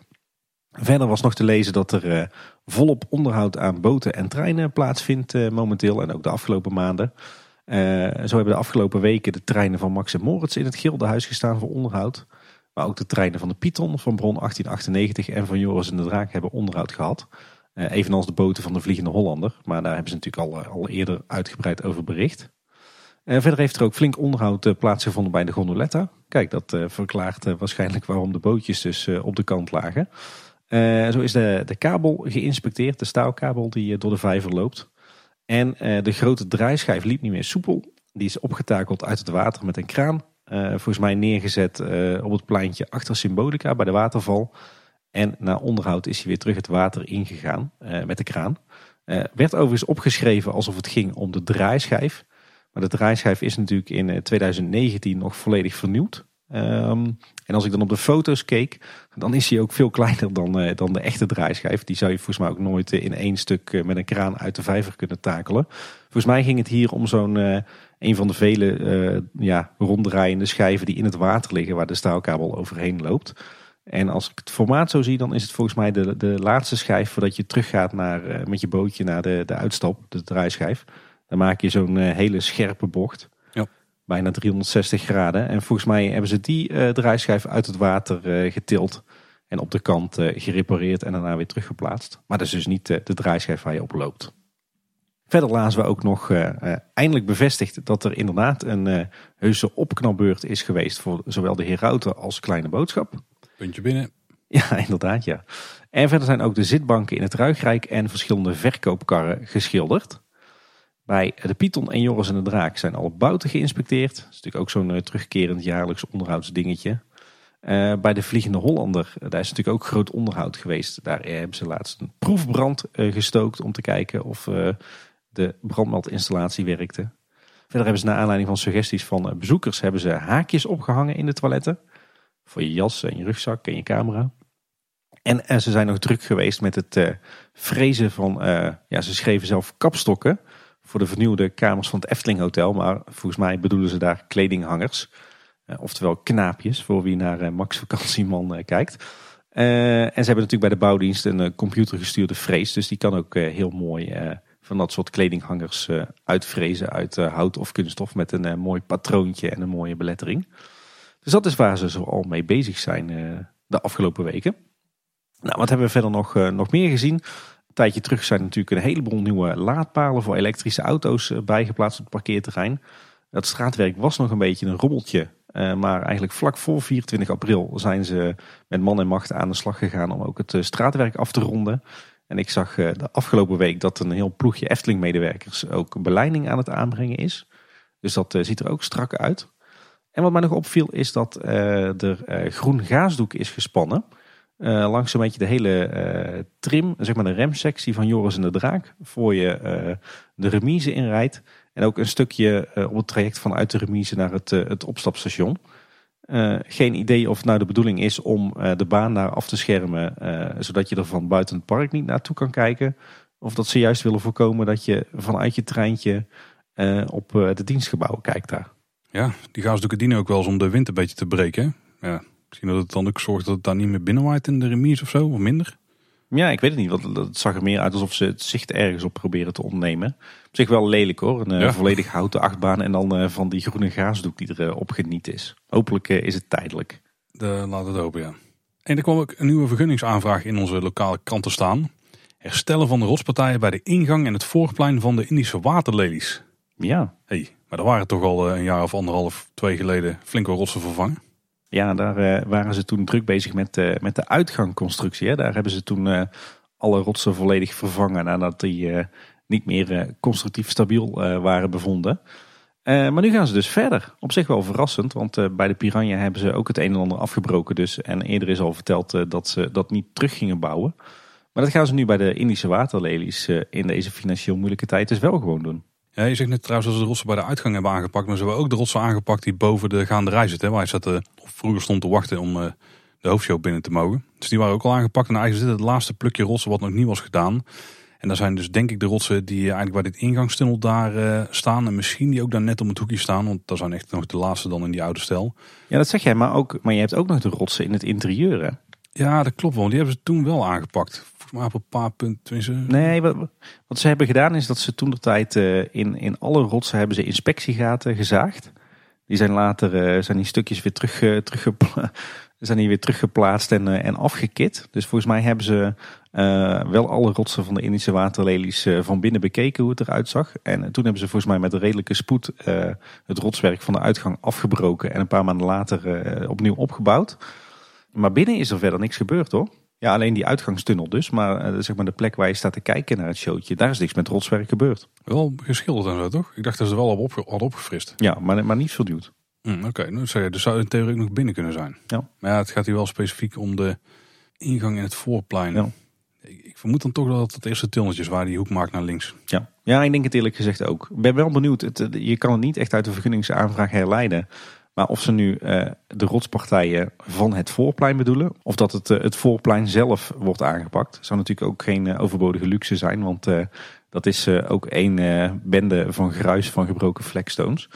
Verder was nog te lezen dat er volop onderhoud aan boten en treinen plaatsvindt momenteel en ook de afgelopen maanden. Zo hebben de afgelopen weken de treinen van Max en Moritz in het Gildenhuis gestaan voor onderhoud. Maar ook de treinen van de Python van Bron 1898 en van Joris en de Draak hebben onderhoud gehad. Evenals de boten van de Vliegende Hollander. Maar daar hebben ze natuurlijk al, al eerder uitgebreid over bericht. verder heeft er ook flink onderhoud plaatsgevonden bij de gondoletta. Kijk, dat verklaart waarschijnlijk waarom de bootjes dus op de kant lagen. Zo is de, de kabel geïnspecteerd, de staalkabel die eh, door de vijver loopt. En de grote draaischijf liep niet meer soepel. Die is opgetakeld uit het water met een kraan. Volgens mij neergezet op het pleintje achter Symbolica bij de waterval. En na onderhoud is hij weer terug het water ingegaan met de kraan. werd overigens opgeschreven alsof het ging om de draaischijf. Maar de draaischijf is natuurlijk in 2019 nog volledig vernieuwd. Um, en als ik dan op de foto's keek, dan is hij ook veel kleiner dan, dan de echte draaischijf. Die zou je volgens mij ook nooit in één stuk met een kraan uit de vijver kunnen takelen. Volgens mij ging het hier om zo'n een van de vele ja, ronddraaiende schijven die in het water liggen, waar de staalkabel overheen loopt. En als ik het formaat zo zie, dan is het volgens mij de, de laatste schijf voordat je teruggaat naar, met je bootje naar de, de uitstap, de draaischijf. Dan maak je zo'n hele scherpe bocht bijna 360 graden. En volgens mij hebben ze die uh, draaischijf uit het water getild. En op de kant gerepareerd en daarna weer teruggeplaatst. Maar dat is dus niet de draaischijf waar je op loopt. Verder lazen we ook nog eindelijk bevestigd dat er inderdaad een heuse opknapbeurt is geweest voor zowel de Herauten als Kleine Boodschap. Puntje binnen. Ja, inderdaad ja. En verder zijn ook de zitbanken in het Ruigrijk en verschillende verkoopkarren geschilderd. Bij de Python en Joris en de Draak zijn alle bouten geïnspecteerd. Dat is natuurlijk ook zo'n uh, terugkerend jaarlijks onderhoudsdingetje. Uh, bij de Vliegende Hollander, daar is natuurlijk ook groot onderhoud geweest. Daar hebben ze laatst een proefbrand gestookt om te kijken of de brandmeldinstallatie werkte. Verder hebben ze naar aanleiding van suggesties van bezoekers hebben ze haakjes opgehangen in de toiletten. Voor je jas en je rugzak en je camera. En, en ze zijn nog druk geweest met het frezen van, uh, ja ze schreven zelf kapstokken voor de vernieuwde kamers van het Efteling Hotel. Maar volgens mij bedoelen ze daar kledinghangers. Uh, oftewel knaapjes voor wie naar Max Vakantieman kijkt. en ze hebben natuurlijk bij de bouwdienst een computergestuurde frees. Dus die kan ook heel mooi van dat soort kledinghangers uitfrezen uit hout of kunststof. Met een mooi patroontje en een mooie belettering. Dus dat is waar ze zo al mee bezig zijn de afgelopen weken. Nou, wat hebben we verder nog, uh, nog meer gezien? Een tijdje terug zijn natuurlijk een heleboel nieuwe laadpalen voor elektrische auto's uh, bijgeplaatst op het parkeerterrein. Dat straatwerk was nog een beetje een rommeltje. Maar eigenlijk vlak voor 24 april zijn ze met man en macht aan de slag gegaan om ook het straatwerk af te ronden. En ik zag de afgelopen week dat een heel ploegje Efteling medewerkers ook beleiding aan het aanbrengen is. Dus dat ziet er ook strak uit. En wat mij nog opviel is dat er groen gaasdoek is gespannen. Uh, langs een beetje de hele trim, zeg maar de remsectie van Joris en de Draak. Voor je de remise inrijdt. En ook een stukje op het traject vanuit de remise naar het, het opstapstation. geen idee of nou de bedoeling is om de baan daar af te schermen. zodat je er van buiten het park niet naartoe kan kijken. Of dat ze juist willen voorkomen dat je vanuit je treintje op de dienstgebouwen kijkt daar. Ja, die gaasdoeken dienen ook wel eens om de wind een beetje te breken. Ja, Misschien dat het dan ook zorgt dat het daar niet meer binnenwaait in de remise of zo, of minder. Ja, ik weet het niet. Want het zag er meer uit alsof ze het zicht ergens op proberen te ontnemen. Op zich wel lelijk hoor. Een eh, volledig houten achtbaan en dan uh, van die groene gaasdoek die er uh, opgeniet is. Hopelijk is het tijdelijk. De, laat het open, ja. En er kwam ook een nieuwe vergunningsaanvraag in onze lokale kranten staan. Herstellen van de rotspartijen bij de ingang en het voorplein van de Indische waterlelies. Ja. hey, maar daar waren toch al een jaar of anderhalf, twee geleden flinke rotsen vervangen. Ja, daar uh, waren ze toen druk bezig met, uh, met de uitgangconstructie. Daar hebben ze toen alle rotsen volledig vervangen nadat die niet meer constructief stabiel waren bevonden. maar nu gaan ze dus verder. Op zich wel verrassend, want bij de Piranha hebben ze ook het een en ander afgebroken. Dus, en eerder is al verteld dat ze dat niet terug gingen bouwen. Maar dat gaan ze nu bij de Indische waterlelies in deze financieel moeilijke tijd dus wel gewoon doen. Ja, je zegt net trouwens dat ze de rotsen bij de uitgang hebben aangepakt. Maar ze hebben ook de rotsen aangepakt die boven de gaande rij zitten. Waar je zat, of vroeger stond te wachten om uh, de hoofdshow binnen te mogen. Dus die waren ook al aangepakt. En eigenlijk zit het laatste plukje rotsen wat nog niet was gedaan. En daar zijn dus denk ik de rotsen die eigenlijk bij dit ingangstunnel daar uh, staan. En misschien die ook daar net om het hoekje staan. Want dat zijn echt nog de laatste dan in die oude stijl. Ja, dat zeg jij. Maar, ook, maar je hebt ook nog de rotsen in het interieur hè? Ja, dat klopt wel. Die hebben ze toen wel aangepakt maar op een paar punten. Nee, wat, wat ze hebben gedaan is dat ze toen de tijd uh, in, in alle rotsen hebben ze inspectiegaten gezaagd. Die zijn later uh, zijn die stukjes weer terug, uh, zijn die weer teruggeplaatst en, en afgekit. Dus volgens mij hebben ze wel alle rotsen van de Indische waterlelies van binnen bekeken hoe het eruit zag. En toen hebben ze volgens mij met redelijke spoed het rotswerk van de uitgang afgebroken en een paar maanden later opnieuw opgebouwd. Maar binnen is er verder niks gebeurd hoor. Ja, alleen die uitgangstunnel dus. Maar uh, zeg maar de plek waar je staat te kijken naar het showtje, daar is niks met rotswerk gebeurd. Wel geschilderd en zo toch? Ik dacht dat ze wel op, hadden opgefrist. Ja, maar, maar niet verduwd. Mm, Oké, okay. nou, zou je, dus zou in theorie ook nog binnen kunnen zijn. Ja. Maar ja, het gaat hier wel specifiek om de ingang in het voorplein. Ja. Ik, ik vermoed dan toch dat het eerste tunneltjes waar die hoek maakt naar links. Ja, ja ik denk het eerlijk gezegd ook. Ik ben wel benieuwd. Het, je kan het niet echt uit de vergunningsaanvraag herleiden. Maar of ze nu uh, de rotspartijen van het voorplein bedoelen, of dat het, uh, het voorplein zelf wordt aangepakt, zou natuurlijk ook geen uh, overbodige luxe zijn, want dat is ook één bende van gruis van gebroken flagstones.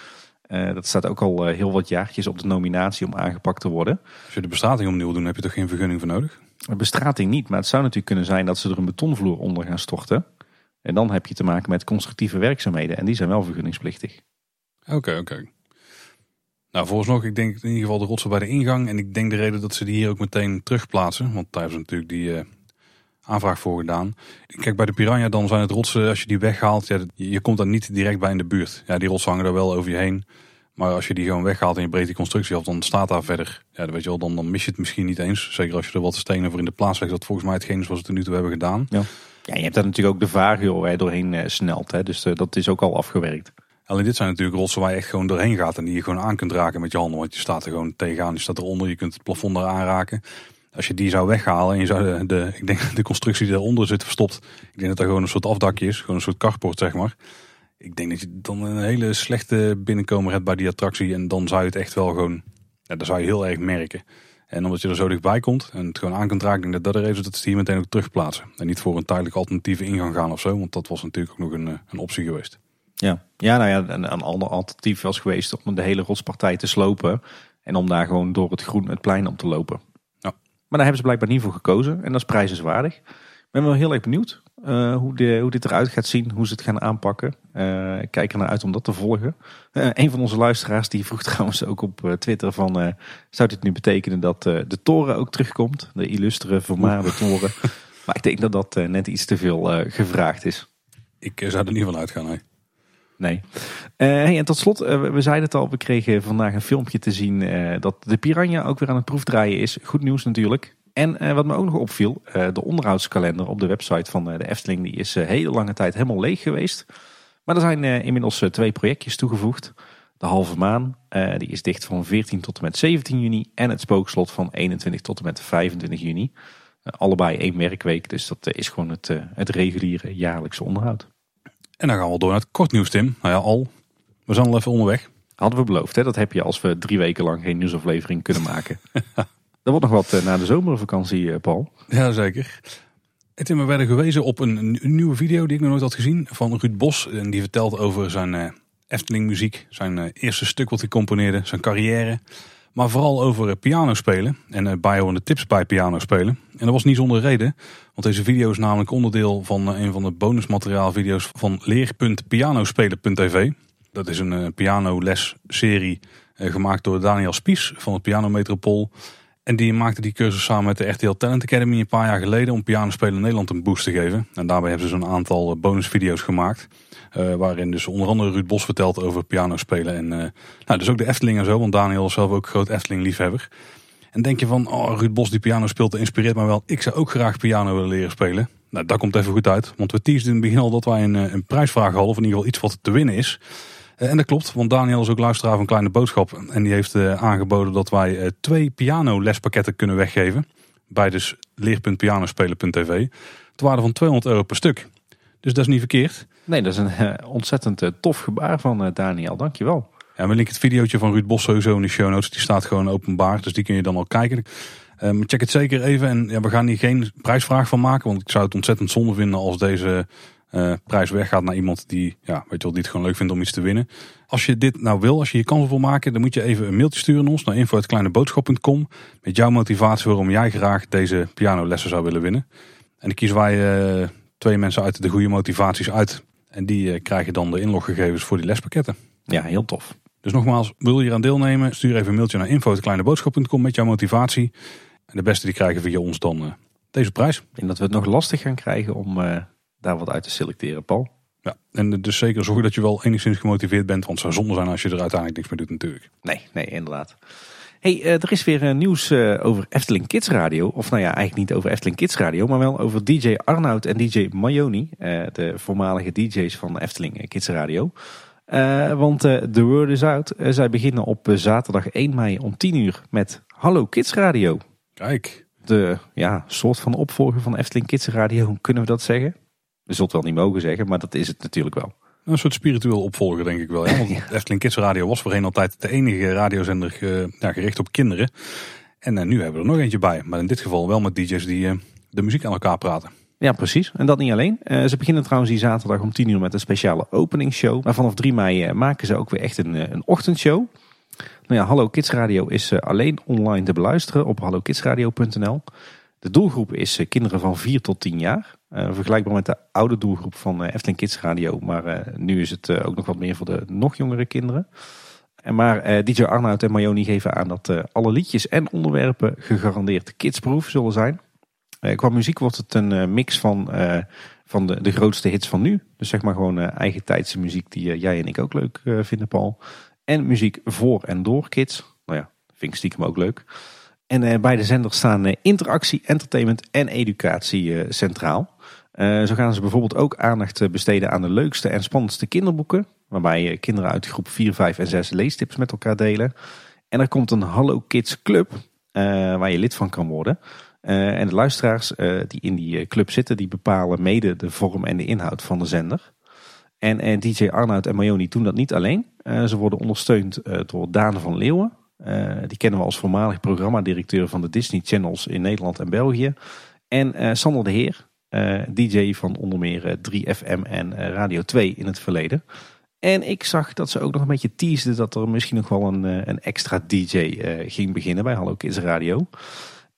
dat staat ook al heel wat jaartjes op de nominatie om aangepakt te worden. Als je de bestrating opnieuw doet, heb je toch geen vergunning voor nodig? De bestrating niet, maar het zou natuurlijk kunnen zijn dat ze er een betonvloer onder gaan storten. En dan heb je te maken met constructieve werkzaamheden en die zijn wel vergunningsplichtig. Oké, okay, oké. Okay. Nou, nog, ik denk in ieder geval de rotsen bij de ingang. En ik denk de reden dat ze die hier ook meteen terugplaatsen. Want daar hebben ze natuurlijk die uh, aanvraag voor gedaan. Kijk, bij de Piranha dan zijn het rotsen, als je die weghaalt, ja, je komt daar niet direct bij in de buurt. Ja, die rotsen hangen er wel over je heen. Maar als je die gewoon weghaalt en je breekt die constructie af, dan staat daar verder. Ja, dan weet je wel, dan, dan mis je het misschien niet eens. Zeker als je er wat stenen voor in de plaats legt. Dat volgens mij hetgeen is wat ze tot nu toe hebben gedaan. Ja. Ja, je hebt daar natuurlijk ook de vario waar je doorheen eh, snelt. Hè? Dus eh, dat is ook al afgewerkt. Alleen dit zijn natuurlijk rotsen waar je echt gewoon doorheen gaat en die je gewoon aan kunt raken met je handen. Want je staat er gewoon tegenaan, je staat eronder, je kunt het plafond daar aanraken. Als je die zou weghalen en je zou de, ik denk de constructie die eronder zit verstopt. Ik denk dat dat gewoon een soort afdakje is, gewoon een soort carport zeg maar. Ik denk dat je dan een hele slechte binnenkomer hebt bij die attractie. En dan zou je het echt wel gewoon, ja, dan zou je heel erg merken. En omdat je er zo dichtbij komt en het gewoon aan kunt raken, denk ik dat dat er even dat ze hier meteen ook terugplaatsen. En niet voor een tijdelijk alternatieve ingang gaan of zo, want dat was natuurlijk ook nog een, eh, een optie geweest. Ja, ja nou ja, een, een ander alternatief was geweest om de hele rotspartij te slopen. En om daar gewoon door het groen het plein op te lopen. Ja. Maar daar hebben ze blijkbaar niet voor gekozen. En dat is prijzenswaardig. Ik ben wel heel erg benieuwd uh, hoe, de, hoe dit eruit gaat zien. Hoe ze het gaan aanpakken. Uh, ik kijk naar uit om dat te volgen. Uh, een van onze luisteraars die vroeg trouwens ook op Twitter van... zou dit nu betekenen dat de toren ook terugkomt? De illustere vermaarde toren. maar ik denk dat dat net iets te veel gevraagd is. Ik zou er niet van uitgaan, nee. Nee. Hey, en tot slot, uh, we zeiden het al, we kregen vandaag een filmpje te zien uh, dat de Piranha ook weer aan het proefdraaien is. Goed nieuws natuurlijk. En wat me ook nog opviel, de onderhoudskalender op de website van de Efteling, die is hele lange tijd helemaal leeg geweest. Maar er zijn inmiddels twee projectjes toegevoegd. De halve maan, die is dicht van 14 tot en met 17 juni. En het spookslot van 21 tot en met 25 juni. allebei één werkweek, dus dat is gewoon het, het reguliere jaarlijkse onderhoud. En dan gaan we door naar het kort nieuws, Tim. Nou ja, al. We zijn al even onderweg. Hadden we beloofd, hè? dat heb je als we drie weken lang geen nieuwsaflevering kunnen maken. Er wordt nog wat uh, na de zomervakantie, uh, Paul. Jazeker. Tim, we werden gewezen op een, een, nieuwe video die ik nog nooit had gezien van Ruud Bos. En die vertelt over zijn uh, Efteling muziek, zijn eerste stuk wat hij componeerde, zijn carrière. Maar vooral over piano spelen en bijhorende tips bij piano spelen. En dat was niet zonder reden, want deze video is namelijk onderdeel van een van de bonusmateriaalvideo's van leer.pianospelen.tv. Dat is een pianoles-serie gemaakt door Daniel Spies van het Piano Metropool. En die maakte die cursus samen met de RTL Talent Academy een paar jaar geleden om pianospelen in Nederland een boost te geven. En daarbij hebben ze zo'n aantal bonusvideo's gemaakt. Uh, waarin dus onder andere Ruud Bos vertelt over pianospelen. En uh, nou, dus ook de Efteling en zo, want Daniel is zelf ook groot Efteling liefhebber. En denk je van, oh Ruud Bos die piano speelt, inspireert me wel. Ik zou ook graag piano willen leren spelen. Nou, dat komt even goed uit. Want we teasden in het begin al dat wij een, eh, een prijsvraag hadden. Of in ieder geval iets wat te winnen is. Eh, en dat klopt, want Daniel is ook luisteraar van Kleine Boodschap. En die heeft eh, aangeboden dat wij uh, twee pianolespakketten kunnen weggeven. Bij dus leer.pianospelen.tv. Het waarde van 200 euro per stuk. Dus dat is niet verkeerd. Nee, dat is een ontzettend tof gebaar van Daniel. Dankjewel. Ja, we linken het videootje van Ruud Bos sowieso in de show notes. Die staat gewoon openbaar, dus die kun je dan al kijken. Um, check het zeker even. En ja, we gaan hier geen prijsvraag van maken. Want ik zou het ontzettend zonde vinden als deze uh, prijs weggaat naar iemand die, ja, weet je wel, die het gewoon leuk vindt om iets te winnen. Als je dit nou wil, als je hier kans wil maken, dan moet je even een mailtje sturen naar ons naar info.kleineboodschap.com met jouw motivatie waarom jij graag deze pianolessen zou willen winnen. En dan kiezen wij uh, twee mensen uit de goede motivaties uit. En die uh, krijgen dan de inloggegevens voor die lespakketten. Ja, heel tof. Dus nogmaals, wil je hier aan deelnemen? Stuur even een mailtje naar info.kleineboodschap.com met jouw motivatie. En de beste die krijgen via ons dan deze prijs. Ik denk dat we het nog lastig gaan krijgen om daar wat uit te selecteren, Paul. Ja, en dus zeker zorgen dat je wel enigszins gemotiveerd bent. Want het zou zonde zijn als je er uiteindelijk niks meer doet natuurlijk. Nee, nee, inderdaad. Hey, uh, er is weer uh, nieuws uh, over Efteling Kids Radio. Of nou ja, eigenlijk niet over Efteling Kids Radio, maar wel over DJ Arnoud en DJ Mayoni. de voormalige DJ's van Efteling Kids Radio. want de word is out. zij beginnen op zaterdag 1 mei om 10 uur met Hallo Kids Radio. Kijk. De ja, soort van opvolger van Efteling Kids Radio, kunnen we dat zeggen? We zullen het wel niet mogen zeggen, maar dat is het natuurlijk wel. Een soort spiritueel opvolger, denk ik wel. Ja? Want ja. Efteling Kids Radio was voorheen altijd de enige radiozender ja, gericht op kinderen. En uh, nu hebben we er nog eentje bij. Maar in dit geval wel met DJ's die uh, de muziek aan elkaar praten. Ja, precies. En dat niet alleen. Uh, ze beginnen trouwens die zaterdag om 10 uur met een speciale openingsshow. Maar vanaf 3 mei maken ze ook weer echt een, een ochtendshow. Nou ja, Hallo Kids Radio is alleen online te beluisteren op hallokidsradio.nl. De doelgroep is kinderen van 4 tot 10 jaar. Uh, vergelijkbaar met de oude doelgroep van uh, Efteling Kids Radio. Maar nu is het ook nog wat meer voor de nog jongere kinderen. En maar DJ Arnoud en Mayoni geven aan dat alle liedjes en onderwerpen gegarandeerd kidsproof zullen zijn. qua muziek wordt het een mix van, van de, de grootste hits van nu. Dus zeg maar gewoon eigen tijdse muziek die jij en ik ook leuk vinden, Paul. En muziek voor en door kids. Nou ja, vind ik stiekem ook leuk. En bij de zender staan interactie, entertainment en educatie centraal. Uh, zo gaan ze bijvoorbeeld ook aandacht besteden aan de leukste en spannendste kinderboeken. Waarbij kinderen uit groep 4, 5 en 6 leestips met elkaar delen. En er komt een Hallo Kids Club waar je lid van kan worden. en de luisteraars die in die club zitten, die bepalen mede de vorm en de inhoud van de zender. En DJ Arnoud en Mayoni doen dat niet alleen. ze worden ondersteund door Daan van Leeuwen. Die kennen we als voormalig programmadirecteur van de Disney Channels in Nederland en België. En Sander de Heer, DJ van onder meer 3FM en Radio 2 in het verleden. En ik zag dat ze ook nog een beetje teasden dat er misschien nog wel een, een extra DJ ging beginnen bij Hallo Kids Radio.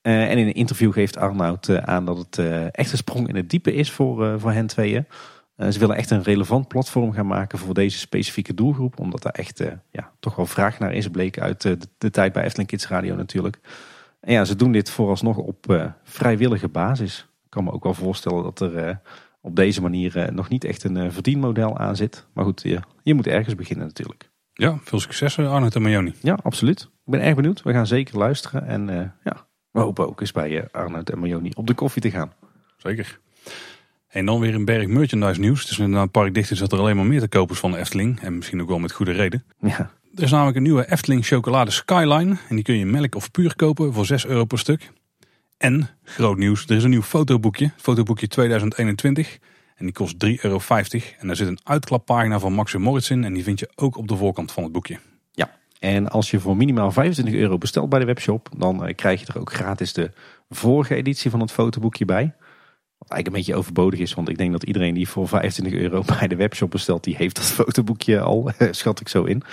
en in een interview geeft Arnoud aan dat het echt een sprong in het diepe is voor, voor hen tweeën. Uh, ze willen echt een relevant platform gaan maken voor deze specifieke doelgroep. Omdat daar echt uh, ja, toch wel vraag naar is bleek uit uh, de, de, tijd bij Efteling Kids Radio natuurlijk. En ja, ze doen dit vooralsnog op vrijwillige basis. Ik kan me ook wel voorstellen dat er op deze manier nog niet echt een verdienmodel aan zit. Maar goed, je, je moet ergens beginnen natuurlijk. Ja, veel succes Arnold en Mayoni. Ja, absoluut. Ik ben erg benieuwd. We gaan zeker luisteren. En ja, we hopen ook eens bij Arnold en Mayoni op de koffie te gaan. Zeker. En dan weer een berg merchandise nieuws. Dus na het park dicht is dat er alleen maar meer te kopen is van de Efteling. En misschien ook wel met goede reden. Ja. Er is namelijk een nieuwe Efteling chocolade Skyline. En die kun je melk of puur kopen voor 6 euro per stuk. En, groot nieuws, er is een nieuw fotoboekje. Fotoboekje 2021. En die kost 3,50 euro. En daar zit een uitklappagina van Max Moritz in. En die vind je ook op de voorkant van het boekje. Ja, en als je voor minimaal 25 euro bestelt bij de webshop, dan eh, krijg je er ook gratis de vorige editie van het fotoboekje bij. Wat eigenlijk een beetje overbodig is, want ik denk dat iedereen die voor 25 euro bij de webshop bestelt, die heeft dat fotoboekje al, schat ik zo in. Kun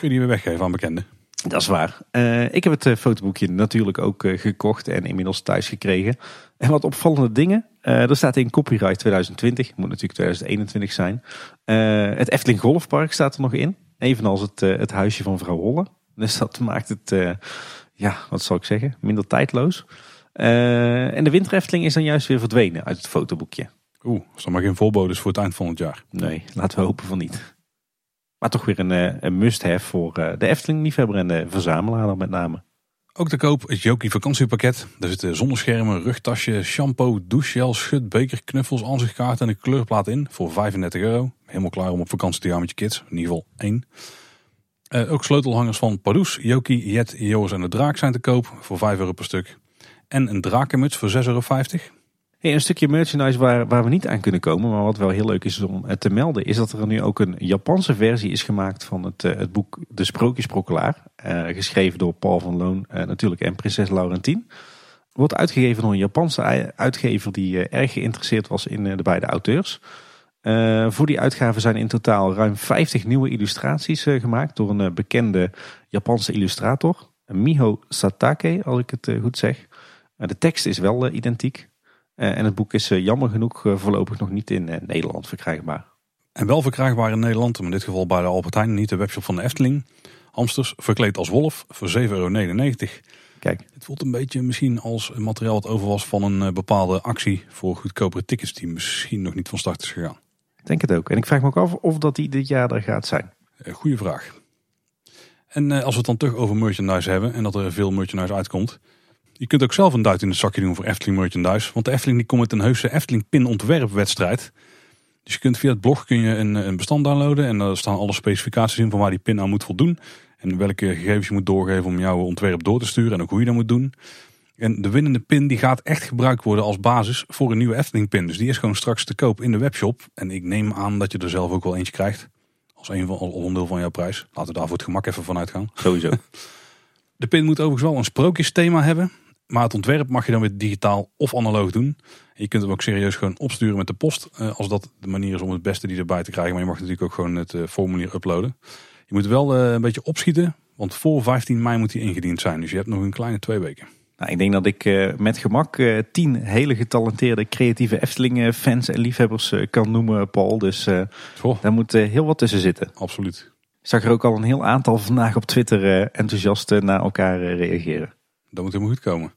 je die weer weggeven aan bekenden? Dat is waar. Uh, ik heb het uh, fotoboekje natuurlijk ook uh, gekocht en inmiddels thuis gekregen. En wat opvallende dingen. er staat in copyright 2020, moet natuurlijk 2021 zijn. het Efteling Golfpark staat er nog in. Evenals het, het huisje van vrouw Holle. Dus dat maakt het, ja, wat zal ik zeggen, minder tijdloos. Uh, en de winterefteling is dan juist weer verdwenen uit het fotoboekje. Oeh, is er maar geen voorbodes voor het eind van het jaar? Nee, laten we hopen van niet. Maar toch weer een, eh, een must-have voor eh, de Efteling-liefhebber en de verzamelaar dan met name. Ook te koop het Jokie vakantiepakket. Daar zitten zonneschermen, rugtasje, shampoo, douchegel, schut, beker, knuffels, aanzichtkaart en een kleurplaat in voor 35 euro. Helemaal klaar om op vakantie te gaan met je kids. In ieder geval één. Uh, ook sleutelhangers van Pardoes, Jokie, Jet, Joris en de Draak zijn te koop voor 5 euro per stuk en een drakenmuts voor 6,50 euro. Hey, een stukje merchandise waar, waar we niet aan kunnen komen, maar wat wel heel leuk is om te melden, is dat er nu ook een Japanse versie is gemaakt van het, eh, het boek De Sprookjesprokkelaar. Uh, geschreven door Paul van Loon uh, natuurlijk en prinses Laurentien. Wordt uitgegeven door een Japanse uitgever die erg geïnteresseerd was in de beide auteurs. voor die uitgave zijn in totaal ruim 50 nieuwe illustraties gemaakt door een bekende Japanse illustrator. Miho Satake, als ik het goed zeg. De tekst is wel eh, identiek. Eh, en het boek is eh, jammer genoeg voorlopig nog niet in Nederland verkrijgbaar. En wel verkrijgbaar in Nederland, in dit geval bij de Albert Heijn, niet de webshop van de Efteling. Hamsters verkleed als wolf voor 7,99 euro. Kijk. Het voelt een beetje misschien als een materiaal wat over was van een bepaalde actie voor goedkopere tickets die misschien nog niet van start is gegaan. Ik denk het ook. En ik vraag me ook af of dat die dit jaar er gaat zijn. Goeie vraag. En als we het dan toch over merchandise hebben en dat er veel merchandise uitkomt. Je kunt ook zelf een duit in het zakje doen voor Efteling merchandise. Want de Efteling die komt met een heuse Efteling pin ontwerpwedstrijd. Dus je kunt via het blog kun je een, een bestand downloaden. En daar staan alle specificaties in van waar die pin aan moet voldoen. En welke gegevens je moet doorgeven om jouw ontwerp door te sturen. En ook hoe je dat moet doen. En de winnende pin die gaat echt gebruikt worden als basis voor een nieuwe Efteling pin. Dus die is gewoon straks te koop in de webshop. En ik neem aan dat je er zelf ook wel eentje krijgt. Als een van onderdeel van jouw prijs. Laten we daar voor het gemak even van uitgaan. Sowieso. De pin moet overigens wel een sprookjesthema hebben. Maar het ontwerp mag je dan weer digitaal of analoog doen. je kunt hem ook serieus gewoon opsturen met de post. Eh, als dat de manier is om het beste die erbij te krijgen. Maar je mag natuurlijk ook gewoon het eh, formulier uploaden. Je moet wel eh, een beetje opschieten. Want voor 15 mei moet hij ingediend zijn. Dus je hebt nog een kleine twee weken. Nou, ik denk dat ik met gemak tien hele getalenteerde creatieve Efteling fans en liefhebbers kan noemen, Paul. Dus daar moet heel wat tussen zitten. Absoluut. Ik zag er ook al een heel aantal vandaag op Twitter enthousiast naar elkaar reageren. Dat moet helemaal goed komen.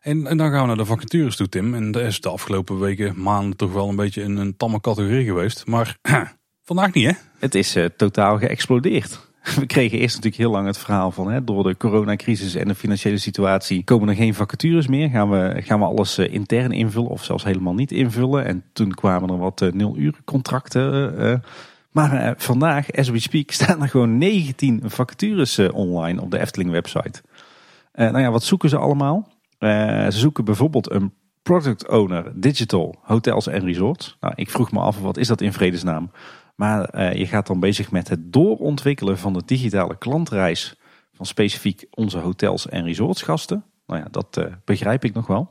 En, en, dan gaan we naar de vacatures toe, Tim. En dat is de afgelopen weken, maanden toch wel een beetje een, een tamme categorie geweest. Maar vandaag niet, hè? Het is uh, totaal geëxplodeerd. we kregen eerst natuurlijk heel lang het verhaal van hè, door de coronacrisis en de financiële situatie komen er geen vacatures meer. Gaan we, gaan we alles eh, intern invullen of zelfs helemaal niet invullen. En toen kwamen er wat uh, nul uur contracten. maar vandaag, as we speak, staan er gewoon 19 vacatures online op de Efteling website. Nou ja, wat zoeken ze allemaal? ze zoeken bijvoorbeeld een product owner digital hotels en resorts. Nou, ik vroeg me af, wat is dat in vredesnaam? Maar uh, je gaat dan bezig met het doorontwikkelen van de digitale klantreis van specifiek onze hotels en resortsgasten. Nou ja, dat begrijp ik nog wel.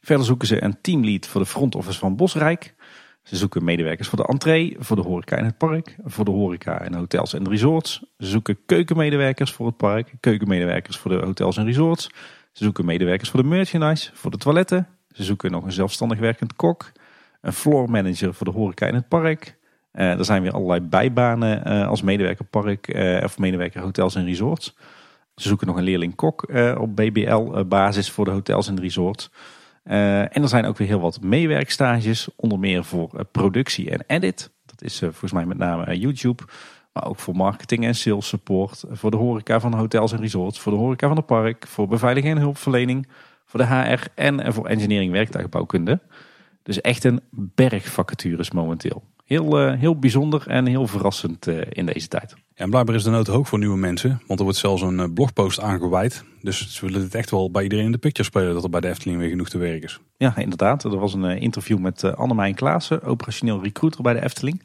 Verder zoeken ze een teamlead voor de front office van Bosrijk. Ze zoeken medewerkers voor de entree, voor de horeca in het park, voor de horeca en hotels en resorts. Ze zoeken keukenmedewerkers voor het park, keukenmedewerkers voor de hotels en resorts. Ze zoeken medewerkers voor de merchandise, voor de toiletten. Ze zoeken nog een zelfstandig werkend kok, een floor manager voor de horeca in het park, uh, er zijn weer allerlei bijbanen uh, als medewerker park uh, of medewerker hotels en resorts. Ze zoeken nog een leerling kok op BBL basis voor de hotels en resorts. En er zijn ook weer heel wat meewerkstages, onder meer voor productie en edit. Dat is volgens mij met name YouTube. Maar ook voor marketing en sales support. Voor de horeca van hotels en resorts. Voor de horeca van het park. Voor beveiliging en hulpverlening. Voor de HR en voor engineering werktuigbouwkunde. Dus echt een berg vacatures momenteel. Heel, heel bijzonder en heel verrassend in deze tijd. En blijkbaar is de nood hoog voor nieuwe mensen. Want er wordt zelfs een uh, blogpost aangeweid. Dus ze willen het echt wel bij iedereen in de picture spelen dat er bij de Efteling weer genoeg te werk is. Ja, inderdaad. Er was een interview met Annemijn Klaassen, operationeel recruiter bij de Efteling.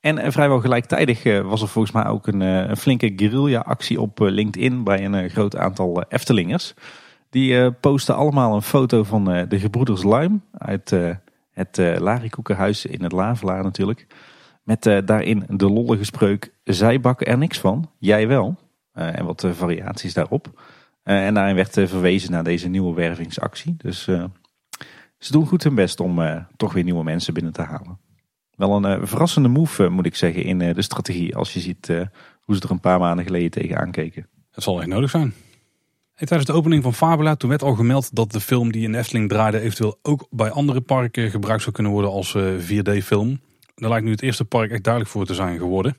En vrijwel gelijktijdig was er volgens mij ook een, flinke guerrilla-actie op LinkedIn bij een groot aantal Eftelingers. Die posten allemaal een foto van de gebroeders Luim uit het Larikoekenhuis in het Lavelaar natuurlijk. Met uh, daarin de lollige spreuk, zij bakken er niks van, jij wel. Uh, en wat variaties daarop. en daarin werd verwezen naar deze nieuwe wervingsactie. Dus ze doen goed hun best om toch weer nieuwe mensen binnen te halen. Wel een verrassende move moet ik zeggen in de strategie. Als je ziet hoe ze er een paar maanden geleden tegenaan keken. Het zal echt nodig zijn tijdens de opening van Fabula toen werd al gemeld dat de film die in Efteling draaide eventueel ook bij andere parken gebruikt zou kunnen worden als 4D-film. Daar lijkt nu het eerste park echt duidelijk voor te zijn geworden.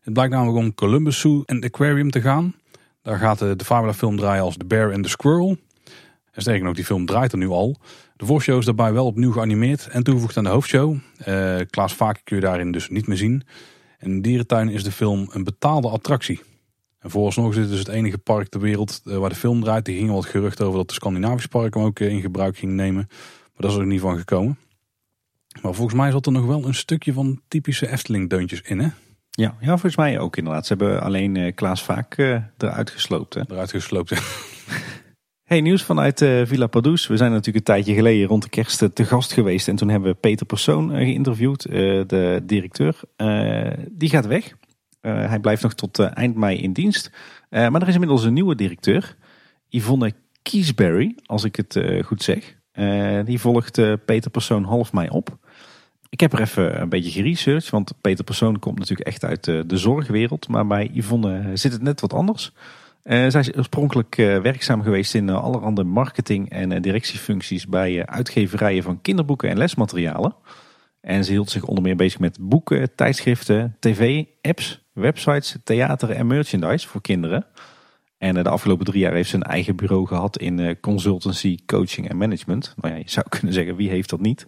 Het blijkt namelijk om Columbus Zoo en Aquarium te gaan. Daar gaat de, de film draaien als The Bear and the Squirrel. En sterker nog, die film draait er nu al. De voorshow is daarbij wel opnieuw geanimeerd en toegevoegd aan de hoofdshow. Uh, Klaas Vaak kun je daarin dus niet meer zien. En in Dierentuin is de film een betaalde attractie. En vooralsnog is dit dus het enige park ter wereld eh, waar de film draait. Die gingen wat gerucht over dat de Scandinavische park hem ook eh, in gebruik ging nemen. Maar dat is er niet van gekomen. Maar volgens mij zat er nog wel een stukje van typische Efteling-deuntjes in, hè? Ja, ja, volgens mij ook inderdaad. Ze hebben alleen uh, Klaas Vaak uh, eruit gesloopt. Hè? Eruit gesloopt, Hey, nieuws vanuit uh, Villa Padus. We zijn natuurlijk een tijdje geleden rond de kerst te gast geweest. En toen hebben we Peter Persoon geïnterviewd, de directeur. die gaat weg. Hij blijft nog tot eind mei in dienst. Maar er is inmiddels een nieuwe directeur. Yvonne Kiesberry, als ik het goed zeg. die volgt Peter Persoon half mei op. Ik heb er even een beetje geresearched. Want Peter Persoon komt natuurlijk echt uit de zorgwereld. Maar bij Yvonne zit het net wat anders. zij is oorspronkelijk werkzaam geweest in allerhande marketing- en directiefuncties bij uitgeverijen van kinderboeken en lesmaterialen. En ze hield zich onder meer bezig met boeken, tijdschriften, tv, apps, websites, theater en merchandise voor kinderen. En eh, de afgelopen drie jaar heeft ze een eigen bureau gehad in eh, consultancy, coaching en management. Nou ja, je zou kunnen zeggen, wie heeft dat niet?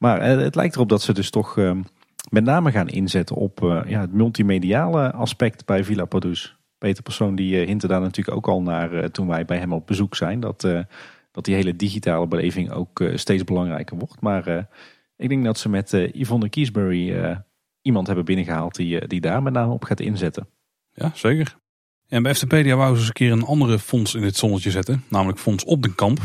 Maar eh, het lijkt erop dat ze dus toch ehm, met name gaan inzetten op ja, het multimediale aspect bij Villa Padus. Peter Persoon die hintte daar natuurlijk ook al naar toen wij bij hem op bezoek zijn. Dat, dat die hele digitale beleving ook steeds belangrijker wordt. Maar ik denk dat ze met Yvonne Kiesbury iemand hebben binnengehaald die, eh, die daar met name op gaat inzetten. Ja, zeker. En bij FTPedia wou ze eens een keer een andere fonds in het zonnetje zetten. Namelijk Fonds Op den Kamp.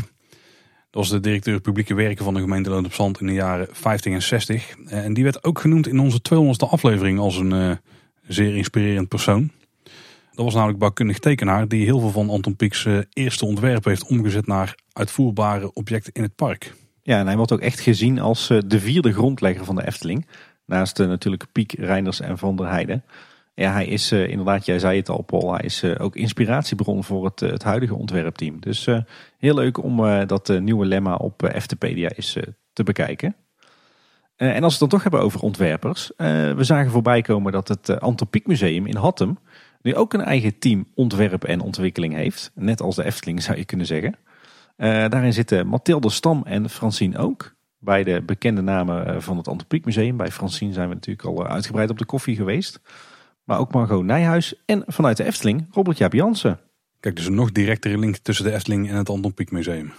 Dat was de directeur publieke werken van de gemeente Loon op Zand in de jaren 50 en 60. En die werd ook genoemd in onze 200ste aflevering als een uh, zeer inspirerend persoon. Dat was namelijk bouwkundig tekenaar die heel veel van Anton Pieck's uh, eerste ontwerpen heeft omgezet naar uitvoerbare objecten in het park. Ja, en hij wordt ook echt gezien als de vierde grondlegger van de Efteling. Naast natuurlijk Piek, Reinders en Van der Heijden. Ja, hij is uh, inderdaad, jij zei het al Paul, hij is uh, ook inspiratiebron voor het, het huidige ontwerpteam. Dus heel leuk om dat nieuwe lemma op FTpedia is te bekijken. en als we het dan toch hebben over ontwerpers. we zagen voorbij komen dat het Anton Pieck Museum in Hattem nu ook een eigen team ontwerp en ontwikkeling heeft. Net als de Efteling zou je kunnen zeggen. Daarin zitten Mathilde Stam en Francine ook. Beide bekende namen van het Antropiek Museum. Bij Francine zijn we natuurlijk al uitgebreid op de koffie geweest. Maar ook Margot Nijhuis en vanuit de Efteling Robert Jaap Jansen. Kijk, dus een nog directere link tussen de Efteling en het Anton Pieck Museum.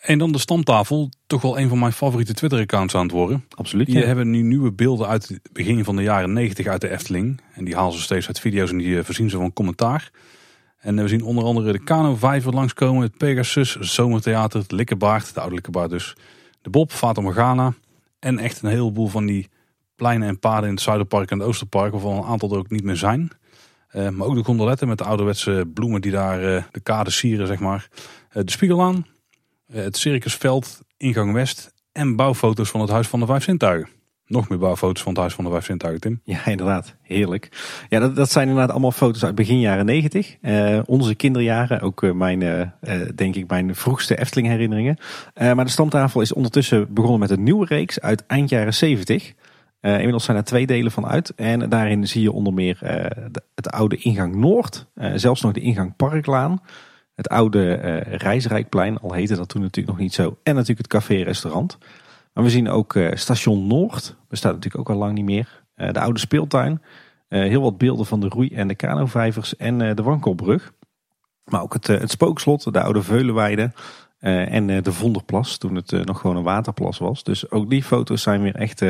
En dan de stamtafel, toch wel een van mijn favoriete Twitter-accounts aan het worden. Absoluut. Die hebben nu nieuwe beelden uit het begin van de jaren 90 uit de Efteling. En die halen ze steeds uit video's en die eh, voorzien ze van commentaar. En eh, we zien onder andere de Kano-vijver langskomen, het Pegasus, het Zomertheater, het Likkebaard, de oude Likkebaard dus. De Bob, Fata Morgana. En echt een heleboel van die pleinen en paden in het Zuiderpark en het Oosterpark, waarvan een aantal er ook niet meer zijn. Uh, maar ook de gondoletten met de ouderwetse bloemen die daar uh, de kade sieren, zeg maar. Uh, de Spiegelaan, het Circusveld, ingang West en bouwfoto's van het Huis van de Vijf Zintuigen. Nog meer bouwfoto's van het Huis van de Vijf Zintuigen, Tim. Ja, inderdaad. Heerlijk. Ja, dat, dat zijn inderdaad allemaal foto's uit begin jaren negentig. onze kinderjaren, ook mijn, denk ik, mijn vroegste Efteling herinneringen. maar de stamtafel is ondertussen begonnen met een nieuwe reeks uit eind jaren zeventig. Uh, inmiddels zijn er twee delen van uit. En daarin zie je onder meer de, het oude ingang Noord. Uh, zelfs nog de ingang Parklaan. Het oude Reisrijkplein, al heette dat toen natuurlijk nog niet zo. En natuurlijk het café-restaurant. Maar we zien ook station Noord. Bestaat natuurlijk ook al lang niet meer. de oude speeltuin. heel wat beelden van de roei- en de kanovijvers en de Wankelbrug. Maar ook het, het spookslot, de oude Veulenweide. en de Vonderplas, toen het nog gewoon een waterplas was. Dus ook die foto's zijn weer echt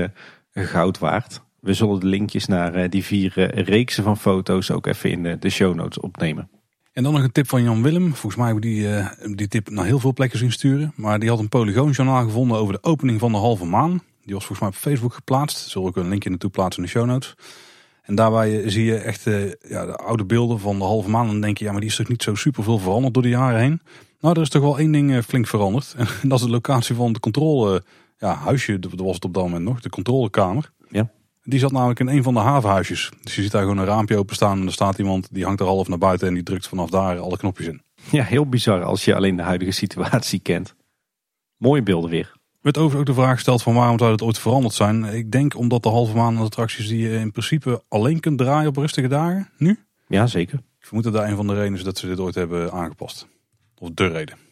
goud waard. We zullen de linkjes naar eh, die vier eh, reeksen van foto's ook even in de show notes opnemen. En dan nog een tip van Jan Willem. Volgens mij hebben die, uh, die tip naar heel veel plekken zien sturen. Maar die had een polygoonjournaal gevonden over de opening van de halve maan. Die was volgens mij op Facebook geplaatst. Zullen we ook een linkje naartoe plaatsen in de show notes. En daarbij zie je echt ja, de oude beelden van de halve maan. En dan denk je, ja, maar die is toch niet zo super veel veranderd door de jaren heen. Nou, er is toch wel één ding flink veranderd. En dat is de locatie van de controle ja, huisje, dat was het op dat moment nog, de controlekamer. Ja. Die zat namelijk in een van de havenhuisjes. Dus je ziet daar gewoon een raampje openstaan en er staat iemand die hangt er half naar buiten en die drukt vanaf daar alle knopjes in. Ja, heel bizar als je alleen de huidige situatie kent. Mooie beelden weer. Werd overigens ook de vraag gesteld van waarom zou het ooit veranderd zijn. Ik denk omdat de halve maan attracties die je in principe alleen kunt draaien op rustige dagen, nu. Ja, zeker. Ik vermoed dat daar een van de redenen is dat ze dit ooit hebben aangepast. Of de reden.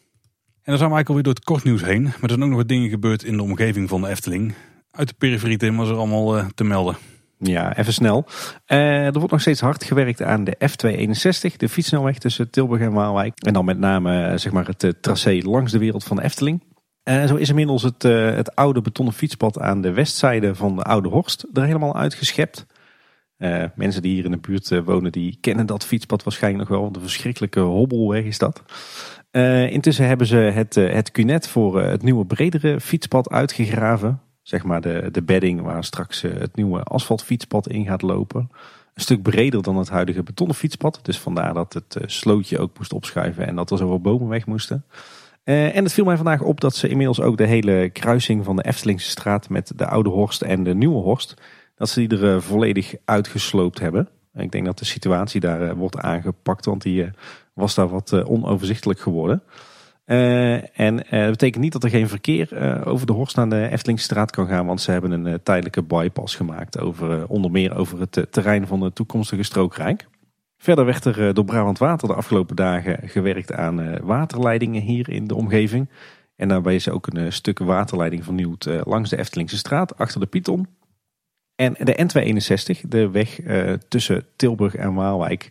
En dan zijn we eigenlijk alweer door het kortnieuws heen. Maar er zijn ook nog wat dingen gebeurd in de omgeving van de Efteling. Uit de periferie Tim was er allemaal uh, te melden. Ja, even snel. Uh, er wordt nog steeds hard gewerkt aan de F261, de fietsnelweg tussen Tilburg en Waalwijk. En dan met name uh, zeg maar het tracé langs de wereld van de Efteling. zo is inmiddels het, het oude betonnen fietspad aan de westzijde van de Oude Horst er helemaal uitgeschept. mensen die hier in de buurt wonen, die kennen dat fietspad waarschijnlijk nog wel. Een verschrikkelijke hobbelweg is dat. Uh, intussen hebben ze het, uh, het Cunet voor uh, het nieuwe bredere fietspad uitgegraven. Zeg maar de, de bedding waar straks het nieuwe asfaltfietspad in gaat lopen. Een stuk breder dan het huidige betonnen fietspad. Dus vandaar dat het slootje ook moest opschuiven en dat er zoveel bomen weg moesten. en het viel mij vandaag op dat ze inmiddels ook de hele kruising van de Eftelingse straat met de Oude Horst en de Nieuwe Horst. Dat ze die er volledig uitgesloopt hebben. Ik denk dat de situatie daar wordt aangepakt, want die was daar wat uh, onoverzichtelijk geworden. Uh, en uh, dat betekent niet dat er geen verkeer over de Horst naar de Eftelingstraat kan gaan. Want ze hebben een tijdelijke bypass gemaakt. Over, onder meer over het terrein van de toekomstige strookrijk. Verder werd er door Brabant Water de afgelopen dagen gewerkt aan waterleidingen hier in de omgeving. En daarbij is ook een stuk waterleiding vernieuwd langs de Eftelingse straat, achter de Python. En de N261, de weg tussen Tilburg en Waalwijk,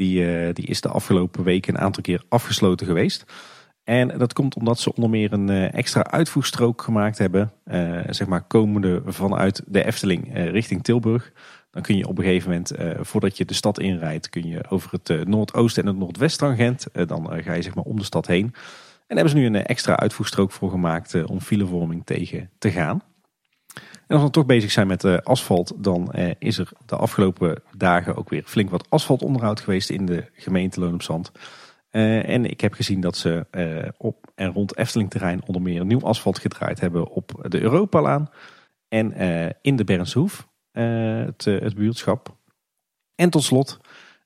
die, uh, die is de afgelopen weken een aantal keer afgesloten geweest. En dat komt omdat ze onder meer een uh, extra uitvoerstrook gemaakt hebben. Uh, zeg maar komende vanuit de Efteling richting Tilburg. Dan kun je op een gegeven moment, voordat je de stad inrijdt, kun je over het noordoosten en het noordwesttangent. dan ga je zeg maar om de stad heen. En daar hebben ze nu een extra uitvoerstrook voor gemaakt om filevorming tegen te gaan. Als we toch bezig zijn met uh, asfalt, dan uh, is er de afgelopen dagen ook weer flink wat asfaltonderhoud geweest in de gemeente Loon op Zand. Uh, en ik heb gezien dat ze op en rond Efteling terrein onder meer nieuw asfalt gedraaid hebben op de Europalaan. En in de Bernshoef, het, het buurtschap. En tot slot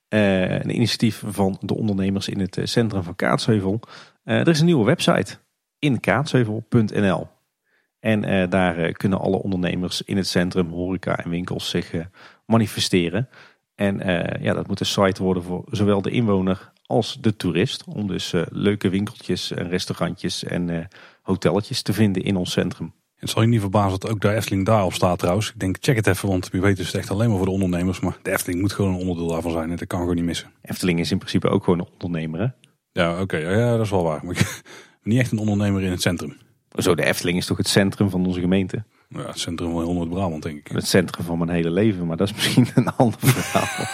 een initiatief van de ondernemers in het centrum van Kaatsheuvel. er is een nieuwe website in kaatsheuvel.nl. En uh, daar uh, kunnen alle ondernemers in het centrum, horeca en winkels zich uh, manifesteren. En eh, ja, dat moet een site worden voor zowel de inwoner als de toerist. Om dus eh, leuke winkeltjes en restaurantjes en hotelletjes te vinden in ons centrum. Het zal je niet verbazen dat ook de Efteling daarop staat trouwens. Ik denk check het even, want wie weet is het echt alleen maar voor de ondernemers. Maar de Efteling moet gewoon een onderdeel daarvan zijn en dat kan gewoon niet missen. Efteling is in principe ook gewoon een ondernemer hè? Ja, oké. ja, dat is wel waar. Maar niet echt een ondernemer in het centrum. Zo, de Efteling is toch het centrum van onze gemeente? Ja, het centrum van heel Noord-Brabant, denk ik. Het centrum van mijn hele leven, maar dat is misschien een ander verhaal.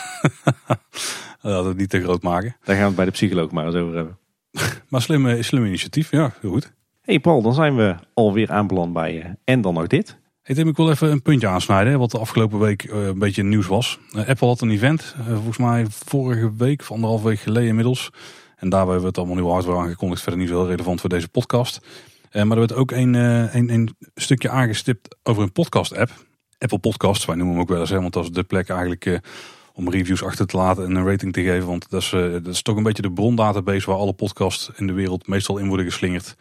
dat het niet te groot maken. Daar gaan we het bij de psycholoog maar eens over hebben. maar slim, slim initiatief, ja, heel goed. hey Paul, dan zijn we alweer aanbeland bij uh, en dan nog dit. Hey Tim, ik wil even een puntje aansnijden, wat de afgelopen week uh, een beetje nieuws was. Uh, Apple had een event, volgens mij vorige week, of anderhalf week geleden inmiddels. En daarbij hebben we het allemaal nieuw hardware aangekondigd. Verder niet zo heel relevant voor deze podcast. Uh, maar er werd ook een, uh, een, een, stukje aangestipt over een podcast app. Apple Podcasts, wij noemen hem ook wel eens. Want dat is de plek eigenlijk uh, om reviews achter te laten en een rating te geven. Want dat is, dat is toch een beetje de brondatabase waar alle podcasts in de wereld meestal in worden geslingerd.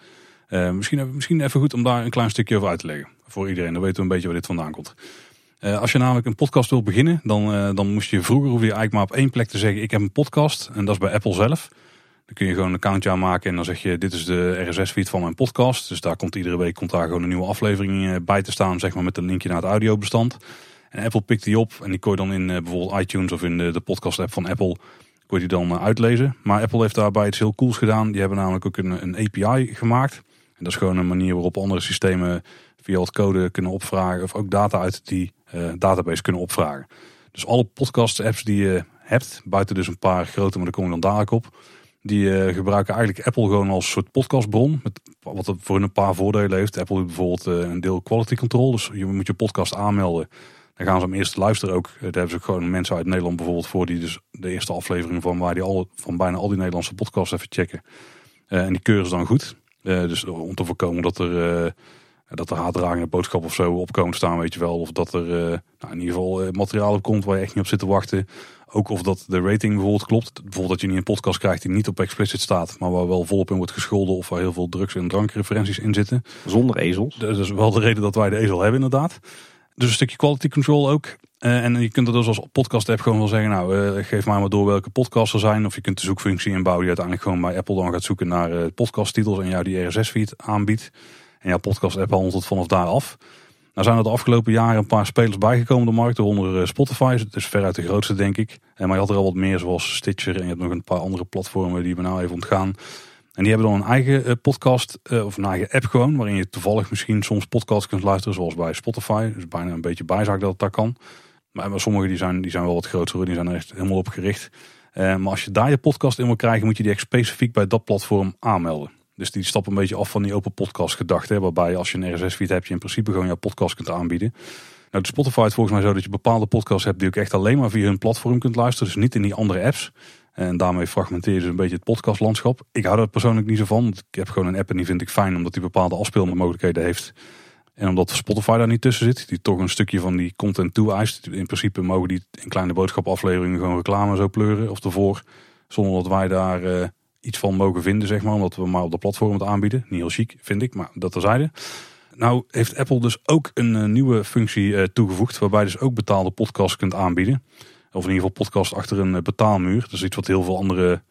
misschien, misschien even goed om daar een klein stukje over uit te leggen. Voor iedereen, dan weten we een beetje waar dit vandaan komt. als je namelijk een podcast wilt beginnen, dan, dan moest je vroeger hoefde je eigenlijk maar op één plek te zeggen ik heb een podcast. En dat is bij Apple zelf. Dan kun je gewoon een accountje aanmaken en dan zeg je dit is de RSS-feed van mijn podcast. Dus daar komt iedere week komt daar gewoon een nieuwe aflevering bij te staan, zeg maar met een linkje naar het audiobestand. En Apple pikt die op en die kon je dan in bijvoorbeeld iTunes of in de, de podcast-app van Apple kon je die dan uitlezen. Maar Apple heeft daarbij iets heel cools gedaan. Die hebben namelijk ook een, een API gemaakt. En dat is gewoon een manier waarop andere systemen via wat code kunnen opvragen of ook data uit die database kunnen opvragen. Dus alle podcast-apps die je hebt, buiten dus een paar grote, maar daar kom je dan dadelijk op die uh, gebruiken eigenlijk Apple gewoon als soort podcastbron. Met, wat voor hun een paar voordelen heeft. Apple heeft bijvoorbeeld uh, een deel quality control. Dus je moet je podcast aanmelden. Dan gaan ze hem eerst luisteren ook. Daar hebben ze ook gewoon mensen uit Nederland bijvoorbeeld voor. Die dus de eerste aflevering van, waar die al, van bijna al die Nederlandse podcasts even checken. Uh, en die keuren ze dan goed. dus om te voorkomen dat er, dat er haatdragende boodschap of zo op komen staan, weet je wel. Of dat er nou, in ieder geval materiaal op komt waar je echt niet op zit te wachten. Ook of dat de rating bijvoorbeeld klopt. Bijvoorbeeld dat je niet een podcast krijgt die niet op explicit staat, maar waar wel volop in wordt gescholden of waar heel veel drugs- en drankreferenties in zitten. Zonder ezels. Dat is wel de reden dat wij de ezel hebben inderdaad. Dus een stukje quality control ook. Uh, en je kunt er dus als podcast app gewoon wel zeggen, nou uh, geef mij maar door welke podcasts er zijn. Of je kunt de zoekfunctie inbouwen die uiteindelijk gewoon bij Apple dan gaat zoeken naar uh, podcasttitels en jou die RSS feed aanbiedt. En jouw podcast app handelt het vanaf daar af. Nou zijn er de afgelopen jaren een paar spelers bijgekomen de markt, waaronder Spotify. Het is veruit de grootste denk ik. En maar je had er al wat meer zoals Stitcher en je hebt nog een paar andere platformen die we nou even ontgaan. En die hebben dan een eigen podcast of een eigen app gewoon, waarin je toevallig misschien soms podcasts kunt luisteren zoals bij Spotify. Dus bijna een beetje bijzaak dat het daar kan. Maar sommige die zijn, die zijn wel wat groter, die zijn er echt helemaal op gericht. maar als je daar je podcast in wil krijgen, moet je die echt specifiek bij dat platform aanmelden. Dus die stappen een beetje af van die open podcast gedachte. Waarbij als je een RSS feed hebt, je in principe gewoon jouw podcast kunt aanbieden. Nou, de Spotify is volgens mij zo dat je bepaalde podcasts hebt die ook echt alleen maar via hun platform kunt luisteren. Dus niet in die andere apps. En daarmee fragmenteer je dus een beetje het podcastlandschap. Ik hou er persoonlijk niet zo van. Want ik heb gewoon een app en die vind ik fijn omdat die bepaalde afspeelmogelijkheden heeft. En omdat Spotify daar niet tussen zit, die toch een stukje van die content toe-eist. In principe mogen die in kleine boodschapafleveringen gewoon reclame zo pleuren of ervoor. Zonder dat wij daar uh, iets van mogen vinden, zeg maar. Omdat we maar op de platform het aanbieden. Niet heel chic, vind ik, maar dat terzijde. Nou heeft Apple dus ook een uh, nieuwe functie uh, toegevoegd. Waarbij je dus ook betaalde podcasts kunt aanbieden. Of in ieder geval podcast achter een betaalmuur. Dat is iets wat heel veel andere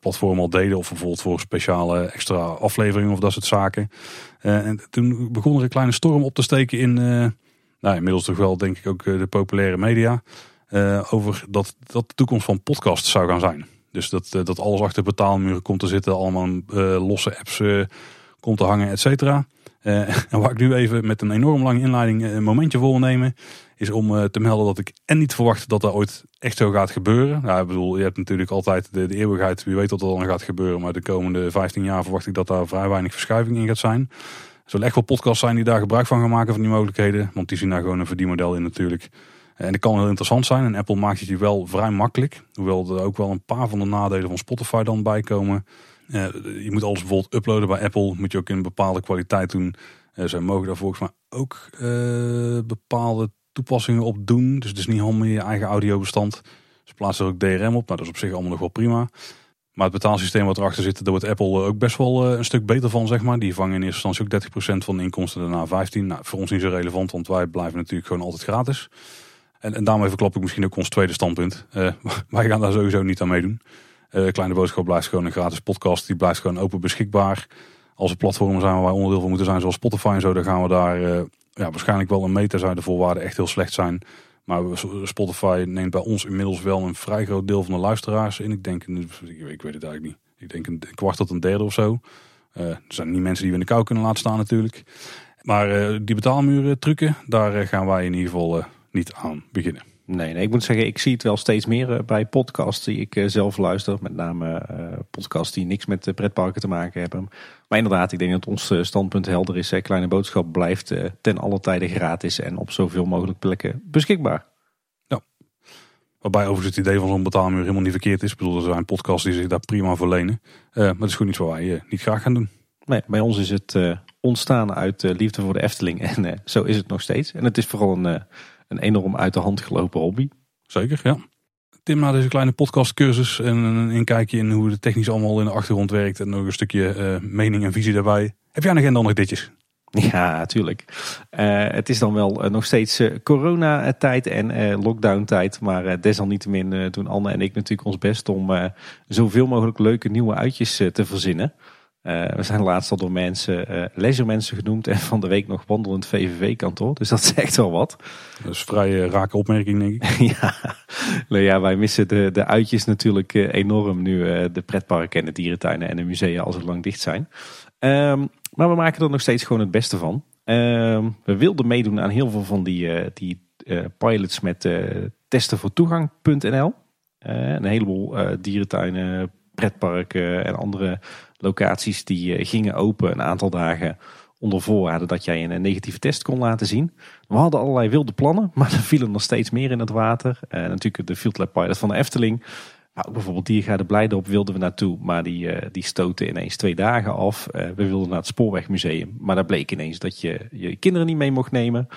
platformen al deden. Of bijvoorbeeld voor speciale extra afleveringen of dat soort zaken. en toen begon er een kleine storm op te steken in... nou, inmiddels toch wel denk ik ook de populaire media. over dat dat de toekomst van podcasts zou gaan zijn. Dus dat, dat alles achter betaalmuren komt te zitten, allemaal uh, losse apps uh, komt te hangen, et cetera. En waar ik nu even met een enorm lange inleiding een momentje voor wil nemen, is om te melden dat ik en niet verwacht dat dat ooit echt zo gaat gebeuren. Nou, ik bedoel, je hebt natuurlijk altijd de, de eeuwigheid, wie weet wat er dan gaat gebeuren, maar de komende 15 jaar verwacht ik dat daar vrij weinig verschuiving in gaat zijn. Er zullen echt wel podcasts zijn die daar gebruik van gaan maken van die mogelijkheden, want die zien daar gewoon een verdienmodel in natuurlijk. En dat kan heel interessant zijn. En Apple maakt het je wel vrij makkelijk. Hoewel er ook wel een paar van de nadelen van Spotify dan bij komen. Uh, je moet alles bijvoorbeeld uploaden bij Apple. Moet je ook in bepaalde kwaliteit doen. Uh, zij mogen daar volgens mij ook uh, bepaalde toepassingen op doen. Dus het is niet helemaal je eigen audiobestand. Ze plaatsen er ook DRM op. Nou, dat is op zich allemaal nog wel prima. Maar het betaalsysteem wat erachter zit, daar wordt Apple ook best wel een stuk beter van, zeg maar. Die vangen in eerste instantie ook 30% van de inkomsten, daarna 15%. Nou, voor ons niet zo relevant, want wij blijven natuurlijk gewoon altijd gratis. En, en daarmee verklap ik misschien ook ons tweede standpunt. Uh, wij gaan daar sowieso niet aan meedoen. Uh, Kleine Boodschap blijft gewoon een gratis podcast. Die blijft gewoon open beschikbaar. Als er platformen zijn waar wij onderdeel van moeten zijn, zoals Spotify en zo, dan gaan we daar uh, ja, waarschijnlijk wel een meter zijn de voorwaarden echt heel slecht zijn. Maar Spotify neemt bij ons inmiddels wel een vrij groot deel van de luisteraars in. Ik denk, ik weet het eigenlijk niet. Ik denk een kwart tot een derde of zo. Er zijn niet mensen die we in de kou kunnen laten staan natuurlijk. Maar die betaalmuren trucken, daar gaan wij in ieder geval niet aan beginnen. Nee, nee, ik moet zeggen, ik zie het wel steeds meer eh, bij podcasts die ik eh, zelf luister. Met name uh, podcasts die niks met pretparken te maken hebben. Maar inderdaad, ik denk dat ons standpunt helder is. Kleine Boodschap blijft ten alle tijde gratis en op zoveel mogelijk plekken beschikbaar. Ja. Waarbij overigens het idee van zo'n betaalmuur helemaal niet verkeerd is. Ik bedoel, er zijn podcasts die zich daar prima voor lenen. maar het is gewoon iets wat wij niet graag gaan doen. Nee, bij ons is het ontstaan uit liefde voor de Efteling. En zo is het nog steeds. En het is vooral een een enorm uit de hand gelopen hobby. Zeker, ja. Tim, na deze kleine podcastcursus en een inkijkje in hoe de technisch allemaal in de achtergrond werkt en nog een stukje uh, mening en visie daarbij. Heb jij nog geen nog ditjes? Ja, natuurlijk. Uh, het is dan wel uh, nog steeds uh, coronatijd en lockdown-tijd. Maar desalniettemin doen Anne en ik natuurlijk ons best om zoveel mogelijk leuke nieuwe uitjes te verzinnen. Uh, we zijn laatst al door mensen, uh, genoemd en van de week nog wandelend VVV-kantoor. Dus dat zegt wel wat. Dat is vrij uh, rake opmerking, denk ik. ja. Nou ja, wij missen de, de uitjes natuurlijk enorm nu de pretparken en de dierentuinen en de musea al zo lang dicht zijn. Um, maar we maken er nog steeds gewoon het beste van. Um, we wilden meedoen aan heel veel van die, die pilots met testen voor toegang.nl. een heleboel dierentuinen, pretparken en andere locaties die eh, gingen open een aantal dagen onder voorwaarde dat jij een negatieve test kon laten zien. We hadden allerlei wilde plannen, maar er vielen nog steeds meer in het water. Uh, natuurlijk de Field Lab Pilot van de Efteling. Maar ook bijvoorbeeld Diergaarde Blijdorp wilden we naartoe, maar die, die stoten ineens twee dagen af. we wilden naar het Spoorwegmuseum, maar daar bleek ineens dat je je kinderen niet mee mocht nemen.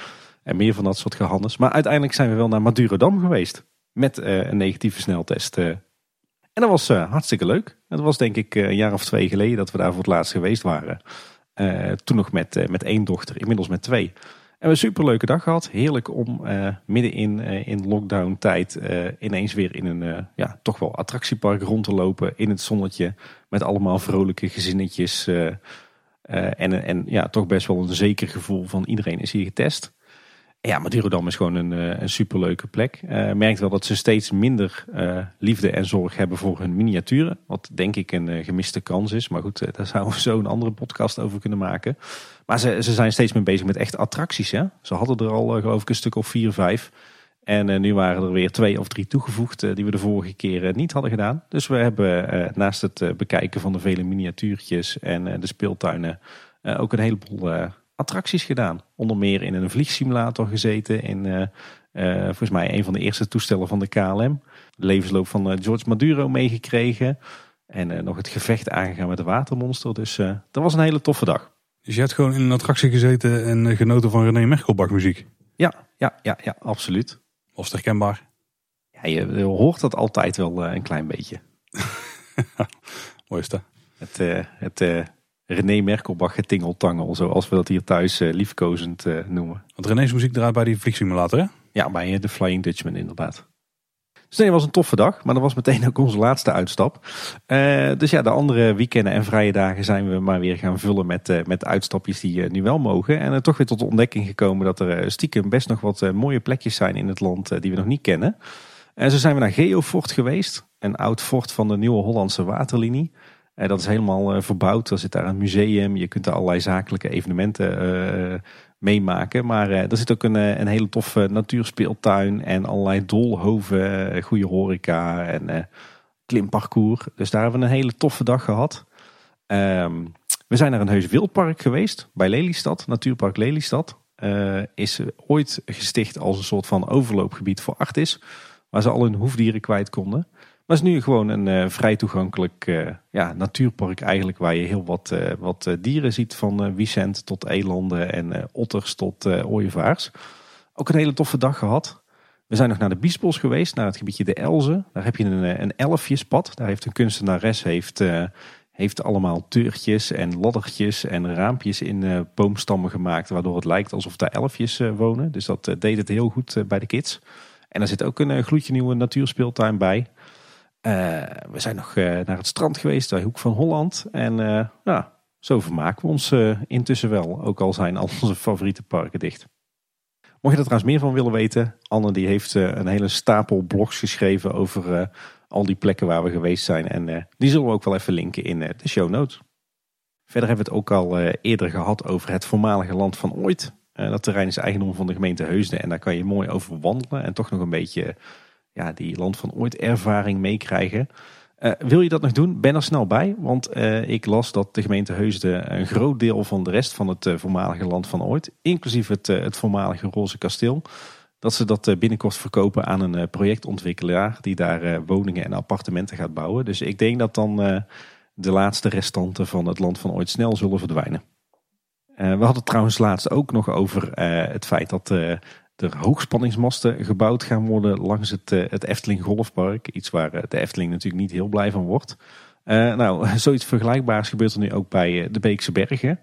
En meer van dat soort gehannes. Maar uiteindelijk zijn we wel naar Madurodam geweest. Met een negatieve sneltest dat was uh, hartstikke leuk. Het was denk ik eh, een jaar of twee geleden dat we daar voor het laatst geweest waren. Uh, toen nog met, met één dochter, inmiddels met twee. En we een superleuke dag gehad. Heerlijk om midden in, in lockdown tijd ineens weer in een ja, toch wel attractiepark rond te lopen. In het zonnetje met allemaal vrolijke gezinnetjes. en, en ja, toch best wel een zeker gevoel van iedereen is hier getest. Ja, Madurodam is gewoon een, eh, een superleuke plek. Uh, merkt wel dat ze steeds minder uh, liefde en zorg hebben voor hun miniaturen. Wat denk ik een gemiste kans is. Maar goed, daar zouden we zo een andere podcast over kunnen maken. Maar ze, ze zijn steeds meer bezig met echte attracties. Hè? Ze hadden er al geloof ik een stuk of vier, vijf. En nu waren er weer twee of drie toegevoegd die we de vorige keer niet hadden gedaan. Dus we hebben naast het bekijken van de vele miniatuurtjes en de speeltuinen ook een heleboel attracties gedaan. Onder meer in een vliegsimulator gezeten. In uh, uh, volgens mij een van de eerste toestellen van de KLM. De levensloop van uh, George Maduro meegekregen. En nog het gevecht aangegaan met de watermonster. Dus dat was een hele toffe dag. Dus je hebt gewoon in een attractie gezeten en genoten van René Merkelbach muziek? Ja, ja, ja, ja absoluut. Was het herkenbaar? Ja, je, hoort dat altijd wel een klein beetje. Mooi is dat. Het, het René Merkelbach getingeltangel, zoals we dat hier thuis uh, liefkozend uh, noemen. Want René's muziek draait bij die vliegsimulator hè? Ja, bij de Flying Dutchman inderdaad. Dus nee, het was een toffe dag, maar dat was meteen ook onze laatste uitstap. Uh, dus ja, de andere weekenden en vrije dagen zijn we maar weer gaan vullen met, uh, met uitstapjes die uh, nu wel mogen. En toch weer tot de ontdekking gekomen dat er stiekem best nog wat mooie plekjes zijn in het land die we nog niet kennen. En zo zijn we naar Geofort geweest, een oud fort van de Nieuwe Hollandse Waterlinie. Dat is helemaal uh, verbouwd. Er zit daar een museum. Je kunt er allerlei zakelijke evenementen uh, meemaken. Maar er zit ook een, een hele toffe natuurspeeltuin. En allerlei dolhoven, goede horeca en klimparcours. Dus daar hebben we een hele toffe dag gehad. Um, we zijn naar een heus wildpark geweest. Bij Lelystad, Natuurpark Lelystad. is ooit gesticht als een soort van overloopgebied voor Artis. Waar ze al hun hoefdieren kwijt konden. Maar het is nu gewoon een uh, vrij toegankelijk uh, ja, natuurpark eigenlijk. Waar je heel wat, uh, wat dieren ziet. Van Vicent tot elanden en otters tot ooievaars. Ook een hele toffe dag gehad. We zijn nog naar de Biesbos geweest. Naar het gebiedje de Elzen. Daar heb je een, een elfjespad. Daar heeft een kunstenares heeft, heeft allemaal deurtjes en laddertjes en raampjes in boomstammen gemaakt. Waardoor het lijkt alsof daar elfjes wonen. Dus dat deed het heel goed bij de kids. En daar zit ook een gloedje nieuwe natuurspeeltuin bij. We zijn nog naar het strand geweest, bij Hoek van Holland. En ja, zo vermaken we ons intussen wel. Ook al zijn al onze favoriete parken dicht. Mocht je er trouwens meer van willen weten, Anne die heeft een hele stapel blogs geschreven over al die plekken waar we geweest zijn. En die zullen we ook wel even linken in de show notes. Verder hebben we het ook al eh, eerder gehad over het voormalige land van ooit. Eh, dat terrein is eigendom van de gemeente Heusden en daar kan je mooi over wandelen en toch nog een beetje ja, die land van ooit ervaring meekrijgen. Uh, wil je dat nog doen? Ben er snel bij, want ik las dat de gemeente Heusden een groot deel van de rest van het voormalige land van ooit, inclusief het, het voormalige Roze Kasteel, dat ze dat binnenkort verkopen aan een projectontwikkelaar die daar woningen en appartementen gaat bouwen. Dus ik denk dat dan de laatste restanten van het land van ooit snel zullen verdwijnen. We hadden het trouwens laatst ook nog over het feit dat er hoogspanningsmasten gebouwd gaan worden langs het, het Efteling Golfpark. Iets waar de Efteling natuurlijk niet heel blij van wordt. nou, zoiets vergelijkbaars gebeurt er nu ook bij de Beekse Bergen.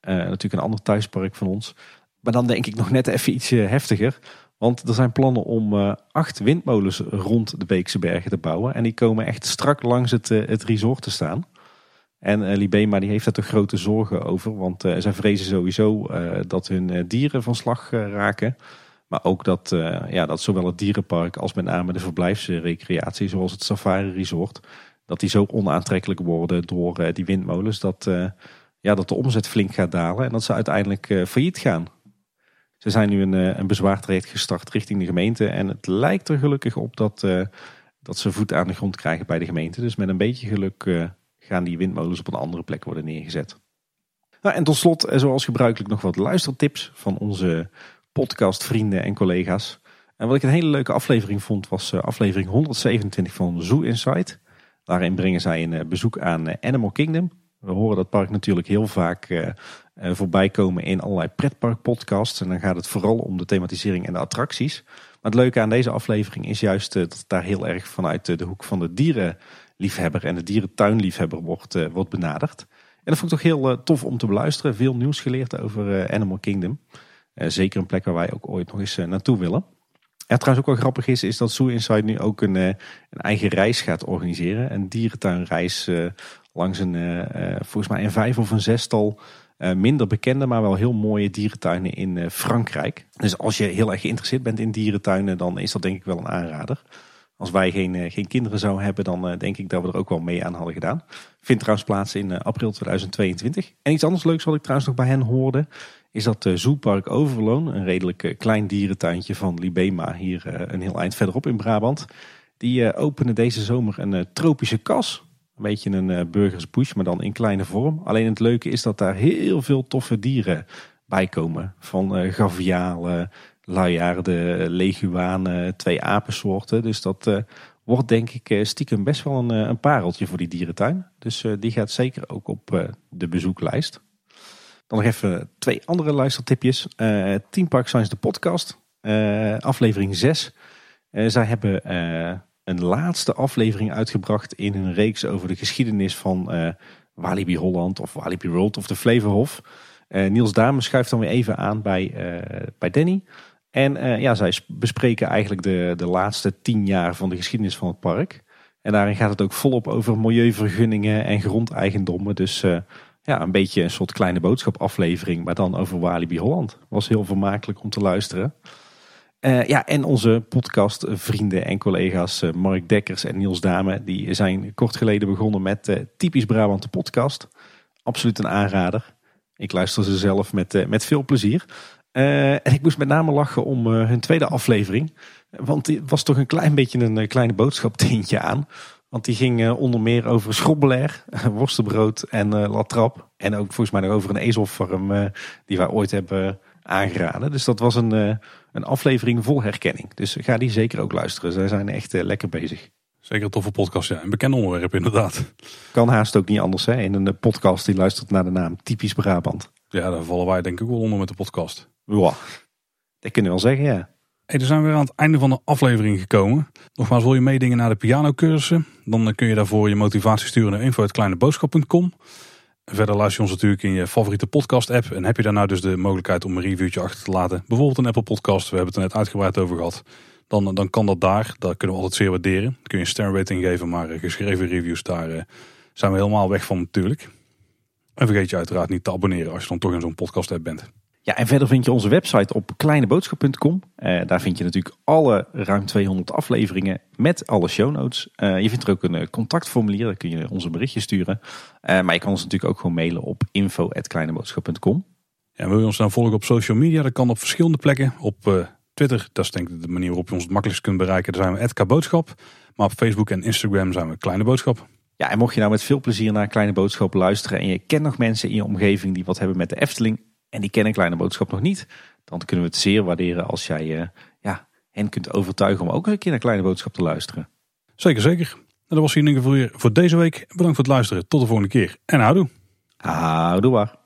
natuurlijk een ander thuispark van ons. Maar dan denk ik nog net even iets heftiger. Want er zijn plannen om acht windmolens rond de Beekse Bergen te bouwen. En die komen echt strak langs het, het resort te staan. En Libema die heeft daar toch grote zorgen over. Want zij vrezen sowieso dat hun dieren van slag raken. Maar ook dat, ja, dat zowel het dierenpark als met name de verblijfsrecreatie, zoals het safari resort, dat die zo onaantrekkelijk worden door die windmolens. Dat, ja, dat de omzet flink gaat dalen en dat ze uiteindelijk failliet gaan. Ze zijn nu een, een bezwaartraject gestart richting de gemeente. En het lijkt er gelukkig op dat, dat ze voet aan de grond krijgen bij de gemeente. Dus met een beetje geluk gaan die windmolens op een andere plek worden neergezet. Nou, en tot slot, eh, zoals gebruikelijk, nog wat luistertips van onze podcastvrienden en collega's. En wat ik een hele leuke aflevering vond, was eh, aflevering 127 van Zoo Insight. Daarin brengen zij een eh, bezoek aan Animal Kingdom. We horen dat park natuurlijk heel vaak voorbij komen in allerlei pretparkpodcasts. En dan gaat het vooral om de thematisering en de attracties. Maar het leuke aan deze aflevering is juist dat het daar heel erg vanuit de hoek van de dieren liefhebber en de dierentuinliefhebber wordt, wordt benaderd. En dat vond ik toch heel tof om te beluisteren. Veel nieuws geleerd over Animal Kingdom. Zeker een plek waar wij ook ooit nog eens naartoe willen. Ja, trouwens ook wel grappig is, is dat Zoo Inside nu ook een, een eigen reis gaat organiseren. Een dierentuinreis langs een, volgens mij een vijf of een zestal minder bekende, maar wel heel mooie dierentuinen in Frankrijk. Dus als je heel erg geïnteresseerd bent in dierentuinen, dan is dat denk ik wel een aanrader. Als wij geen, eh, geen kinderen zouden hebben, dan eh, denk ik dat we er ook wel mee aan hadden gedaan. Vindt trouwens plaats in eh, april 2022. En iets anders leuks wat ik trouwens nog bij hen hoorde, is dat Zoepark Overloon, een redelijk klein dierentuintje van Libema, hier een heel eind verderop in Brabant. Die openen deze zomer een tropische kas. Een beetje een burgers bush, maar dan in kleine vorm. Alleen het leuke is dat daar heel veel toffe dieren bij komen. Van gavialen, luiaarden, leguanen, twee apensoorten. Dus dat wordt denk ik eh, stiekem best wel een, eh, pareltje voor die dierentuin. Dus die gaat zeker ook op de bezoeklijst. Dan nog even twee andere luistertipjes. Team Park Science, de podcast. aflevering 6. zij hebben een laatste aflevering uitgebracht in hun reeks over de geschiedenis van Walibi Holland of Walibi World of de Flevohof. Niels Dame schuift dan weer even aan bij, bij Danny. En uh, ja, zij bespreken eigenlijk de, de laatste tien jaar van de geschiedenis van het park. En daarin gaat het ook volop over milieuvergunningen en grondeigendommen. Dus uh, ja, een beetje een soort kleine boodschap aflevering, maar dan over Walibi Holland. Was heel vermakelijk om te luisteren. Uh, ja, en onze podcastvrienden en collega's Mark Dekkers en Niels Dame, die zijn kort geleden begonnen met Typisch Brabant de podcast. Absoluut een aanrader. Ik luister ze zelf met, met veel plezier. En ik moest met name lachen om hun tweede aflevering. Want die was toch een klein beetje een kleine boodschaptintje aan. Want die ging onder meer over schrobbelair, worstenbrood en latrap. En ook volgens mij nog over een ezelfarm die wij ooit hebben aangeraden. Dus dat was een, een aflevering vol herkenning. Dus ga die zeker ook luisteren. Zij zijn echt lekker bezig. Zeker een toffe podcast, ja. Een bekend onderwerp inderdaad. Kan haast ook niet anders hè. In een podcast die luistert naar de naam Typisch Brabant. Ja, daar vallen wij denk ik wel onder met de podcast. Ja, dat kunnen we wel zeggen, ja. Hey, zijn we weer aan het einde van de aflevering gekomen. Nogmaals, wil je meedingen naar de pianocursussen? Dan eh, kun je daarvoor je motivatie sturen naar info.kleineboodschap.com. Verder luister je ons natuurlijk in je favoriete podcast app. En heb je daar nou dus de mogelijkheid om een reviewtje achter te laten. Bijvoorbeeld een Apple podcast, we hebben het er net uitgebreid over gehad. dan, dan kan dat daar. Dat kunnen we altijd zeer waarderen. Dan kun je een ster rating geven, maar eh, geschreven reviews, daar eh, zijn we helemaal weg van natuurlijk. En vergeet je uiteraard niet te abonneren als je dan toch in zo'n podcast hebt bent. Ja, en verder vind je onze website op kleineboodschap.com. Eh, daar vind je natuurlijk alle ruim 200 afleveringen met alle show notes. Eh, je vindt er ook een eh, contactformulier, daar kun je onze berichtjes sturen. Eh, maar je kan ons natuurlijk ook gewoon mailen op info.kleineboodschap.com. En wil je ons dan volgen op social media? Dat kan op verschillende plekken. Op Twitter, dat is denk ik de manier waarop je ons het makkelijkst kunt bereiken. Daar zijn we @kboodschap. Maar op Facebook en Instagram zijn we Kleine Boodschap. Ja, en mocht je nou met veel plezier naar Kleine Boodschap luisteren en je kent nog mensen in je omgeving die wat hebben met de Efteling en die kennen Kleine Boodschap nog niet, dan kunnen we het zeer waarderen als jij eh, ja, hen kunt overtuigen om ook een keer naar Kleine Boodschap te luisteren. Zeker, zeker. En dat was hier in ieder geval weer voor deze week. Bedankt voor het luisteren. Tot de volgende keer. En houdoe. Houdoe waar.